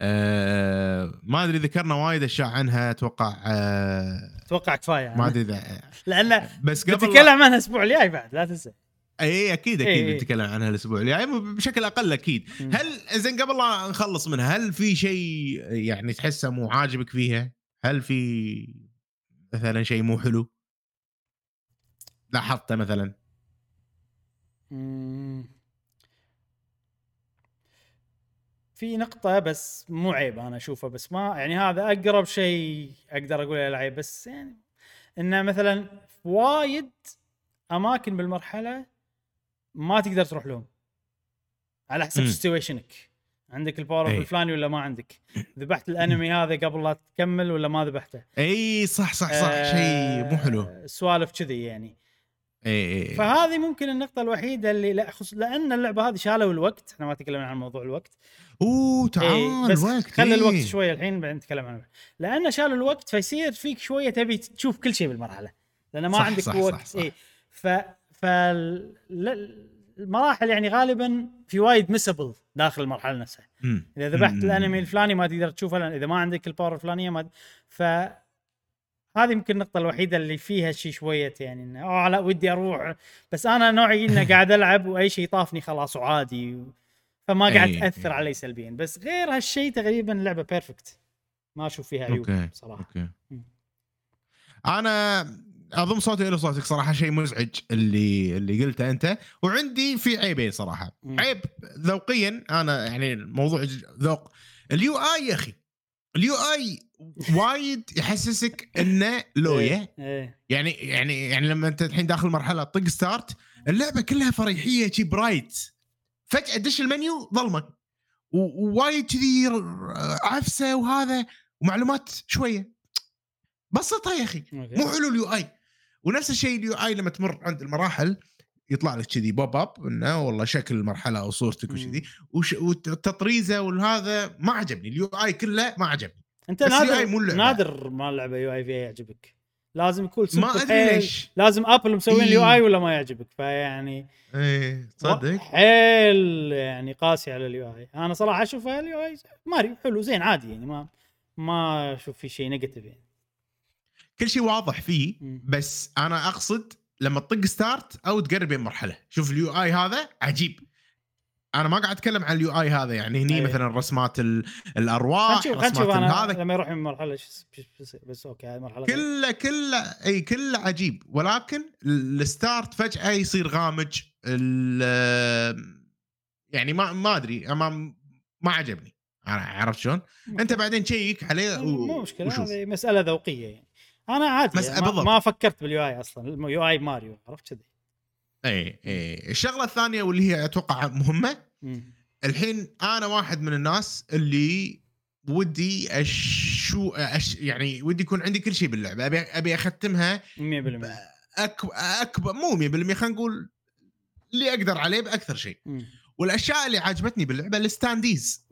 آه ما أدري ذكرنا وايد أشياء عنها أتوقع آه أتوقع كفاية ما أدري إذا لأن بس قبل بتتكلم عنها الأسبوع الجاي بعد لا تنسى إي أكيد أكيد. بنتكلم عنها الأسبوع الجاي بشكل أقل أكيد مم. هل زين قبل لا نخلص منها هل في شيء يعني تحسه مو عاجبك فيها؟ هل في مثلا شيء مو حلو؟ لاحظته مثلا مم. في نقطة بس مو عيب أنا اشوفه بس ما يعني هذا أقرب شيء أقدر أقول له عيب بس يعني إنه مثلا وايد أماكن بالمرحلة ما تقدر تروح لهم. على حسب. situation ك عندك ال power أي. الفلاني ولا ما عندك؟ ذبحت ال enemy هذا قبل لا تكمل ولا ما ذبحته؟ اي صح صح صح آه، شيء مو حلو. سوالف كذي يعني. اي اي فهذه ممكن النقطة الوحيدة اللي لا خص لأن اللعبة هذه شالوا الوقت، إحنا ما تكلمنا عن موضوع الوقت. أوه تعال إيه بس الوقت خلي إيه. الوقت شوية الحين بعدين نتكلم عنه. لأن شالوا الوقت فيصير فيك شوية تبي تشوف كل شيء بالمرحلة. لأن ما صح، عندك صح، وقت صح، صح. إيه ف ف ال- المراحل يعني غالبا في وايد مسبل داخل المرحلة نفسها. مم. إذا ذبحت. الأنمي الفلاني ما تقدر تشوفه إذا ما عندك الباور الفلانية ما ف هذه يمكن النقطة الوحيدة اللي فيها شيء شوية يعني إنه آه لا ودي أروح. بس أنا نوعي إنه قاعد ألعب وأي شيء طافني خلاص وعادي و... فما قاعد إيه، تأثر إيه. علي سلبيا. بس غير هالشيء تقريبا اللعبة perfect ما أشوف فيها عيوب okay مم. أنا أضم صوتي إلى صوتك صراحة شيء مزعج اللي اللي قلته أنت وعندي في عيبين صراحة. عيب ذوقيا أنا يعني الموضوع ذوق ال UI يا أخي. ال UI وايد يحسسك إنه لويا إيه, إيه. يعني يعني يعني لما أنت الحين داخل مرحلة طق start اللعبة كلها فريحية شي bright فجأة دش المنيو ظلمة. ووايد كذي عفسة وهذا ومعلومات شوية. بسطها يا أخي. مو حلو ال UI. ونفس الشيء ال UI لما تمر عند المراحل يطلع لك كذي pop up إنه والله شكل المرحلة أو صورتك. وكذي والتطريزه والهذا ما عجبني ال UI كله ما عجبني أنت نادر. نادر ما اللعبه UI فيها يعجبك لازم يكون ما أدري. ليش لازم ابل مسوين. ال UI ولا ما يعجبك فيعني إيه تصدق حيل يعني قاسي على ال UI أنا صراحة اشوفها ال UI ماريو حلو زين عادي يعني ما ما أشوف في شيء negative يعني كل شيء واضح فيه. بس أنا أقصد لما تطق start أو تقرب بين مرحلة. شوف ال UI هذا عجيب. أنا ما قاعد أتكلم عن ال UI هذا يعني هني أي. مثلا رسمات الأرواح خلينا نشوف هذا. لما يروح من مرحلة بس, okay هاي مرحلة كله كله أي كله عجيب. ولكن ال- ال start فجأة يصير غامج يعني ما ما أدري ما ما عجبني. عرفت شلون؟ أنت بعدين شيك عليه و- مو مشكلة. هذه مسألة ذوقية يعني. أنا عادي مس- يعني ما. ما فكرت بال UI أصلا ال UI ماريو عرفت كذي؟ إي إي. الشغلة الثانية واللي هي أتوقع مهمة مم. الحين أنا واحد من الناس اللي ودي أشو أش يعني ودي يكون عندي كل شيء باللعبة. أبي أبي أختمها 100% أك... أكبر مو 100% خلينا نقول اللي أقدر عليه بأكثر شيء. والأشياء اللي عجبتني باللعبة ال standees.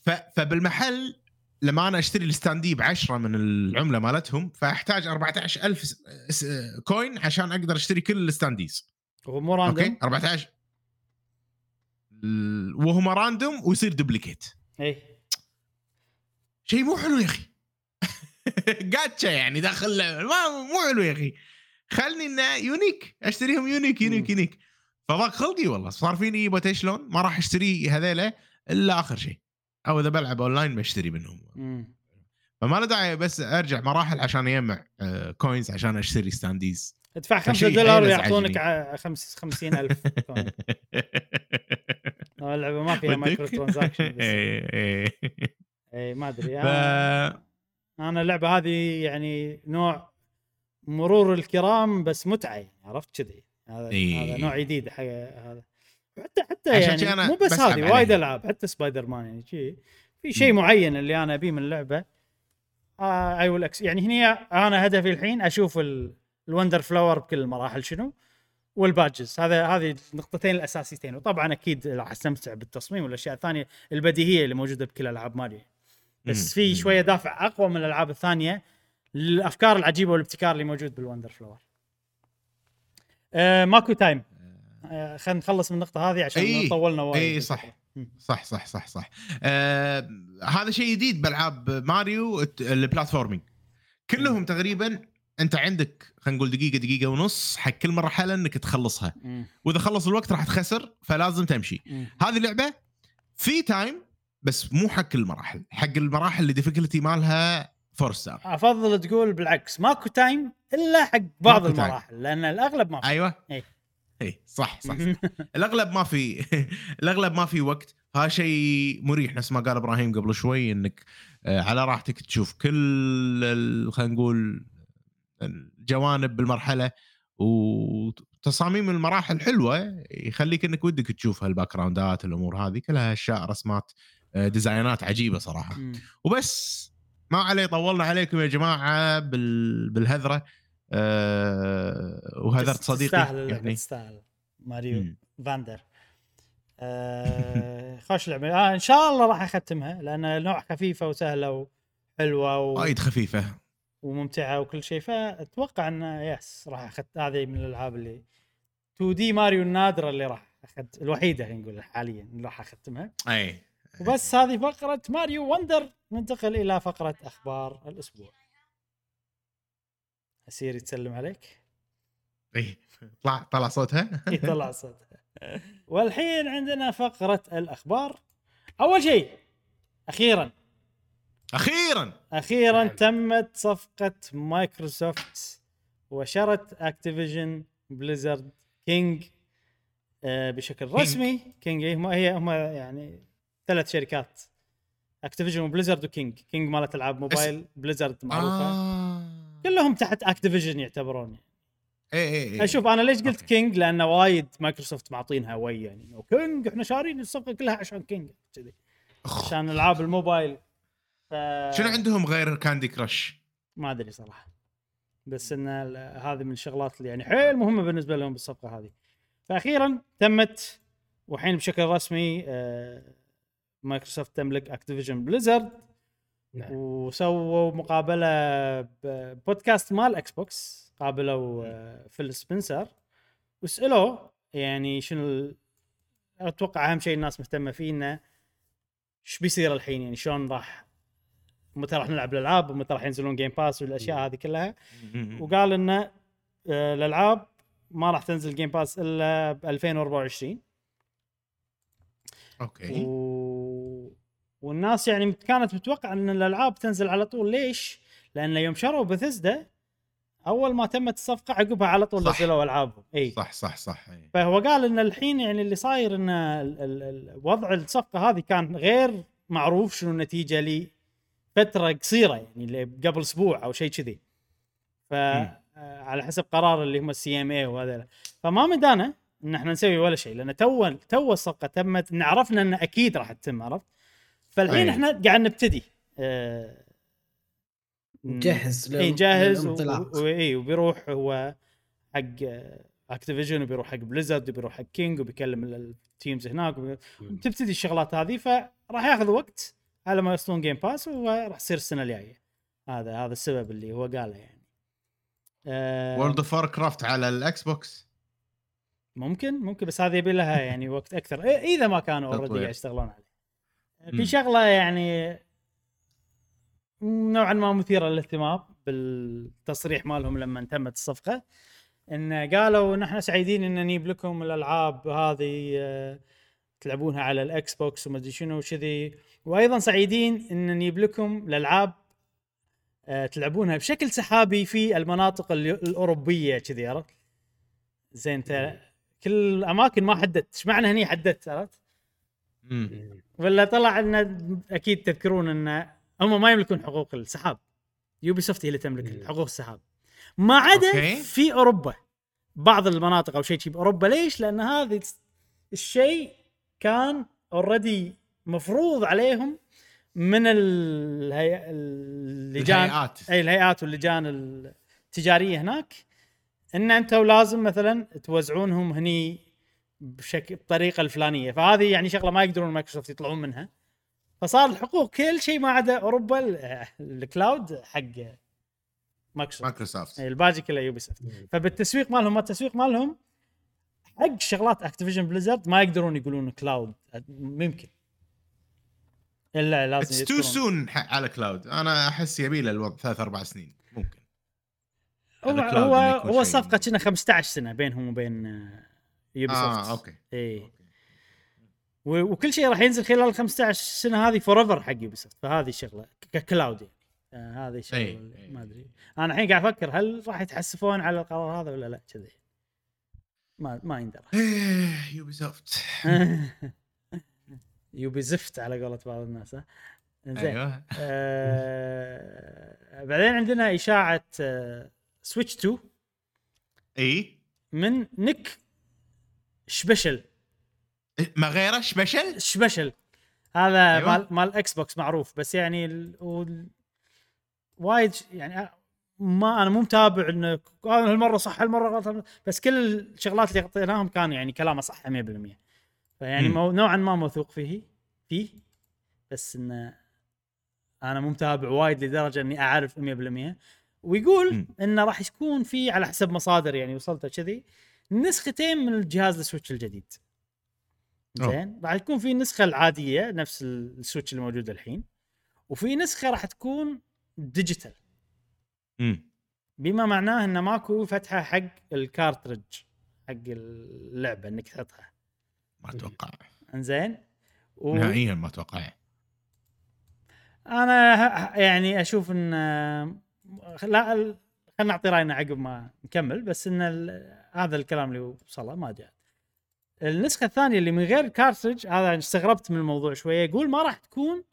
ف... فبالمحل لما أنا أشتري ال standee ب 10 من العملة مالتهم فأحتاج 14000 س... س... coin عشان أقدر أشتري كل ال standees. مو random okay؟ 14 ال- وهم random ويصير duplicate اي شيء مو حلو يا أخي. جاتشا يعني داخل. ما مو حلو يا أخي. خلني إنه unique أشتريهم unique unique. unique فضاق خلقي والله. صار فيني بوتي شلون ما راح أشتري هذيلا إلا آخر شيء. أو إذا بلعب أونلاين بشتري منهم مم. فما له داعي بس أرجع مراحل عشان أجمع آه، coins عشان أشتري standees ادفع 5 فشيء دولار ويعطونك أزعجني. ع- خمس 50000 coin. اللعبة ما فيها micro transaction بس. اي ما أدري ف أنا- أنا اللعبة هذه يعني نوع مرور الكرام بس متعة يعني عرفت كذي هذا إيه. هذا نوع جديد حق هذا حتى حتى يعني أنا مو بس هذه وايد. ألعاب حتى سبايدر مان يعني شي في شيء. معين اللي أنا أبيه من اللعبة I will يعني هني أنا هدفي الحين أشوف ال- ال Wonder Flower بكل المراحل شنو وال badges هذا هذه النقطتين الأساسيتين وطبعا أكيد راح أستمتع بالتصميم والأشياء الثانية البديهية اللي موجودة بكل الالعاب مالي بس. في. شوية دافع أقوى من الألعاب الثانية للأفكار العجيبة والابتكار اللي موجود بال Wonder Flower. آه ماكو time خلينا نخلص من النقطة هذه عشان إي، طولنا وايد اي صح. صح صح صح صح. آه هذا شيء جديد بألعاب ماريو ال platforming. كلهم تقريبا أنت عندك خلينا نقول دقيقة دقيقة ونص حق كل مرحله إنك تخلصها. وإذا خلص الوقت راح تخسر فلازم تمشي. هذه اللعبه في time بس مو حق كل المراحل. حق المراحل اللي difficulty مالها four star أفضل تقول بالعكس ماكو time إلا حق بعض. المراحل لأن الأغلب ما أيوه. إي. اي صح صح, صح. الأغلب ما في الأغلب ما في وقت هذا شيء مريح نفس ما قال إبراهيم قبل شوي إنك آه، على راحتك تشوف كل خلينا نقول الجوانب بالمرحلة وتصاميم المراحل حلوة يخليك إنك ودك تشوف هال background ات الأمور هذه كلها أشياء رسمات آه، design ات عجيبة صراحة. وبس ما عليه طولنا عليكم يا جماعة بال... بالهذرة أه وهذرت صديقي تستاهل يعني. تستاهل. ماريو مم. Wonder. آه خوش لعبة. آه إن شاء الله راح أختمها لأن نوع خفيفة وسهلة وحلوة و... وايد خفيفة. وممتعة وكل شيء. فأتوقع إن yes راح اخذ هذه من الألعاب اللي 2D ماريو النادرة اللي راح اخذ الوحيدة خلينا نقول حاليا اللي راح أختمها. أي. وبس هذه فقرة ماريو Wonder. ننتقل إلى فقرة أخبار الأسبوع. أسير يتسلم عليك؟ إي طلع طلع صوتها؟ يطلع صوت والحين عندنا فقرة الأخبار. أول شيء أخيرا. أخيرا! أخيرا نعم. تمت صفقة مايكروسوفت وشرت أكتيفيجن بليزرد كينج آه، بشكل رسمي. كينج إيه، هم هي هم يعني ثلاث شركات أكتيفيجن وبليزرد وكينج. كينج مالت ألعاب موبايل بليزرد معروفة. آه. كلهم تحت اكتيفيجن يعتبرون اي اي اي شوف أنا ليش قلت okay. كينج لأن وايد مايكروسوفت معطينها وي يعني. كينج إحنا شارين الصفقة كلها عشان كينج كذي. عشان ألعاب الموبايل. ف... شنو عندهم غير كاندي كراش؟ ما أدري صراحة. بس إن هذه من الشغلات اللي يعني حيل مهمة بالنسبة لهم بالصفقة هذه. فاخيرا تمت وحين بشكل رسمي آه، مايكروسوفت تملك اكتيفيجن بليزرد نعم. وسووا مقابلة بودكاست مال إكس بوكس قابلوا آه، فيل سبنسر. وسألوه يعني شنو أتوقع أهم شيء الناس مهتمة فيه إنه إيش بيصير الحين؟ يعني شلون راح متى راح نلعب الألعاب؟ ومتى راح ينزلون Game Pass والأشياء هذه كلها؟ وقال إنه آه، الألعاب ما راح تنزل Game Pass إلا ب 2024 okay. و... والناس يعني كانت متوقعة أن الألعاب تنزل على طول. ليش؟ لأن يوم شروا بثزدا أول ما تمت الصفقة عقبها على طول. نزلوا ألعابهم. إي. صح صح صح إي. فهو قال إن الحين يعني اللي صاير إن ال- ال- ال- وضع الصفقة هذه كان غير معروف شنو النتيجة لفتره قصيرة يعني اللي قبل أسبوع أو شيء كذي. ف آه، على حسب قرار اللي هم ال CMA وهذا. فما مدانا إن إحنا نسوي ولا شيء لأن توه توه الصفقة تمت إن عرفنا إن أكيد راح تتم عرفت؟ فالحين. إحنا قاعد نبتدي آه، نجهز إي جاهز و- للانطلاق. و- اي وبيروح هو حق اكتيفيجن وبيروح حق بليزرد وبيروح حق كينج وبيكلم ال- ال teams هناك وبي- مم. تبتدي الشغلات هذه فراح ياخذ وقت على ما يوصلون Game Pass وراح تصير السنة الجاية هذا هذا السبب اللي هو قاله يعني آه وورلد اوف كرافت على ال Xbox ممكن ممكن بس هذه يبي لها يعني وقت أكثر إذا ما كانوا already تطوير. قاعد يشتغلون عليه. في شغلة يعني نوعا ما مثيرة للاهتمام بالتصريح مالهم لما تمت الصفقة إن قالوا نحن سعيدين إن نجيب لكم الألعاب هذه آه، تلعبونها على ال Xbox وما أدري شنو وكذي وأيضا سعيدين إن نجيب لكم الألعاب آه، تلعبونها بشكل سحابي في المناطق ال- الأوروبية كذي عرفت؟ زين انت كل الأماكن ما حددت إيش معنى هني حددت عرفت؟ مم. ولا طلع أن أكيد تذكرون أن هم ما يملكون حقوق السحاب Ubisoft هي اللي تملك. حقوق السحاب ما عدا. في أوروبا بعض المناطق أو شيء شي بأوروبا ليش؟ لأن هذا الشيء كان already مفروض عليهم من الهي... اللجان الهيئات أي الهيئات واللجان التجارية هناك إن أنتم لازم مثلا توزعونهم هني بشكل بالطريقة الفلانية. فهذه يعني شغلة ما يقدرون مايكروسوفت يطلعون منها. فصار الحقوق كل شيء ما عدا أوروبا ال- ال cloud حق Microsoft. Microsoft. إي، الباقي كله Ubisoft. فبالتسويق مالهم ما التسويق مالهم حق شغلات Activision Blizzard ما يقدرون يقولون cloud ممكن. إلا لازم اتس تو. سون على cloud أنا أحس يبي له الوضع ثلاث أربع سنين. ممكن. هو هو, هو. صفقة كنا 15 سنة بينهم وبين آه، Ubisoft آه okay. اي وكل شيء راح ينزل خلال ال 15 سنة هذه forever حق Ubisoft فهذه الشغله ك cloud يعني. آه هذه الشغله أي. ما أدري. أنا الحين قاعد أفكر هل راح يتحسفون على القرار هذا ولا لا كذي. ما ما يندرى. إيه، Ubisoft Ubi زفت على قولة بعض الناس ها. زين أيوه. آه بعدين عندنا إشاعة آه Switch 2 اي من Nick شبشل إيه، ما غيره special شبشل هذا أيوة. مال مال Xbox معروف بس يعني ال... وال... وايد يعني ما أنا مو متابع إنه هذا هالمرة صح هالمرة غلط بس كل الشغلات اللي غطيناهم كان يعني كلامه صح 100% فيعني. مو... نوعا ما موثوق فيه فيه بس إنه أنا مو متابع وايد لدرجة إني أعرف 100% ويقول. إنه راح يكون في على حسب مصادر يعني وصلت كذي نسختين من الجهاز ال Switch الجديد. زين؟ راح تكون في النسخه العادية نفس ال Switch اللي موجود الحين وفي نسخة راح تكون digital امم بما معناه انه ماكو فتحة حق ال cartridge حق اللعبة إنك تحطها. ما أتوقع. إنزين؟ و... نهائيا ما أتوقع. أنا يعني أشوف إن لا ال- خلينا نعطي رأينا عقب ما نكمل بس إن هذا الكلام اللي وصله ما جاء. النسخة الثانية اللي من غير ال cartridge هذا استغربت من الموضوع شوية يقول ما راح تكون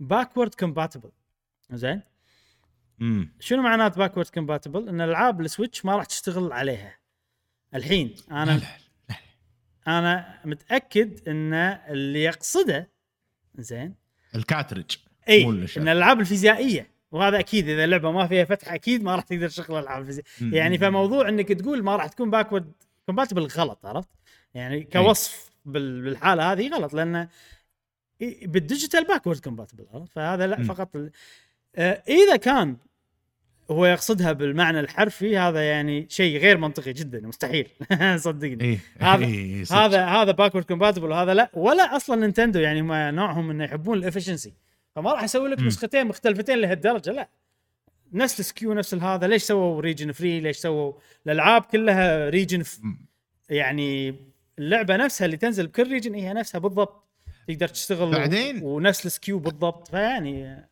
backward compatible زين؟ امم شنو معنات backward compatible إن العاب ال Switch ما راح تشتغل عليها. الحين أنا أنا متأكد إن اللي يقصده زين؟ ال cartridge اي. إن الألعاب الفيزيائية. وهذا أكيد إذا اللعبة ما فيها فتح أكيد ما راح تقدر تشغل مم. يعني فموضوع إنك تقول ما راح تكون backward compatible غلط عرفت؟ يعني كوصف بال- بالحالة هذه غلط لأن بال digital backward compatible عرفت؟ فهذا لا. فقط ال- آه، إذا كان هو يقصدها بالمعنى الحرفي هذا يعني شيء غير منطقي جدا مستحيل صدقني هذا- إيه،. هذا هذا backward compatible وهذا لا ولا أصلا Nintendo يعني هم نوعهم إنه يحبون ال efficiency فما راح يسوي لك. نسختين مختلفتين لهالدرجة لا. نفس ال SKU نفس هذا. ليش سووا region free ليش سووا الألعاب كلها region f... يعني اللعبة نفسها اللي تنزل بكل region هي نفسها بالضبط. تقدر تشتغل بعدين- و... ونفس ال SKU بالضبط. فيعني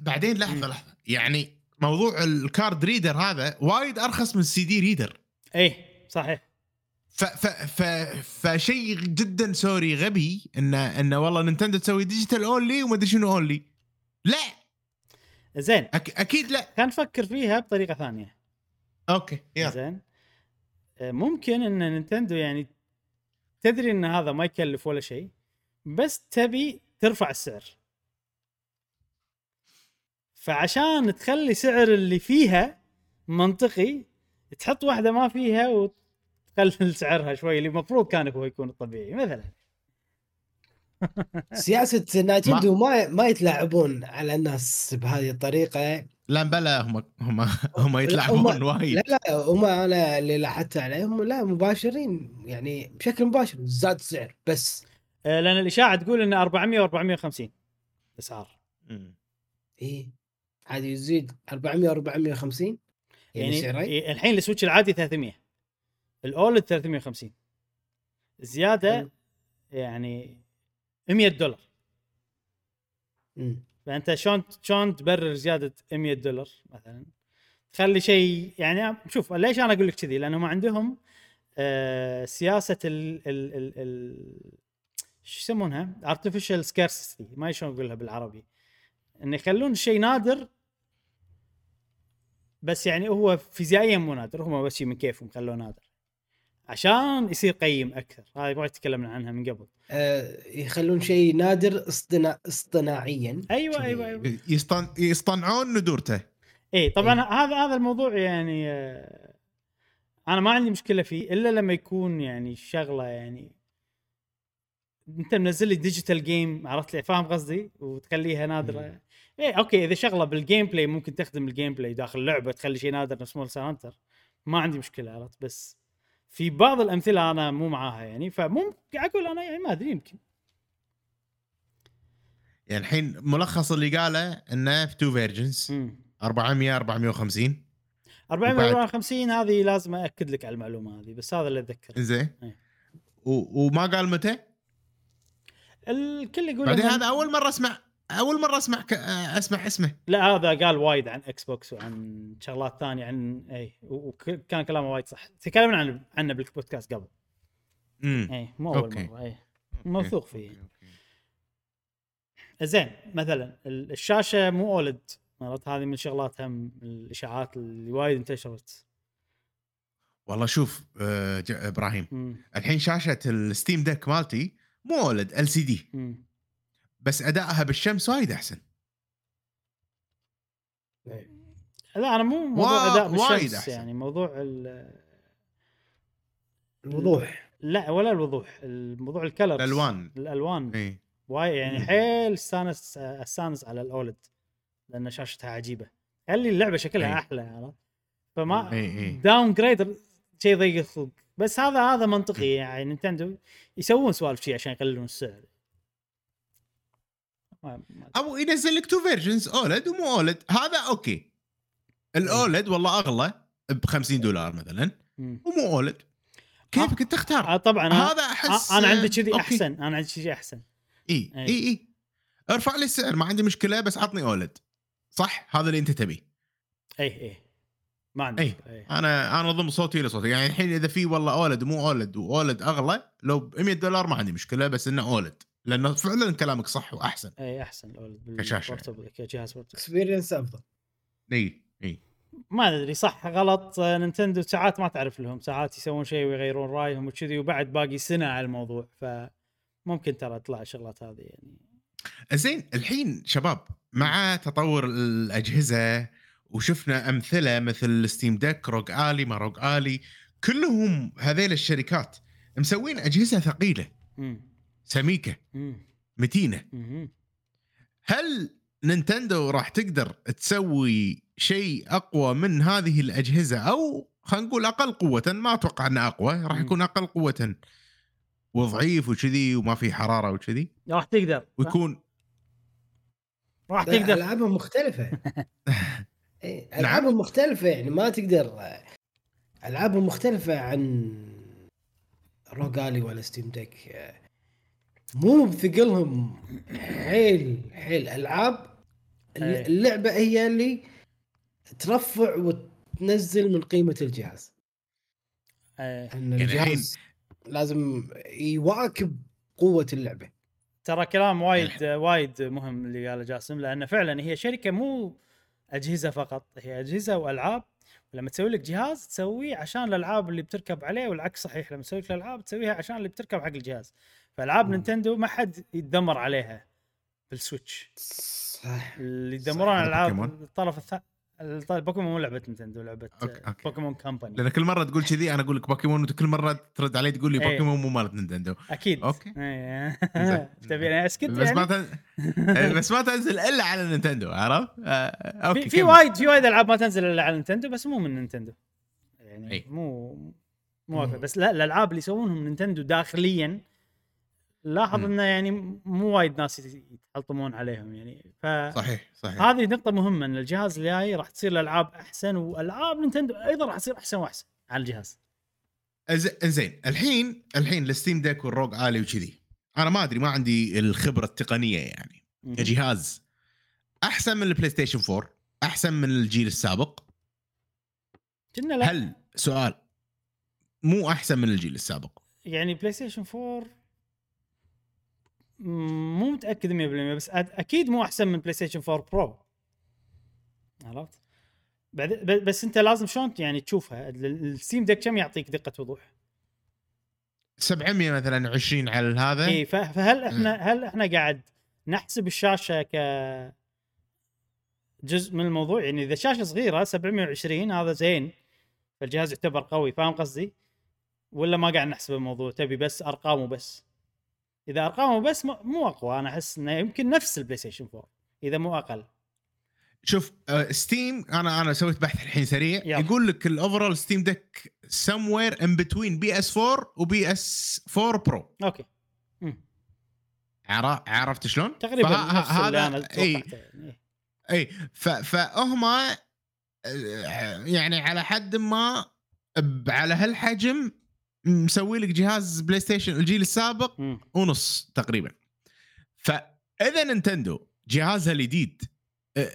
بعدين لحظة لحظة. يعني موضوع ال card reader هذا وايد أرخص من ال CD reader إيه صحيح. ف ف ف فشيء جدا sorry غبي انه انه والله Nintendo تسوي digital only وما أدري شنو only لا! زين. أك أكيد لا. خلينا نفكر فيها بطريقة ثانية. okay يلا. زين. آه، ممكن إن نينتندو يعني تدري إن هذا ما يكلف ولا شيء بس تبي ترفع السعر. فعشان تخلي سعر اللي فيها منطقي تحط واحدة ما فيها وتقلل سعرها شوي اللي المفروض كان هو يكون الطبيعي مثلا. سياسة نينتندو ما ما يتلاعبون على الناس بهذه الطريقة. لا بلا هم هم هم يتلاعبون وايد. لا لا هم أنا اللي لاحظت عليهم لا مباشرين يعني بشكل مباشر زاد السعر بس. آه، لأن الإشاعة تقول إن 400 و450 أسعار. إيه عادي يزيد 400 450 يعني, يعني سعرين. الحين السويتش العادي 300 الاولد 350 زيادة. يعني 100 دولار. فأنت شلون شلون تبرر زيادة 100 دولار مثلا؟ تخلي شيء يعني شوف ليش أنا أقول لك كذي؟ لأنهم عندهم آه سياسة ال ال ال, ال شو يسمونها؟ artificial scarcity ما شلون أقولها بالعربي. إن يخلون الشيء نادر بس يعني هو فيزيائيا مو نادر هم بس من كيفهم خلوه نادر. عشان يصير قيم أكثر. هذه وايد تكلمنا عنها من قبل. آه يخلون شيء نادر اصطنا... اصطناعيا. أيوه. أيوه أيوه. يصطن... يصطنعون ندورته. اي إيه، طبعا إيه. هذا هذا الموضوع يعني آه، أنا ما عندي مشكلة فيه إلا لما يكون يعني شغلة يعني أنت منزل لي digital game عرفت لي؟ فاهم قصدي؟ وتخليها نادرة. إيه okay إذا شغلة بال gameplay ممكن تخدم ال gameplay داخل اللعبه تخلي شيء نادر نفس مونستر هانتر ما عندي مشكلة عرفت؟ بس في بعض الأمثلة أنا مو معاها يعني فممكن أقول أنا يعني ما أدري يمكن يعني الحين ملخص اللي قاله إنه في two versions مم. 400 450 450 هذه لازم اكد لك على المعلومة هذه بس هذا اللي أتذكر زين إيه. وما قال متى؟ الكل يقول بعدين هذا أول مرة أسمع أول مرة أسمع ك... أسمع اسمه. لا هذا قال وايد عن إكس بوكس وعن شغلات ثانية عن اي وكان كلامه وايد صح. تكلمنا عن عنه بالبودكاست قبل. امم اي مو أول okay. مرة اي موثوق فيه. زين مثلا ال- الشاشة مو OLED مرات هذه من شغلاتها من الإشاعات اللي وايد انتشرت. والله شوف آه، ج- إبراهيم. الحين شاشة ال Steam Deck مالتي مو OLED LCD. بس أدائها بالشمس وايد أحسن. لا أنا مو موضوع وا- أداء وايد بالشمس أحسن. يعني موضوع ال- الوضوح. لا ولا الوضوح الموضوع ال color الألوان. الألوان. إي. وايد يعني مم. حيل استانس استانس على ال OLED لأن شاشتها عجيبة. خلي اللعبة شكلها إي. أحلى عرفت؟ فما downgrade شيء ضيق الخلق. بس هذا هذا منطقي يعني نينتندو يسوون سوالف شيء عشان يقللون السعر. ما- أو ينزل لك two versions OLED ومو OLED. هذا okay. ال OLED والله أغلى ب 50 دولار مثلا. ومو OLED. كيفك أنت تختار؟ آه طبعا هذا أحس أنا عندي كذي. أحسن أنا عندي كذي أحسن. إي. إي. إي ارفع لي السعر ما عندي مشكلة بس عطني OLED. صح؟ هذا اللي أنت تبيه. إي إي. ما عندي إي. أنا أنا ضم صوتي. لصوتي يعني الحين إذا في والله OLED ومو OLED و OLED أغلى لو ب 100 دولار ما عندي مشكلة بس إنه OLED. لأنه فعلا كلامك صح وأحسن. اي أحسن. كشاشة. بال portable كجهاز portable experience أفضل. إي إي. ما أدري صح غلط. آه، نينتندو ساعات ما تعرف لهم. ساعات يسوون شيء ويغيرون رأيهم وكذي وبعد باقي سنة على الموضوع. فممكن ترى تطلع الشغلات هذه يعني. زين الحين شباب مع تطور الأجهزة وشفنا أمثلة مثل Steam Deck ROG Ally ما ROG Ally كلهم هذيل الشركات مسوين أجهزة ثقيلة. امم سميكه متينة. هل نينتندو راح تقدر تسوي شيء أقوى من هذه الأجهزة؟ أو خلينا نقول أقل قوة ما أتوقع أنه أقوى راح. يكون أقل قوة. وضعيف وكذي وما في حرارة وكذي. راح تقدر. ويكون راح تقدر. ألعابهم مختلفة. إيه، نعم. ألعابهم مختلفة يعني ما تقدر ألعابهم مختلفة عن روجالي ولا ستيم ديك. مو بثقلهم. حيل حيل. ألعاب إيه. اللعبة هي اللي ترفع وتنزل من قيمة الجهاز. آه، إن يعني الجهاز لازم يواكب قوة اللعبة. ترى كلام وايد وايد مهم اللي قاله جاسم لأن فعلا هي شركة مو أجهزة فقط هي أجهزة وألعاب. لما تسوي لك جهاز تسويه عشان الألعاب اللي بتركب عليه والعكس صحيح لما تسوي لك الألعاب تسويها عشان اللي بتركب حق الجهاز. فألعاب. نينتندو ما حد يتذمر عليها بالسويتش صح اللي يدمرون العاب بوكيمون. الطرف الثاني البوكيمون مو لعبة نينتندو لعبة okay، okay. Pokémon Company لأن كل مرة تقول كذي أنا أقول لك بوكيمون وأنت كل مرة ترد علي تقول لي إيه. بوكيمون مو مالت نينتندو أكيد okay. إيه. زين. تبي اسكت بس ما يعني تن... بس ما تنزل إلا على نينتندو عرفت؟ آه، okay في. وايد في وايد ألعاب ما تنزل إلا على نينتندو بس مو من نينتندو يعني أي. مو مو. بس لا الألعاب اللي يسوونهم نينتندو داخليا لاحظ. إنه يعني مو وايد ناس يتحلطمون عليهم يعني. ف صحيح صحيح. هذه نقطة مهمة إن الجهاز الجاي راح تصير الألعاب أحسن والالعاب نينتندو أيضا راح تصير أحسن وأحسن على الجهاز. زين الحين الحين ال Steam Deck وال ROG Ally وكذي. أنا ما أدري ما عندي الخبرة التقنية يعني. كجهاز أحسن من البلاي ستيشن 4 أحسن من الجيل السابق. كنا لا. هل سؤال مو أحسن من الجيل السابق؟ يعني بلاي ستيشن 4 مم، مو متأكد 100% بس أكيد مو أحسن من PlayStation 4 Pro عرفت؟ بس أنت لازم شلون يعني تشوفها ال- ال Steam Deck كم يعطيك دقة وضوح؟ 700 مثلا 20 على هذا اي فهل إحنا هل إحنا قاعد نحسب الشاشة ك جزء من الموضوع يعني إذا شاشة صغيرة 720 هذا زين فالجهاز يعتبر قوي فاهم قصدي؟ ولا ما قاعد نحسب الموضوع تبي بس ارقامه بس إذا أرقامه بس مو أقوى أنا أحس إنه يمكن نفس ال PlayStation 4 إذا مو أقل شوف آه، Steam أنا أنا سويت بحث الحين سريع يلا. يقول لك ال overall Steam Deck somewhere in between PS 4 و PS 4 Pro أوكي. عرفت شلون؟ تقريبا نفس اللي أنا إي توقعته. إي ف- فهم آه، يعني على حد ما على هالحجم مسوي لك جهاز PlayStation الجيل السابق. ونص تقريبا فإذا Nintendo جهازها الجديد آه،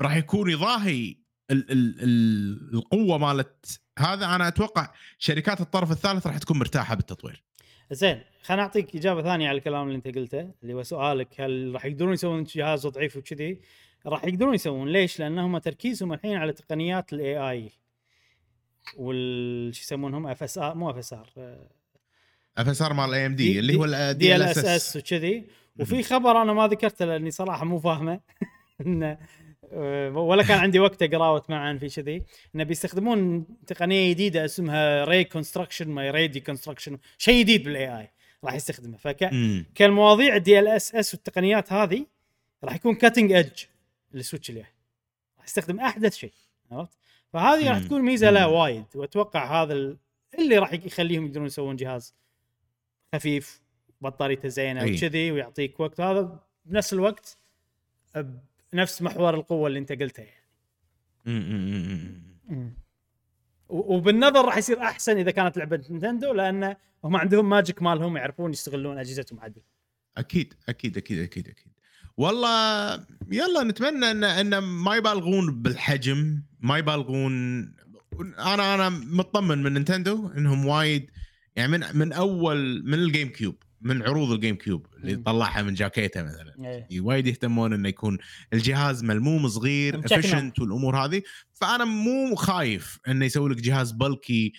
راح يكون يضاهي ال ال ال القوة مالت هذا أنا أتوقع شركات الطرف الثالث راح تكون مرتاحة بالتطوير زين خليني أعطيك إجابة ثانية على الكلام اللي أنت قلته اللي هو سؤالك هل راح يقدرون يسوون جهاز ضعيف وكذي؟ راح يقدرون يسوون ليش؟ لأنهم تركيزهم الحين على تقنيات ال AI وال شو يسمونهم؟ اف اس ار مو اف اس ار اف اس ار مال اي ام دي- اللي هو ال D DLSS S وكذي. وفي خبر أنا ما ذكرته لأني صراحة مو فاهمه. إنه آه، ولا كان عندي وقت أقرأ وأتمعن في كذي إنه بيستخدمون تقنية جديدة اسمها reconstruction ما ray deconstruction شيء جديد بال AI راح يستخدمه. فك كالمواضيع ال DLSS والتقنيات هذه راح يكون cutting edge ال Switch اللي. راح يستخدم أحدث شيء عرفت؟ فهذه راح. تكون ميزة له. وايد وأتوقع هذا ال- اللي راح يخليهم يقدرون يسوون جهاز خفيف بطاريته زينة. وكذي ويعطيك وقت هذا بنفس الوقت بنفس محور القوة اللي أنت قلته يعني. وبالنظر راح يصير أحسن إذا كانت لعبة Nintendo لأن هم عندهم magic مالهم يعرفون يستغلون أجهزتهم عدل. أكيد أكيد أكيد أكيد أكيد والله يلا نتمنى ان إن ما يبالغون بالحجم ما يبالغون. أنا أنا مطمن من Nintendo إنهم وايد يعني من من اول من ال GameCube من عروض ال GameCube اللي. طلعها من جاكيته مثلا. إيه. وايد يهتمون إنه يكون الجهاز ملموم صغير. efficient والأمور هذه. فأنا مو خايف إنه يسوي لك جهاز bulky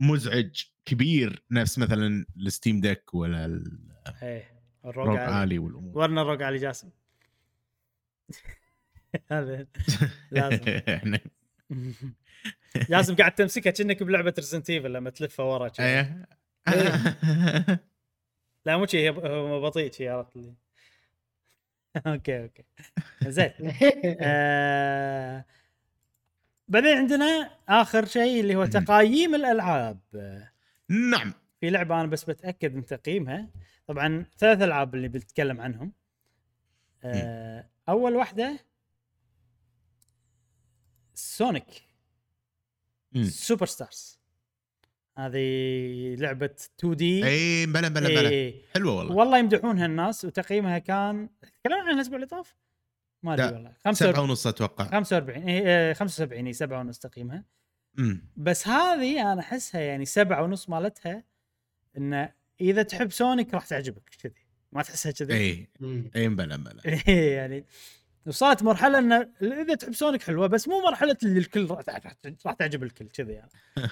مزعج كبير نفس مثلا الستيم ديك ولا إيه. الروج عالي. الي والأمور. ورنا الروج علي جاسم. هذا لازم. إحنا- جاسم قاعد تمسكها كأنك بلعبة ريزنت ايفل لما تلفها ورا كذي. إيه. لا مو شيء هي هو بطيء شيء عرفت لي أوكي أوكي. زين. آه... بعدين عندنا آخر شيء اللي هو. تقييم الألعاب. نعم. في لعبة أنا بس بتأكد من تقييمها. طبعا ثلاث ألعاب اللي بنتكلم عنهم. آه أول واحدة Sonic. Superstars هذه لعبة 2D إي blah blah blah. إيه. حلوة والله. والله يمدحونها الناس وتقييمها كان تكلمنا عنها الأسبوع اللي طاف؟ ما أدري والله. سبعة 45 ونص أتوقع. 45 إيه، 75 إي 7 ونص تقييمها. مم. بس هذه أنا أحسها يعني سبعة ونص مالتها إنه إذا تحب Sonic راح تعجبك كذي. ما تحسها كذي اي. اي blah blah إيه يعني وصلت مرحلة إن إذا تحب Sonic حلوة بس مو مرحلة اللي الكل راح راح- راح تعجب الكل كذي يعني.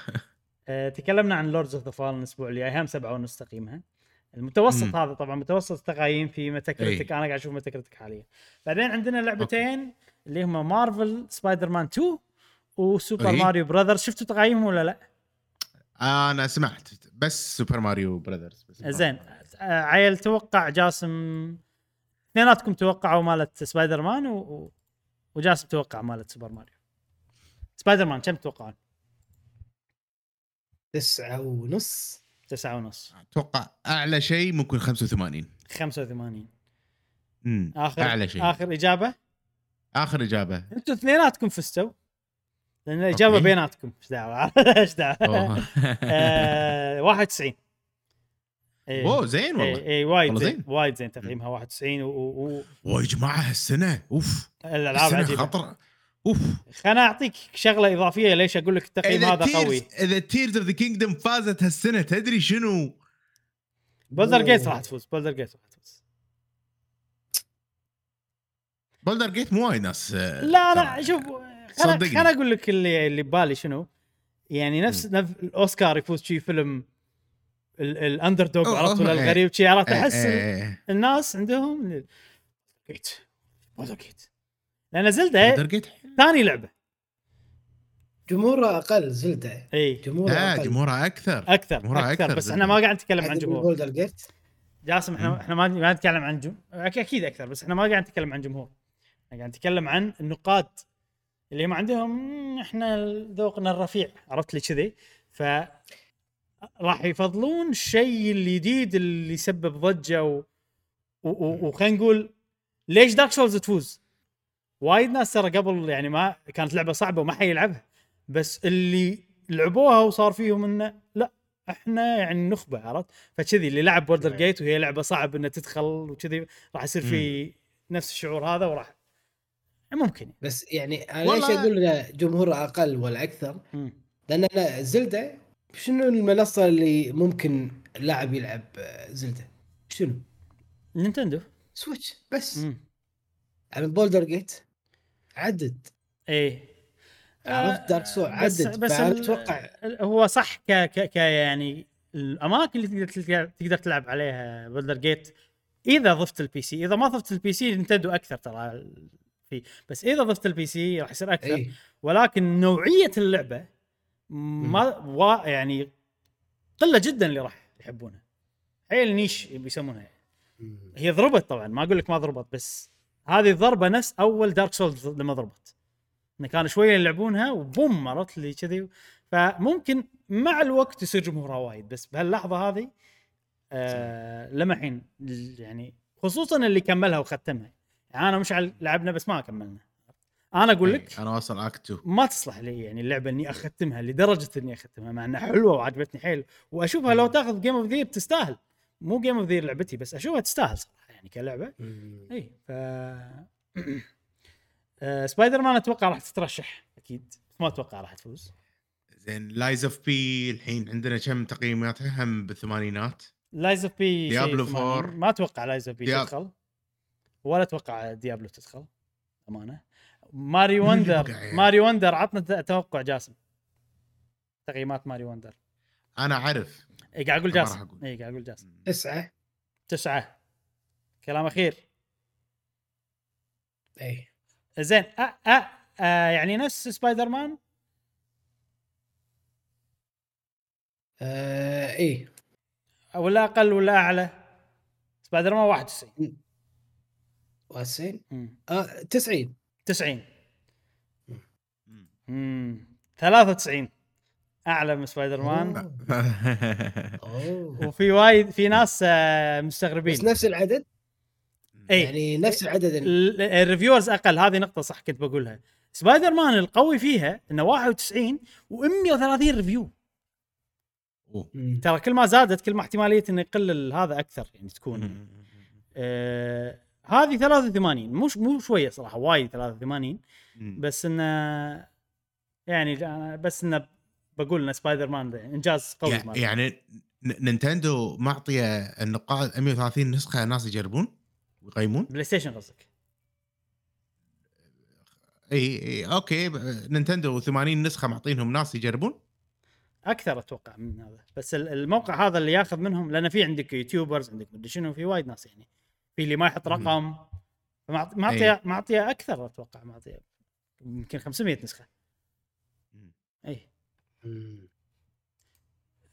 آه، تكلمنا عن Lords of the Fallen الأسبوع اللي جاي هم سبعة ونص تقييمها المتوسط مم. هذا طبعا متوسط تقييم في Metacritic إي. أنا قاعد أشوف Metacritic حاليا بعدين عندنا لعبتين اللي هما Marvel Spider-Man 2 وسوبر إي. Mario Brothers شفتوا تقييمهم ولا لا؟ أنا سمعت بس Super Mario Brothers بس زين عيل توقع جاسم اثنيناتكم توقعوا مالت سبايدر مان و... و... وجاسم توقع مالت Super Mario. Spider-Man كم تتوقعون؟ تسعة ونص. تسعة ونص. أتوقع أعلى شيء ممكن 85 85 امم اخر أعلى شيء. آخر إجابة؟ آخر إجابة. أنتم اثنيناتكم فزتوا. لأن الإجابة أوكي. بيناتكم. إيش دعوة؟ إيش. آه، 91 إيه. اوه زين اي والله اي وايد والله زين. وايد زين تقييمها 91 و- و- اوه يا جماعة هالسنة أوف والالعاب هالسنه عجيبه خطر أوف خلنا أعطيك شغلة إضافية ليش أقول لك التقييم هذا قوي Tears إذا Tears of the Kingdom فازت هالسنة تدري شنو؟ Baldur's Gate. راح تفوز Baldur's Gate راح تفوز Baldur's Gate مو وايد ناس آه، لا. لا شوف. خلنا أقول لك اللي اللي ببالي شنو يعني نفس نفس الأوسكار يفوز شي فيلم ال underdog عرفت ولا إيه. الغريب شي عرفت إيه، احس إيه، إيه. الناس عندهم جيت بولدر جيت لأن زلدة ثاني لعبة. جمهوره أقل زلدة. إي. جمهوره لا أقل. جمهورها أكثر. أكثر جمهورها أكثر أكثر بس. إحنا ما قاعد نتكلم عن جمهور. بولدر جيت جاسم. إحنا إحنا ما ما نتكلم عن جم... أك- أكيد أكثر بس إحنا ما قاعد نتكلم عن جمهور. إحنا قاعد نتكلم عن النقاد اللي هم عندهم "مم، إحنا ذوقنا الرفيع عرفت لي كذي؟ ف راح يفضلون الشيء الجديد اللي يسبب ضجة و... و... و... وخلينا نقول ليش Dark Souls تفوز؟ وايد ناس ترى قبل يعني ما كانت لعبة صعبة وما حيلعبها بس اللي لعبوها وصار فيهم إنه لا إحنا يعني نخبة عرفت؟ فكذي اللي لعب Baldur's Gate وهي لعبة صعب انها تدخل وكذي راح يصير في نفس الشعور هذا وراح ممكن بس يعني أنا ليش أقول إنه جمهوره أقل ولا أكثر؟ مم. لأن أنا Zelda شنو المنصه اللي ممكن اللاعب يلعب آه، Zelda؟ شنو؟ Nintendo. Switch بس. مم. على Baldur's Gate؟ عدد. إيه. عرفت Dark Souls بس عدد. بس أتوقع هو صح ك, ك, ك يعني الأماكن اللي تقدر تقدر تلعب عليها Baldur's Gate إذا ضفت ال PC إذا ما ضفت ال PC Nintendo أكثر ترى في. بس إذا ضفت ال PC راح يصير أكثر. اي ولكن نوعية اللعبة ما وا يعني قلة جدا اللي راح يحبونها النيش اللي بيسمونها هي ضربت طبعا ما أقول لك ما ضربت بس هذه الضربة نفس أول دارك سولز لما ضربت. إنه كان شوية يلعبونها وبوم عرفت لي كذي. فممكن مع الوقت يصير جمهورها وايد بس بهاللحظة هذه آه لما الحين يعني خصوصا اللي كملها وختمها. يعني أنا مشعل لعبنا بس ما كملنا. أنا أقول لك أنا واصل act 2 ما تصلح لي يعني اللعبة إني أختمها لدرجة إني أختمها مع إنها حلوة وعجبتني حيل. وأشوفها لو تاخذ Game of the Year تستاهل مو Game of the Year لعبتي بس أشوفها تستاهل صراحة يعني كلعبة. اي ف آه، سبايدر مان أتوقع راح تترشح أكيد. ما أتوقع راح تفوز. زين Lies of P الحين عندنا كم تقييماتها هم بالثمانينات. Lies of P Diablo 4. ما أتوقع Lies of P دياب- تدخل. ولا أتوقع Diablo تدخل. أمانة. Mario Wonder. يعني؟ Mario Wonder عطنا ت- توقع جاسم. تقييمات Mario Wonder. أنا أعرف. إي قاعد أقول جاسم. أقول. إي قاعد أقول جاسم. تسعة. تسعة. كلام أخير. إي. زين أ أ أ يعني نفس سبايدر مان آه إي. ولا أقل ولا أعلى؟ سبايدر مان 91 واسين مم. آه 90 90 امم 93 أعلى من سبايدر مان. وفي وايد في ناس آه، بس مستغربين نفس العدد؟ اي يعني نفس العدد ال- ال- ال reviewers أقل. هذه نقطة صح كنت بقولها. سبايدر مان القوي فيها إنه 91 و130 review. ترى كل ما زادت كل ما احتمالية إنه يقل هذا أكثر يعني تكون. آه هذه 83 مش مو شوية صراحة وايد 83 بس انه يعني بس انه بقول إن سبايدر مان إنجاز قوي. يعني ن- Nintendo معطيه النقاط 130 نسخة ناس يجربون ويقيمون PlayStation قصدك؟ إي إي okay Nintendo 80 نسخة معطينهم ناس يجربون. أكثر أتوقع من هذا. بس ال- الموقع هذا اللي ياخذ منهم لأن في عندك YouTubers عندك مدري شنو في وايد ناس يعني. في اللي ما يحط. رقم معطيه معطيه أكثر أتوقع معطيه يمكن 500 نسخة. اي.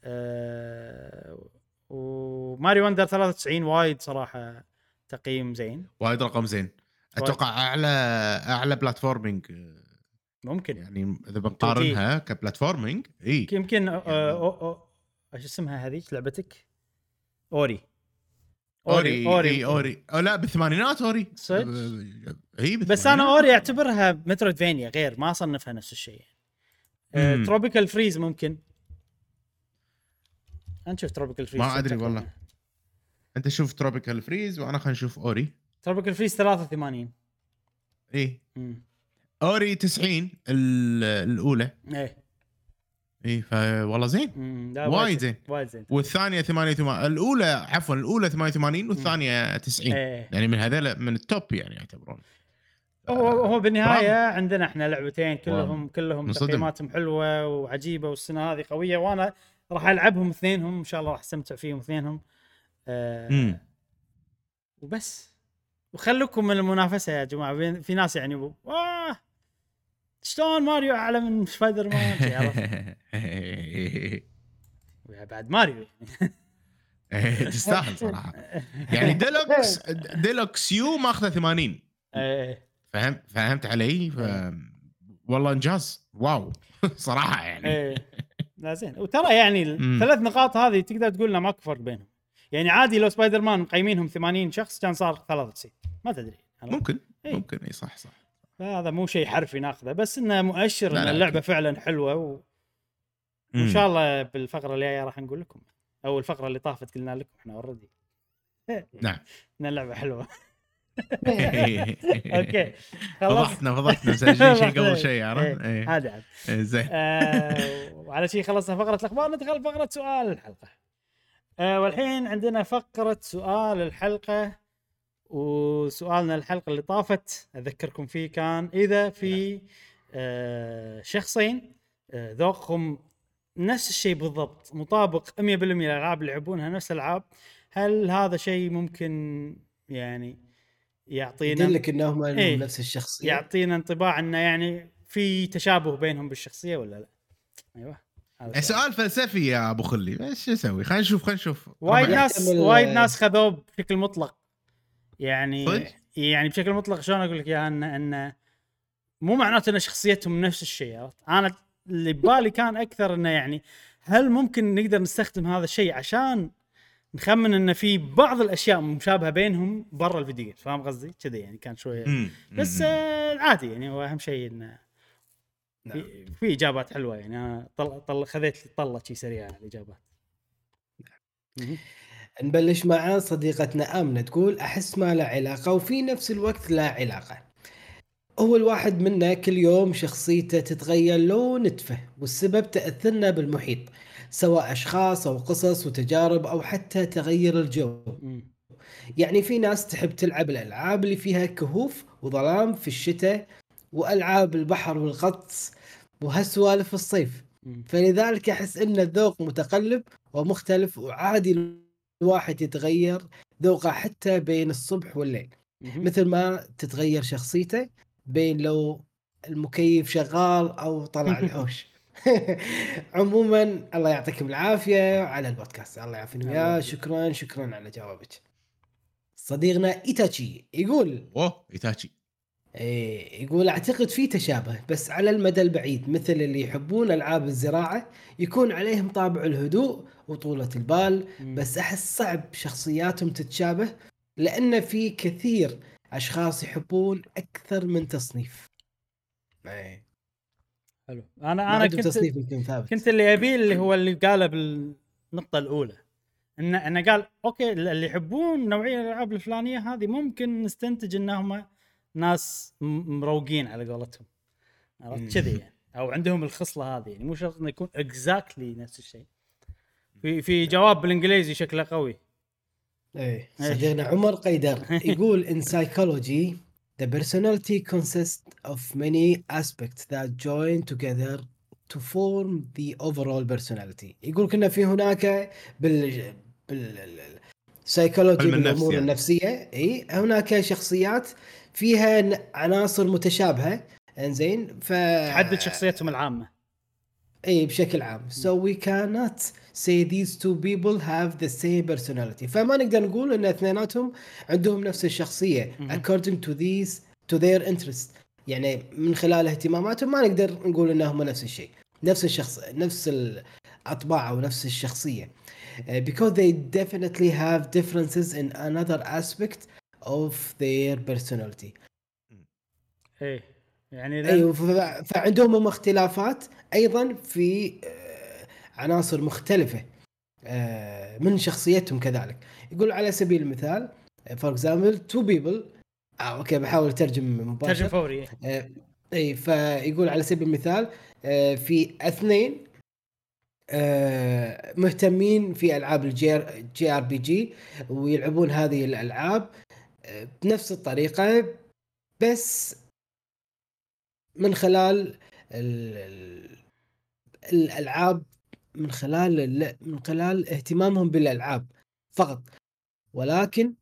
أه و Mario Wonder 93 وايد صراحة تقييم زين. وايد رقم زين. أتوقع اعلى أعلى platforming آه، ممكن. يعني إذا بنقارنها ك platforming إي. يمكن أو أو إيش اسمها هذيك لعبتك؟ أوري. أوري أوري أوري أو لا بالثمانينات Ori. صدق؟ إي بس أنا Ori أعتبرها metroidvania غير ما اصنفها نفس الشيء. Tropical Freeze ممكن. نشوف Tropical Freeze ما أدري والله. أنت شوف Tropical Freeze وأنا خلينا نشوف Ori. Tropical Freeze 83 إي. Ori 90 ال- الأولى. إيه. إي فوالله زين. وايد زين وايد زين. والثانية 88 الأولى عفوا الأولى 88 والثانية 90 إيه. يعني من هذول من ال top يعني يعتبرون. هو هو بالنهاية عندنا إحنا لعبتين كلهم كلهم منصدم. تقييماتهم حلوة وعجيبة والسنة هذه قوية وأنا راح ألعبهم اثنينهم إن شاء الله راح أستمتع فيهم اثنينهم. آه وبس. وخلوكم من المنافسة يا جماعة. في ناس يعني شلون ماريو أعلى من سبايدر مان عرفت؟ بعد ماريو يعني. تستاهل صراحة. يعني Deluxe Deluxe U ماخذة 80 إيه فهمت فهمت علي؟ ف... والله انجاز. واو. صراحة يعني. لا زين. وترى يعني. الثلاث نقاط هذه تقدر تقول لنا ماكو فرق بينهم. يعني عادي لو سبايدر مان مقيمينهم 80 شخص كان صار 93 ما تدري؟ ممكن. إيه. ممكن. إي صح صح. فهذا مو شيء حرفي ناخذه بس إنه مؤشر إن اللعبة. فعلا حلوة و... وإن. شاء الله بالفقرة الجاية راح نقول لكم أو الفقرة اللي طافت قلنا لكم إحنا already نعم. إن اللعبة حلوة. أوكي خلص فضحتنا فضحتنا مسجلين شيء قبل شيء عرفت؟ إيه، إيه. عادي عادي إيه، زين. آه، وعلى شيء خلصنا فقرة الأخبار ندخل فقرة سؤال الحلقة. آه، والحين عندنا فقرة سؤال الحلقة. وسؤالنا الحلقة اللي طافت أذكركم فيه كان إذا في آه، شخصين آه، ذوقهم نفس الشيء بالضبط مطابق 100% للألعاب اللي يلعبونها نفس الألعاب هل هذا شيء ممكن يعني يعطينا يدلك إنهم إيه. نفس الشخصية يعطينا انطباع إنه يعني في تشابه بينهم بالشخصية ولا لا؟ أيوه هذا السؤال. سؤال فلسفي يا أبو خلي إيش أسوي؟ خلينا نشوف خلينا نشوف وايد. ناس وايد ناس خذوه بشكل مطلق يعني صدق؟ يعني بشكل مطلق شلون أقول لك إياها انه انه مو معناته إن شخصيتهم نفس الشيء عرفت؟ أنا اللي ببالي كان أكثر إنه يعني هل ممكن نقدر نستخدم هذا الشيء عشان نخمن إن في بعض الأشياء مشابهة بينهم برا الفيديو فاهم قصدي؟ كذا يعني كان شوية. بس. آه عادي يعني هو أهم شيء إنه نعم. في, إجابات حلوة يعني أنا طل طل خذيت طلة شي سريعة على الإجابات مهم. نبلش مع صديقتنا آمنة تقول أحس ما له علاقة وفي نفس الوقت لا علاقة هو الواحد منا كل يوم شخصيته تتغير لو نتفه والسبب تأثرنا بالمحيط سواء أشخاص أو قصص وتجارب أو حتى تغير الجو. يعني في ناس تحب تلعب الألعاب اللي فيها كهوف وظلام في الشتاء وألعاب البحر والغطس وهالسوالف في الصيف. فلذلك أحس إن الذوق متقلب ومختلف وعادي الواحد يتغير ذوقه حتى بين الصبح والليل. مثل ما تتغير شخصيته بين لو المكيف شغال أو طلع الحوش. عموما الله يعطيكم العافية على البودكاست. الله يعافينا وياه. شكرا شكرا على جوابك. صديقنا ايتاتشي يقول أوه ايتاتشي يقول أعتقد في تشابه بس على المدى البعيد مثل اللي يحبون ألعاب الزراعة يكون عليهم طابع الهدوء وطولة البال. بس أحس صعب شخصياتهم تتشابه لأن في كثير أشخاص يحبون أكثر من تصنيف. إيه حلو أنا أنا كنت تصنيف. كنت اللي أبيه اللي هو اللي قاله بالنقطة الأولى انه إنه قال okay اللي يحبون نوعية الألعاب الفلانية هذه ممكن نستنتج إنهم ناس مروقين على قولتهم. عرفت؟ كذي يعني. أو عندهم الخصلة هذه يعني. مو شرط إنه يكون exactly نفس الشيء. في في جواب بالإنجليزي شكله قوي. إيه. صديقنا عمر قيدر يقول in psychology the personality consists of many aspects that join together to form the overall personality. يقول كنا في هناك بال بال سايكولوجي بالأمور يعني. النفسية. اي هناك شخصيات فيها عناصر متشابهة. إنزين ف تحدد شخصيتهم العامة. إي بشكل عام. So we cannot say these two people have the same personality. فما نقدر نقول إن اثنيناتهم عندهم نفس الشخصية according to these to their interest. يعني من خلال اهتماماتهم ما نقدر نقول انهم نفس الشيء. نفس الشخص نفس الأطباع أو نفس الشخصية. Uh, because they definitely have differences in another aspect of their personality. إيه. يعني لأن- أيوه فعندهم هم اختلافات أيضا في آه، عناصر مختلفة آه، من شخصيتهم كذلك. يقول على سبيل المثال for example two people okay بحاول أترجم ترجم مباشر. فوري آه، اي فيقول على سبيل المثال في اثنين مهتمين في ألعاب ال J JRPG ويلعبون هذه الألعاب. بنفس الطريقة بس من خلال ال- ال- الألعاب من خلال ال- من خلال اهتمامهم بالألعاب فقط ولكن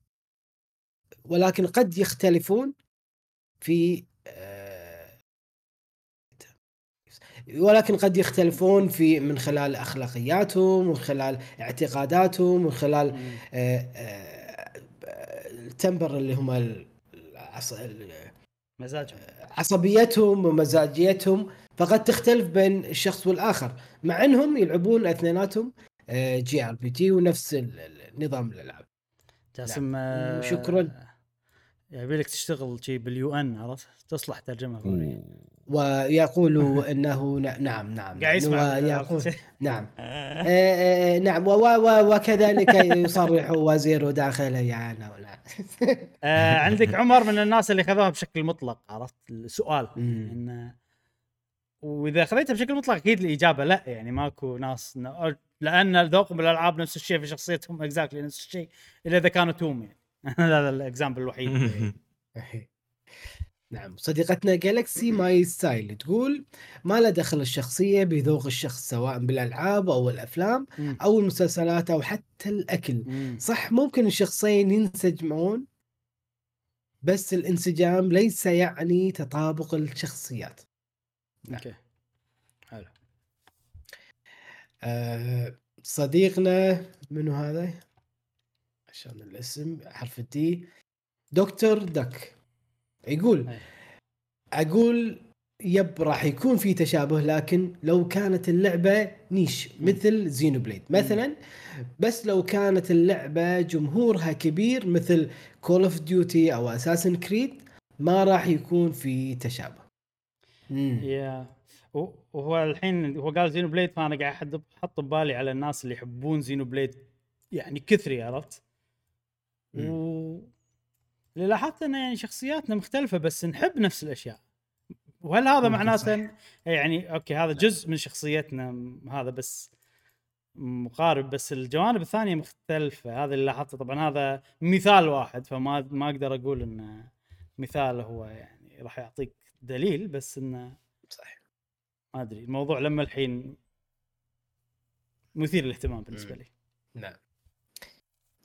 ولكن قد يختلفون في آه، ولكن قد يختلفون في من خلال أخلاقياتهم من خلال اعتقاداتهم من خلال مم. آه، آه، ال temper اللي هم ال- العص- ال- مزاجهم. عصبيتهم ومزاجيتهم فقد تختلف بين الشخص والآخر مع إنهم يلعبون أثنيناتهم JRPG ونفس نظام الألعاب. جاسم نعم. آه، شكراً. يبي لك تشتغل شي بال UN عرفت؟ تصلح ترجمة. ويقول إنه نعم نعم قاعد يسمع ويقول؟ نعم. آه، آه، نعم و- و- وكذلك يصرح وزير داخلية نعم آه، عندك عمر من الناس اللي خذوها بشكل مطلق عرفت السؤال؟ مم. إن وإذا خذيتها بشكل مطلق أكيد الإجابة لا يعني ماكو ناس لأن ذوقهم بالألعاب نفس الشيء في شخصيتهم exactly نفس الشيء إلا إذا كانوا twin يعني. هذا ال example الوحيد. نعم. صديقتنا جالكسي ماي ستايل تقول ما له دخل الشخصية بذوق الشخص سواء بالألعاب أو الأفلام مم. أو المسلسلات أو حتى الأكل. مم. صح ممكن الشخصين ينسجمون بس الانسجام ليس يعني تطابق الشخصيات. okay. حلو. آه صديقنا منو هذا؟ عشان الاسم حرف ال D. دكتور دك. يقول أي. أقول yep راح يكون في تشابه لكن لو كانت اللعبة niche مثل زينو بليد مثلا بس لو كانت اللعبة جمهورها كبير مثل كول اوف ديوتي أو اساسن كريد ما راح يكون في تشابه. يا وهو الحين هو قال زينو بليد فأنا قاعد أحط ببالي على الناس اللي يحبون زينو بليد يعني كثري عرفت؟ و اللي لاحظت إنه يعني شخصياتنا مختلفة بس نحب نفس الأشياء. وهل هذا معناته صح. يعني okay هذا جزء من شخصيتنا هذا بس مقارب بس الجوانب الثانية مختلفة. هذا اللي لاحظته. طبعا هذا مثال واحد فما ما أقدر أقول انه مثال هو يعني راح يعطيك دليل بس إنه صح ما أدري. الموضوع لما الحين مثير للاهتمام بالنسبة. لي. نعم.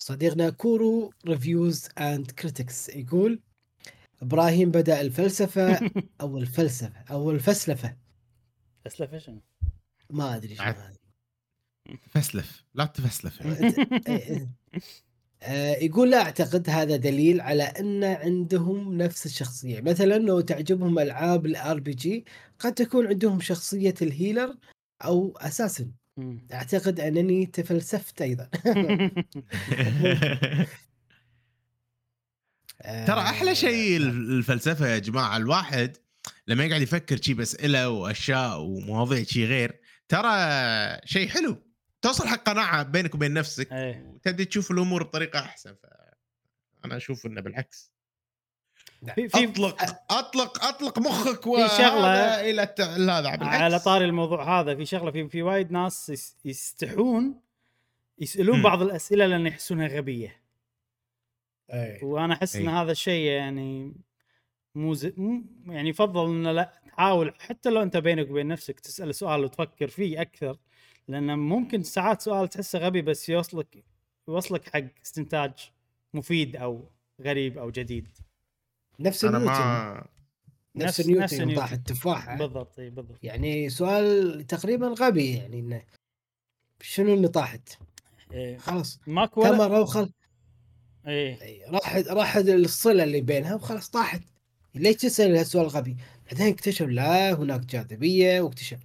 صديقنا كورو ريفيوز اند كريتكس يقول إبراهيم بدأ الفلسفة أو الفلسفة أو الفسلفة اسلف إيش ما أدري. هذا فسلف لا تفسلف يعني. آه، يقول لا أعتقد هذا دليل على أن عندهم نفس الشخصية مثلا لو تعجبهم ألعاب ال RPG قد تكون عندهم شخصية ال healer أو أساسا مم. أعتقد أنني تفلسفت أيضا. ترى أحلى شيء الفلسفة يا جماعة الواحد لما يقعد يفكر شي بأسئلة وأشياء ومواضيع شي غير ترى شيء حلو. توصل حق قناعة بينك وبين نفسك إيه. وتبدي تشوف الأمور بطريقة أحسن. ف أنا أشوف إنه بالعكس. في في أطلق أطلق أطلق مخك في شغلة- إلى الت- هذا بالعكس على طاري الموضوع هذا في شغلة في في وايد ناس يس- يستحون يسألون مم. بعض الأسئلة لأن يحسونها غبية إيه. وأنا أحس إن أي. هذا الشيء يعني مو يعني يفضل إنه لا تحاول حتى لو أنت بينك وبين نفسك تسأل سؤال وتفكر فيه أكثر لأن ممكن ساعات سؤال تحسه غبي بس يوصلك يوصلك حق استنتاج مفيد أو غريب أو جديد نفس أنا نيوتن ما نفس نفس- نيوتن. طاح التفاحه بالضبط إي بالضبط يعني سؤال تقريبا غبي يعني إنه شنو اللي طاحت؟ إيه. خلاص ماكو ولا كاميرا وخل إيه أي، راحت راحت الصلة اللي بينها وخلاص طاحت ليش تسأل هالسؤال الغبي؟ بعدين اكتشف لا هناك جاذبية واكتشف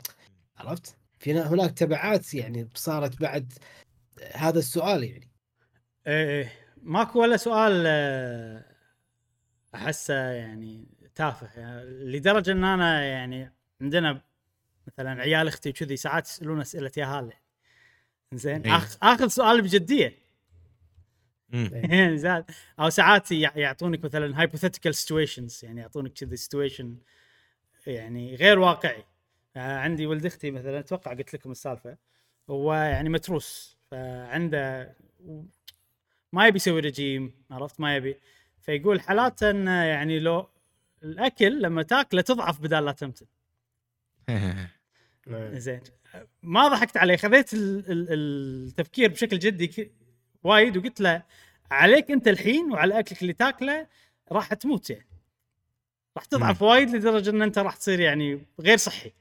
عرفت؟ في نا- هناك تبعات يعني صارت بعد هذا السؤال يعني إيه إيه. ماكو ولا سؤال آه، أحسه يعني تافه. يعني لدرجة إن أنا يعني عندنا مثلا عيال أختي وكذي ساعات يسألون أسئلة ياهال زين إيه. آخ اخذ سؤال بجدية. زين أو ساعات يع- يعطونك مثلا hypothetical situations يعني يعطونك كذي situation يعني غير واقعي. آه، عندي ولد أختي مثلا أتوقع قلت لكم السالفة. هو يعني متروس فعنده ما يبي يسوي رجيم عرفت؟ ما يبي. فيقول حالاته انه يعني لو الأكل لما تاكله تضعف بدال لا تمتن زين. ما ضحكت عليه خذيت ال- ال- التفكير بشكل جدي وايد وقلت له عليك أنت الحين وعلى أكلك اللي تاكله راح تموت يعني. راح تضعف وايد لدرجة إن أنت راح تصير يعني غير صحي.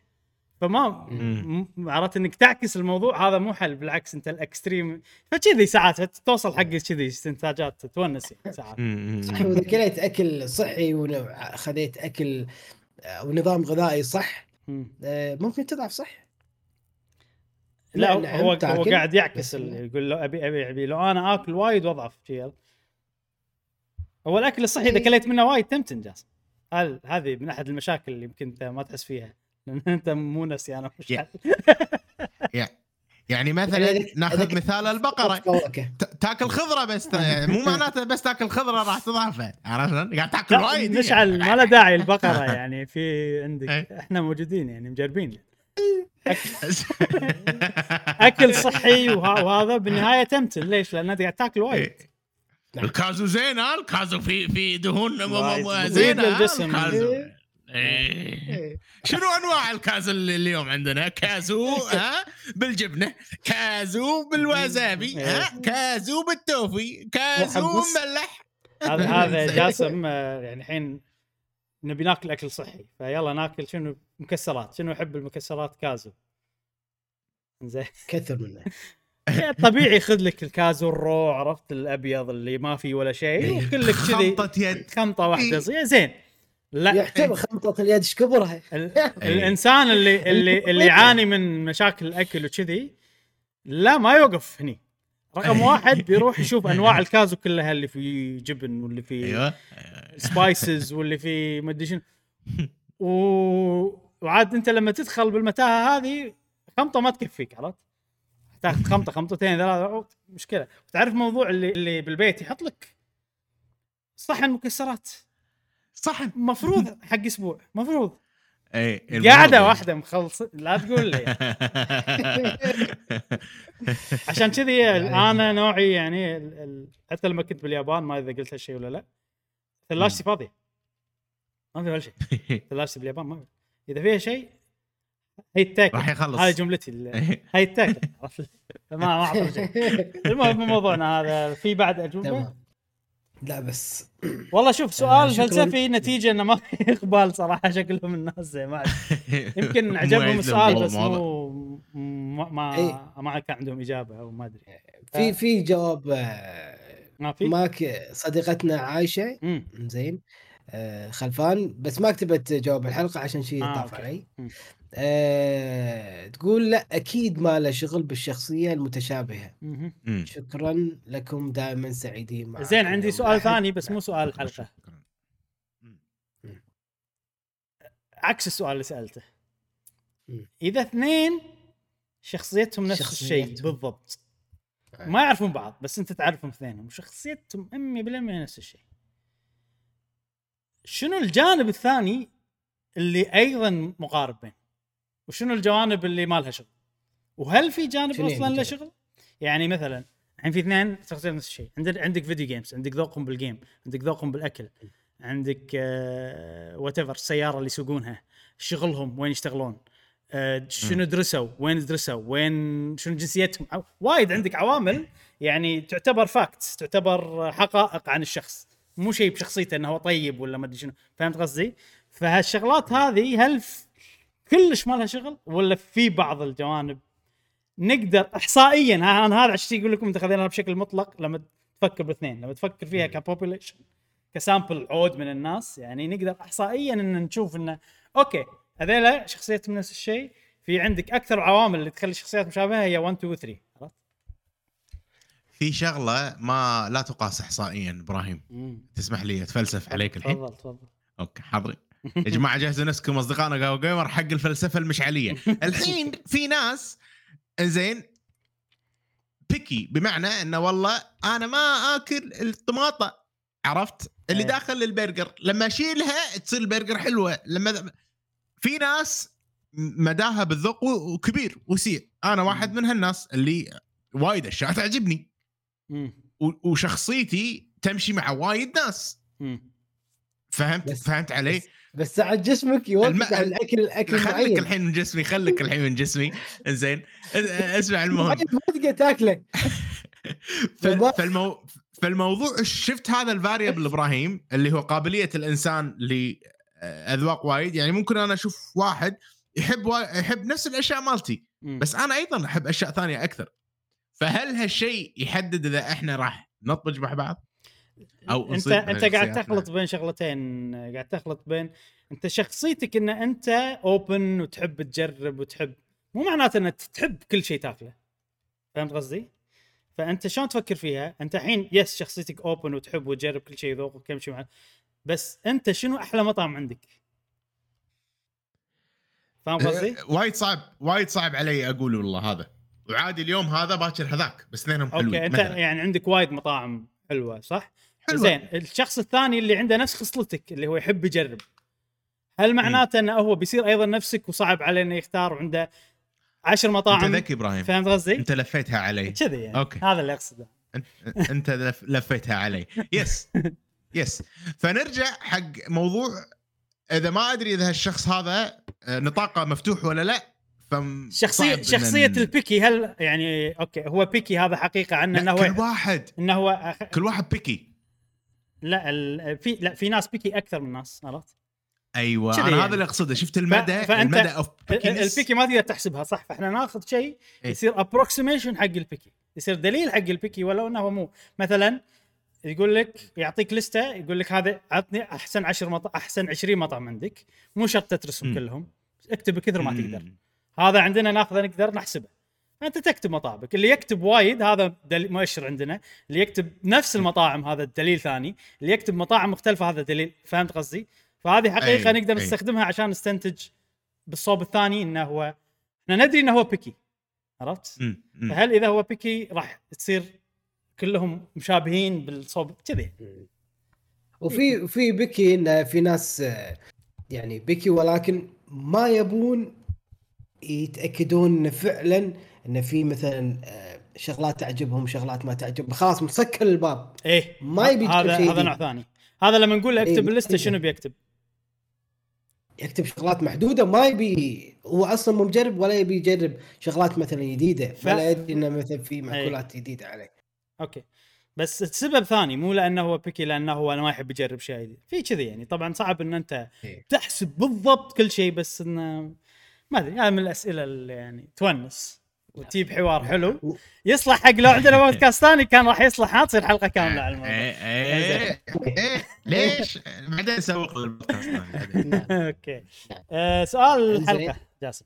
فما عرفت إنك تعكس الموضوع هذا مو حل بالعكس أنت ال extreme فكذي ساعات توصل حق كذي استنتاجات تونس يعني ساعات. صح وإذا كليت أكل صحي وخذيت أكل آه، ونظام غذائي صح. آه، ممكن تضعف صح لا هو هو قاعد يعكس يقول له ابي ابي أبي لو أنا آكل وايد وأضعف. هو الأكل الصحي إذا إيه. كليت منه وايد تمتن جاسم هل هذه من أحد المشاكل اللي يمكن أنت ما تحس فيها لأن أنت مو نسيان أو مش. يعني مثلا يعني ناخذ مثال البقرة تاكل خضرة بس مو معناته بس تاكل خضرة راح تضعف عرفت؟ قاعد تاكل وايد مشعل ما له داعي البقرة يعني في عندك إيه. إحنا موجودين يعني مجربين اكل صحي وه- وهذا بالنهاية تمتن ليش؟ لأن أنت قاعد تاكل وايد الكازو زين ها الكازو في في دهون زينة. الكازو. إيه. إيه. إيه. شنو أنواع الكازو اللي اليوم عندنا؟ كازو ها بالجبنة، كازو بالوازابي، ها كازو بالتوفي، كازو. مملح هذا هذا جاسم آه، يعني الحين نبي ناكل أكل صحي فيلا ناكل شنو مكسرات شنو يحب المكسرات كازو زين كثر منه يعني طبيعي خذ لك الكازو الرو عرفت الأبيض اللي ما فيه ولا شيء وكل لك كذي خلطة يد خمطة واحدة إيه. زي- زين لا. يعتبر خمطة اليد إيش كبرها؟ ال- الإنسان اللي اللي اللي يعاني من مشاكل الأكل وكذي لا ما يوقف هني. رقم واحد بيروح يشوف أنواع الكازو كلها اللي في جبن واللي في أيوه. سبايسز واللي في مدري شنو. و... وعاد أنت لما تدخل بالمتاهة هذه خمطه ما تكفيك عرفت؟ تاخذ خمطه خمطتين ثلاثة مشكلة. تعرف موضوع اللي اللي بالبيت يحط لك صحن مكسرات. صحن مفروض. حق أسبوع. مفروض. اي قاعدة واحدة مخلص. لا تقول لي. عشان كذي أنا نوعي يعني ال- ال- حتى لما كنت باليابان ما إذا قلت هالشيء ولا لا. ثلاجتي فاضية. ما في ولا شيء. ثلاجتي باليابان ما في. إذا فيها شيء هي التاكل. راح يخلص. هذه جملتي ال- هي التاكل. عرفت؟ ما ما أعطي شيء المهم مو موضوعنا هذا. في بعد أجوبة؟ لا بس والله شوف سؤال شكراً. فلسفي نتيجة إنه ما في إقبال صراحة شكلهم الناس زي ما. يمكن عجبهم السؤال بس. مو ما ما, إيه. ما كان عندهم إجابة أو ما أدري في في جواب آه، ما في ماك صديقتنا عايشة. زين آه، خلفان بس ما كتبت جواب الحلقة عشان شيء آه، طاف أوكي. علي آه، تقول لا أكيد ما له شغل بالشخصية المتشابهة. شكرا لكم دائما سعيدين معكم زين عندي سؤال. ثاني بس مو سؤال الحلقة شكراً. عكس السؤال اللي سألته مم. إذا اثنين شخصيتهم نفس الشيء شخصيتهم. بالضبط آه. ما يعرفون بعض بس أنت تعرفهم اثنينهم وشخصيتهم 100% نفس الشيء شنو الجانب الثاني اللي أيضا مقارب بين وشنو الجوانب اللي ما لها شغل؟ وهل في جانب يعني أصلا له؟ شغل؟ يعني مثلا الحين في اثنين شخصيتهم نفس الشيء. عندك عندك video games عندك ذوقهم بال game عندك ذوقهم بالأكل عندك whatever السيارة اللي يسوقونها شغلهم وين يشتغلون آه، شنو درسوا وين درسوا وين شنو جنسيتهم. وايد عندك عوامل يعني تعتبر facts تعتبر حقائق عن الشخص. مو شيء بشخصيته إنه هو طيب ولا ما أدري شنو. فهمت قصدي؟ فهالشغلات هذه هل كلش ما لها شغل ولا في بعض الجوانب. نقدر احصائيا أنا هذا عشان يقول لكم انت خذيناها بشكل مطلق لما تفكر باثنين لما تفكر فيها ك population ك sample عود من الناس يعني نقدر احصائيا إن نشوف انه okay هذيلا شخصيتهم نفس الشيء في عندك أكثر عوامل اللي تخلي الشخصيات مشابهة هي 1 2 3 عرفت؟ في شغلة ما لا تقاس احصائيا إبراهيم. مم. تسمح لي أتفلسف عليك الحين؟ تفضل تفضل. okay حاضرين. يا جماعة جهزوا نفسكم أصدقائنا قهوه وقيمر حق الفلسفة المشعلية. الحين في ناس زين picky بمعنى إنه والله أنا ما آكل الطماطة. عرفت؟ اللي إيه. داخل البرجر لما أشيلها تصير البرجر حلوة. لما في ناس مداها بالذوق وكبير وسيع. أنا واحد من هالناس اللي وايد أشياء تعجبني. وشخصيتي تمشي مع وايد ناس. فهمت؟ فهمت علي؟ بس, ساعات جسمك يوقف الم- على الاكل الأكل خليك معين. الحين من جسمي خليك الحين من جسمي. زين اسمع المهم. ما تقدر تاكله. فالمو... فالموضوع شفت هذا الفاريبل إبراهيم اللي هو قابلية الإنسان لاذواق وايد. يعني ممكن أنا أشوف واحد يحب وا... يحب نفس الأشياء مالتي. بس أنا أيضا أحب أشياء ثانية أكثر. فهل هالشيء يحدد إذا إحنا راح نطبج مع بعض؟ أو انت أنت قاعد. تخلط بين شغلتين قاعد تخلط بين أنت شخصيتك إن أنت open وتحب تجرب وتحب مو معناته انك تحب كل شيء تاكله فهمت قصدي؟ فأنت شلون تفكر فيها؟ أنت الحين yes شخصيتك open وتحب وتجرب كل شيء ذوقك كم شيء مع بس أنت شنو أحلى مطعم عندك؟ فاهم قصدي؟ أه، وايد صعب وايد صعب علي أقول والله هذا وعادي اليوم هذا باكر هذاك بس اثنينهم حلوين okay أنت مثلاً. يعني عندك وايد مطاعم حلوة صح؟ حلوة. زين الشخص الثاني اللي عنده نفس خصلتك اللي هو يحب يجرب. هل معناته انه هو بيصير أيضا نفسك وصعب عليه إنه يختار وعنده عشر أنت مطاعم؟ ذكي إبراهيم. فهمت قصدي؟ أنت لفيتها علي. كذي يعني. okay. هذا اللي أقصده. أنت أنت لف- لفيتها علي. yes yes فنرجع حق موضوع إذا ما أدري إذا هالشخص هذا آه، نطاقه مفتوح ولا لا فم شخصية صعب إن- شخصية ال picky هل يعني okay هو picky هذا حقيقة عنه إنه لا كل هو واحد. إنه هو كل واحد picky. لا ال... في لا في ناس picky أكثر من ناس عرفت؟ أيوه أنا يعني. هذا اللي أقصده. شفت المدى؟ فأنت- المدى of ال- ال picky ما تقدر تحسبها صح؟ فإحنا ناخذ شيء إيه. يصير approximation حق ال picky. يصير دليل حق ال picky ولو إنه مو. مثلا يقول لك يعطيك لستة يقول لك هذا عطني أحسن 10 مطعم أحسن 20 مطعم عندك. مو شرط تدرسهم. كلهم. اكتب بكثر ما تقدر. هذا عندنا ناخذه نقدر نحسبه. فانت تكتب مطابق. اللي يكتب وايد هذا دليل مؤشر عندنا. اللي يكتب نفس المطاعم هذا دليل ثاني. اللي يكتب مطاعم مختلفة هذا دليل فهمت قصدي؟ فهذه حقيقة أي، نقدر أي. نستخدمها عشان نستنتج بالصوب الثاني إنه هو إحنا ندري إنه هو بيكي عرفت. فهل إذا هو بيكي راح تصير كلهم مشابهين بالصوب؟ كذي. وفي في بكي إن في ناس يعني بكي ولكن ما يبون يتأكدون إن فعلا إن في مثلا آه، شغلات تعجبهم شغلات ما تعجبهم. خلاص مسكر الباب. إيه ما يبي هذا شيء هذا. نوع ثاني. هذا لما نقول له إيه، اكتب ما اللسته يبي. شنو بيكتب؟ يكتب شغلات محدودة ما يبي هو أصلا مو مجرب ولا يبي يجرب شغلات مثلا جديدة ف- ولا يدري إنه مثلا في مأكولات جديدة عليه. أوكي. بس السبب ثاني مو لأنه هو بيكي لأنه هو ما يحب يجرب شيء جديد. في كذي يعني. طبعا صعب إن أنت إيه. تحسب بالضبط كل شيء بس إنه ما أدري هذا من الأسئلة اللي يعني تونس. وتجيب حوار حلو. يصلح حق لو عندنا بودكاست ثاني كان راح يصلح ها تصير حلقة كاملة على الموضوع. إيه إيه. إيه ليش؟ بعدين نسوق للبودكاست. أوكي. آه سؤال. الحلقة جاسم.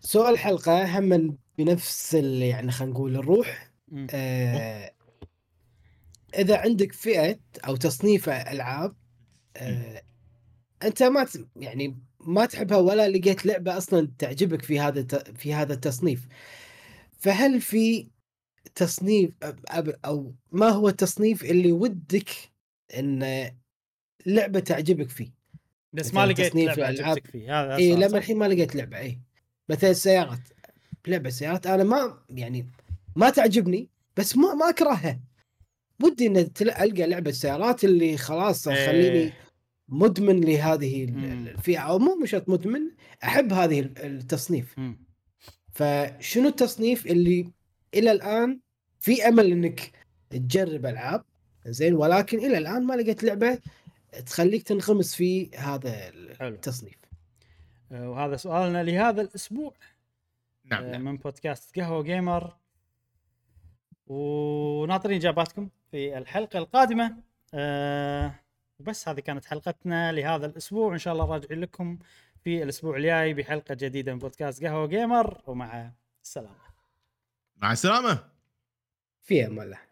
سؤال الحلقة هم بنفس يعني خلينا نقول الروح. آه إذا عندك فئة أو تصنيف ألعاب آه أنت ما ت- يعني ما تحبها ولا لقيت لعبة أصلا تعجبك في هذا في هذا التصنيف فهل في تصنيف أو ما هو التصنيف اللي ودك إن لعبة تعجبك فيه بس ما لقيت تصنيف لعبة. عجبتك فيه هذا اي لما؟ الحين ما لقيت لعبة اي مثلا السيارات لعبة سيارات أنا ما يعني ما تعجبني بس ما ما أكرهها ودي إن ألقى لعبة سيارات اللي خلاص إيه. مدمن لهذه. الفئة أو مو مش شرط مدمن أحب هذه ال- التصنيف. فشنو التصنيف اللي إلى الآن في أمل إنك تجرب ألعاب؟ زين ولكن إلى الآن ما لقيت لعبة تخليك تنغمس في هذا حلو. التصنيف. آه، وهذا سؤالنا لهذا الأسبوع. نعم آه، نعم. من بودكاست قهوة جيمر. وناطرين إجاباتكم في الحلقة القادمة. آه، وبس هذه كانت حلقتنا لهذا الأسبوع. إن شاء الله راجعين لكم في الأسبوع الجاي بحلقة جديدة من بودكاست قهوة جيمر ومع السلامة. مع السلامة. في أمان الله.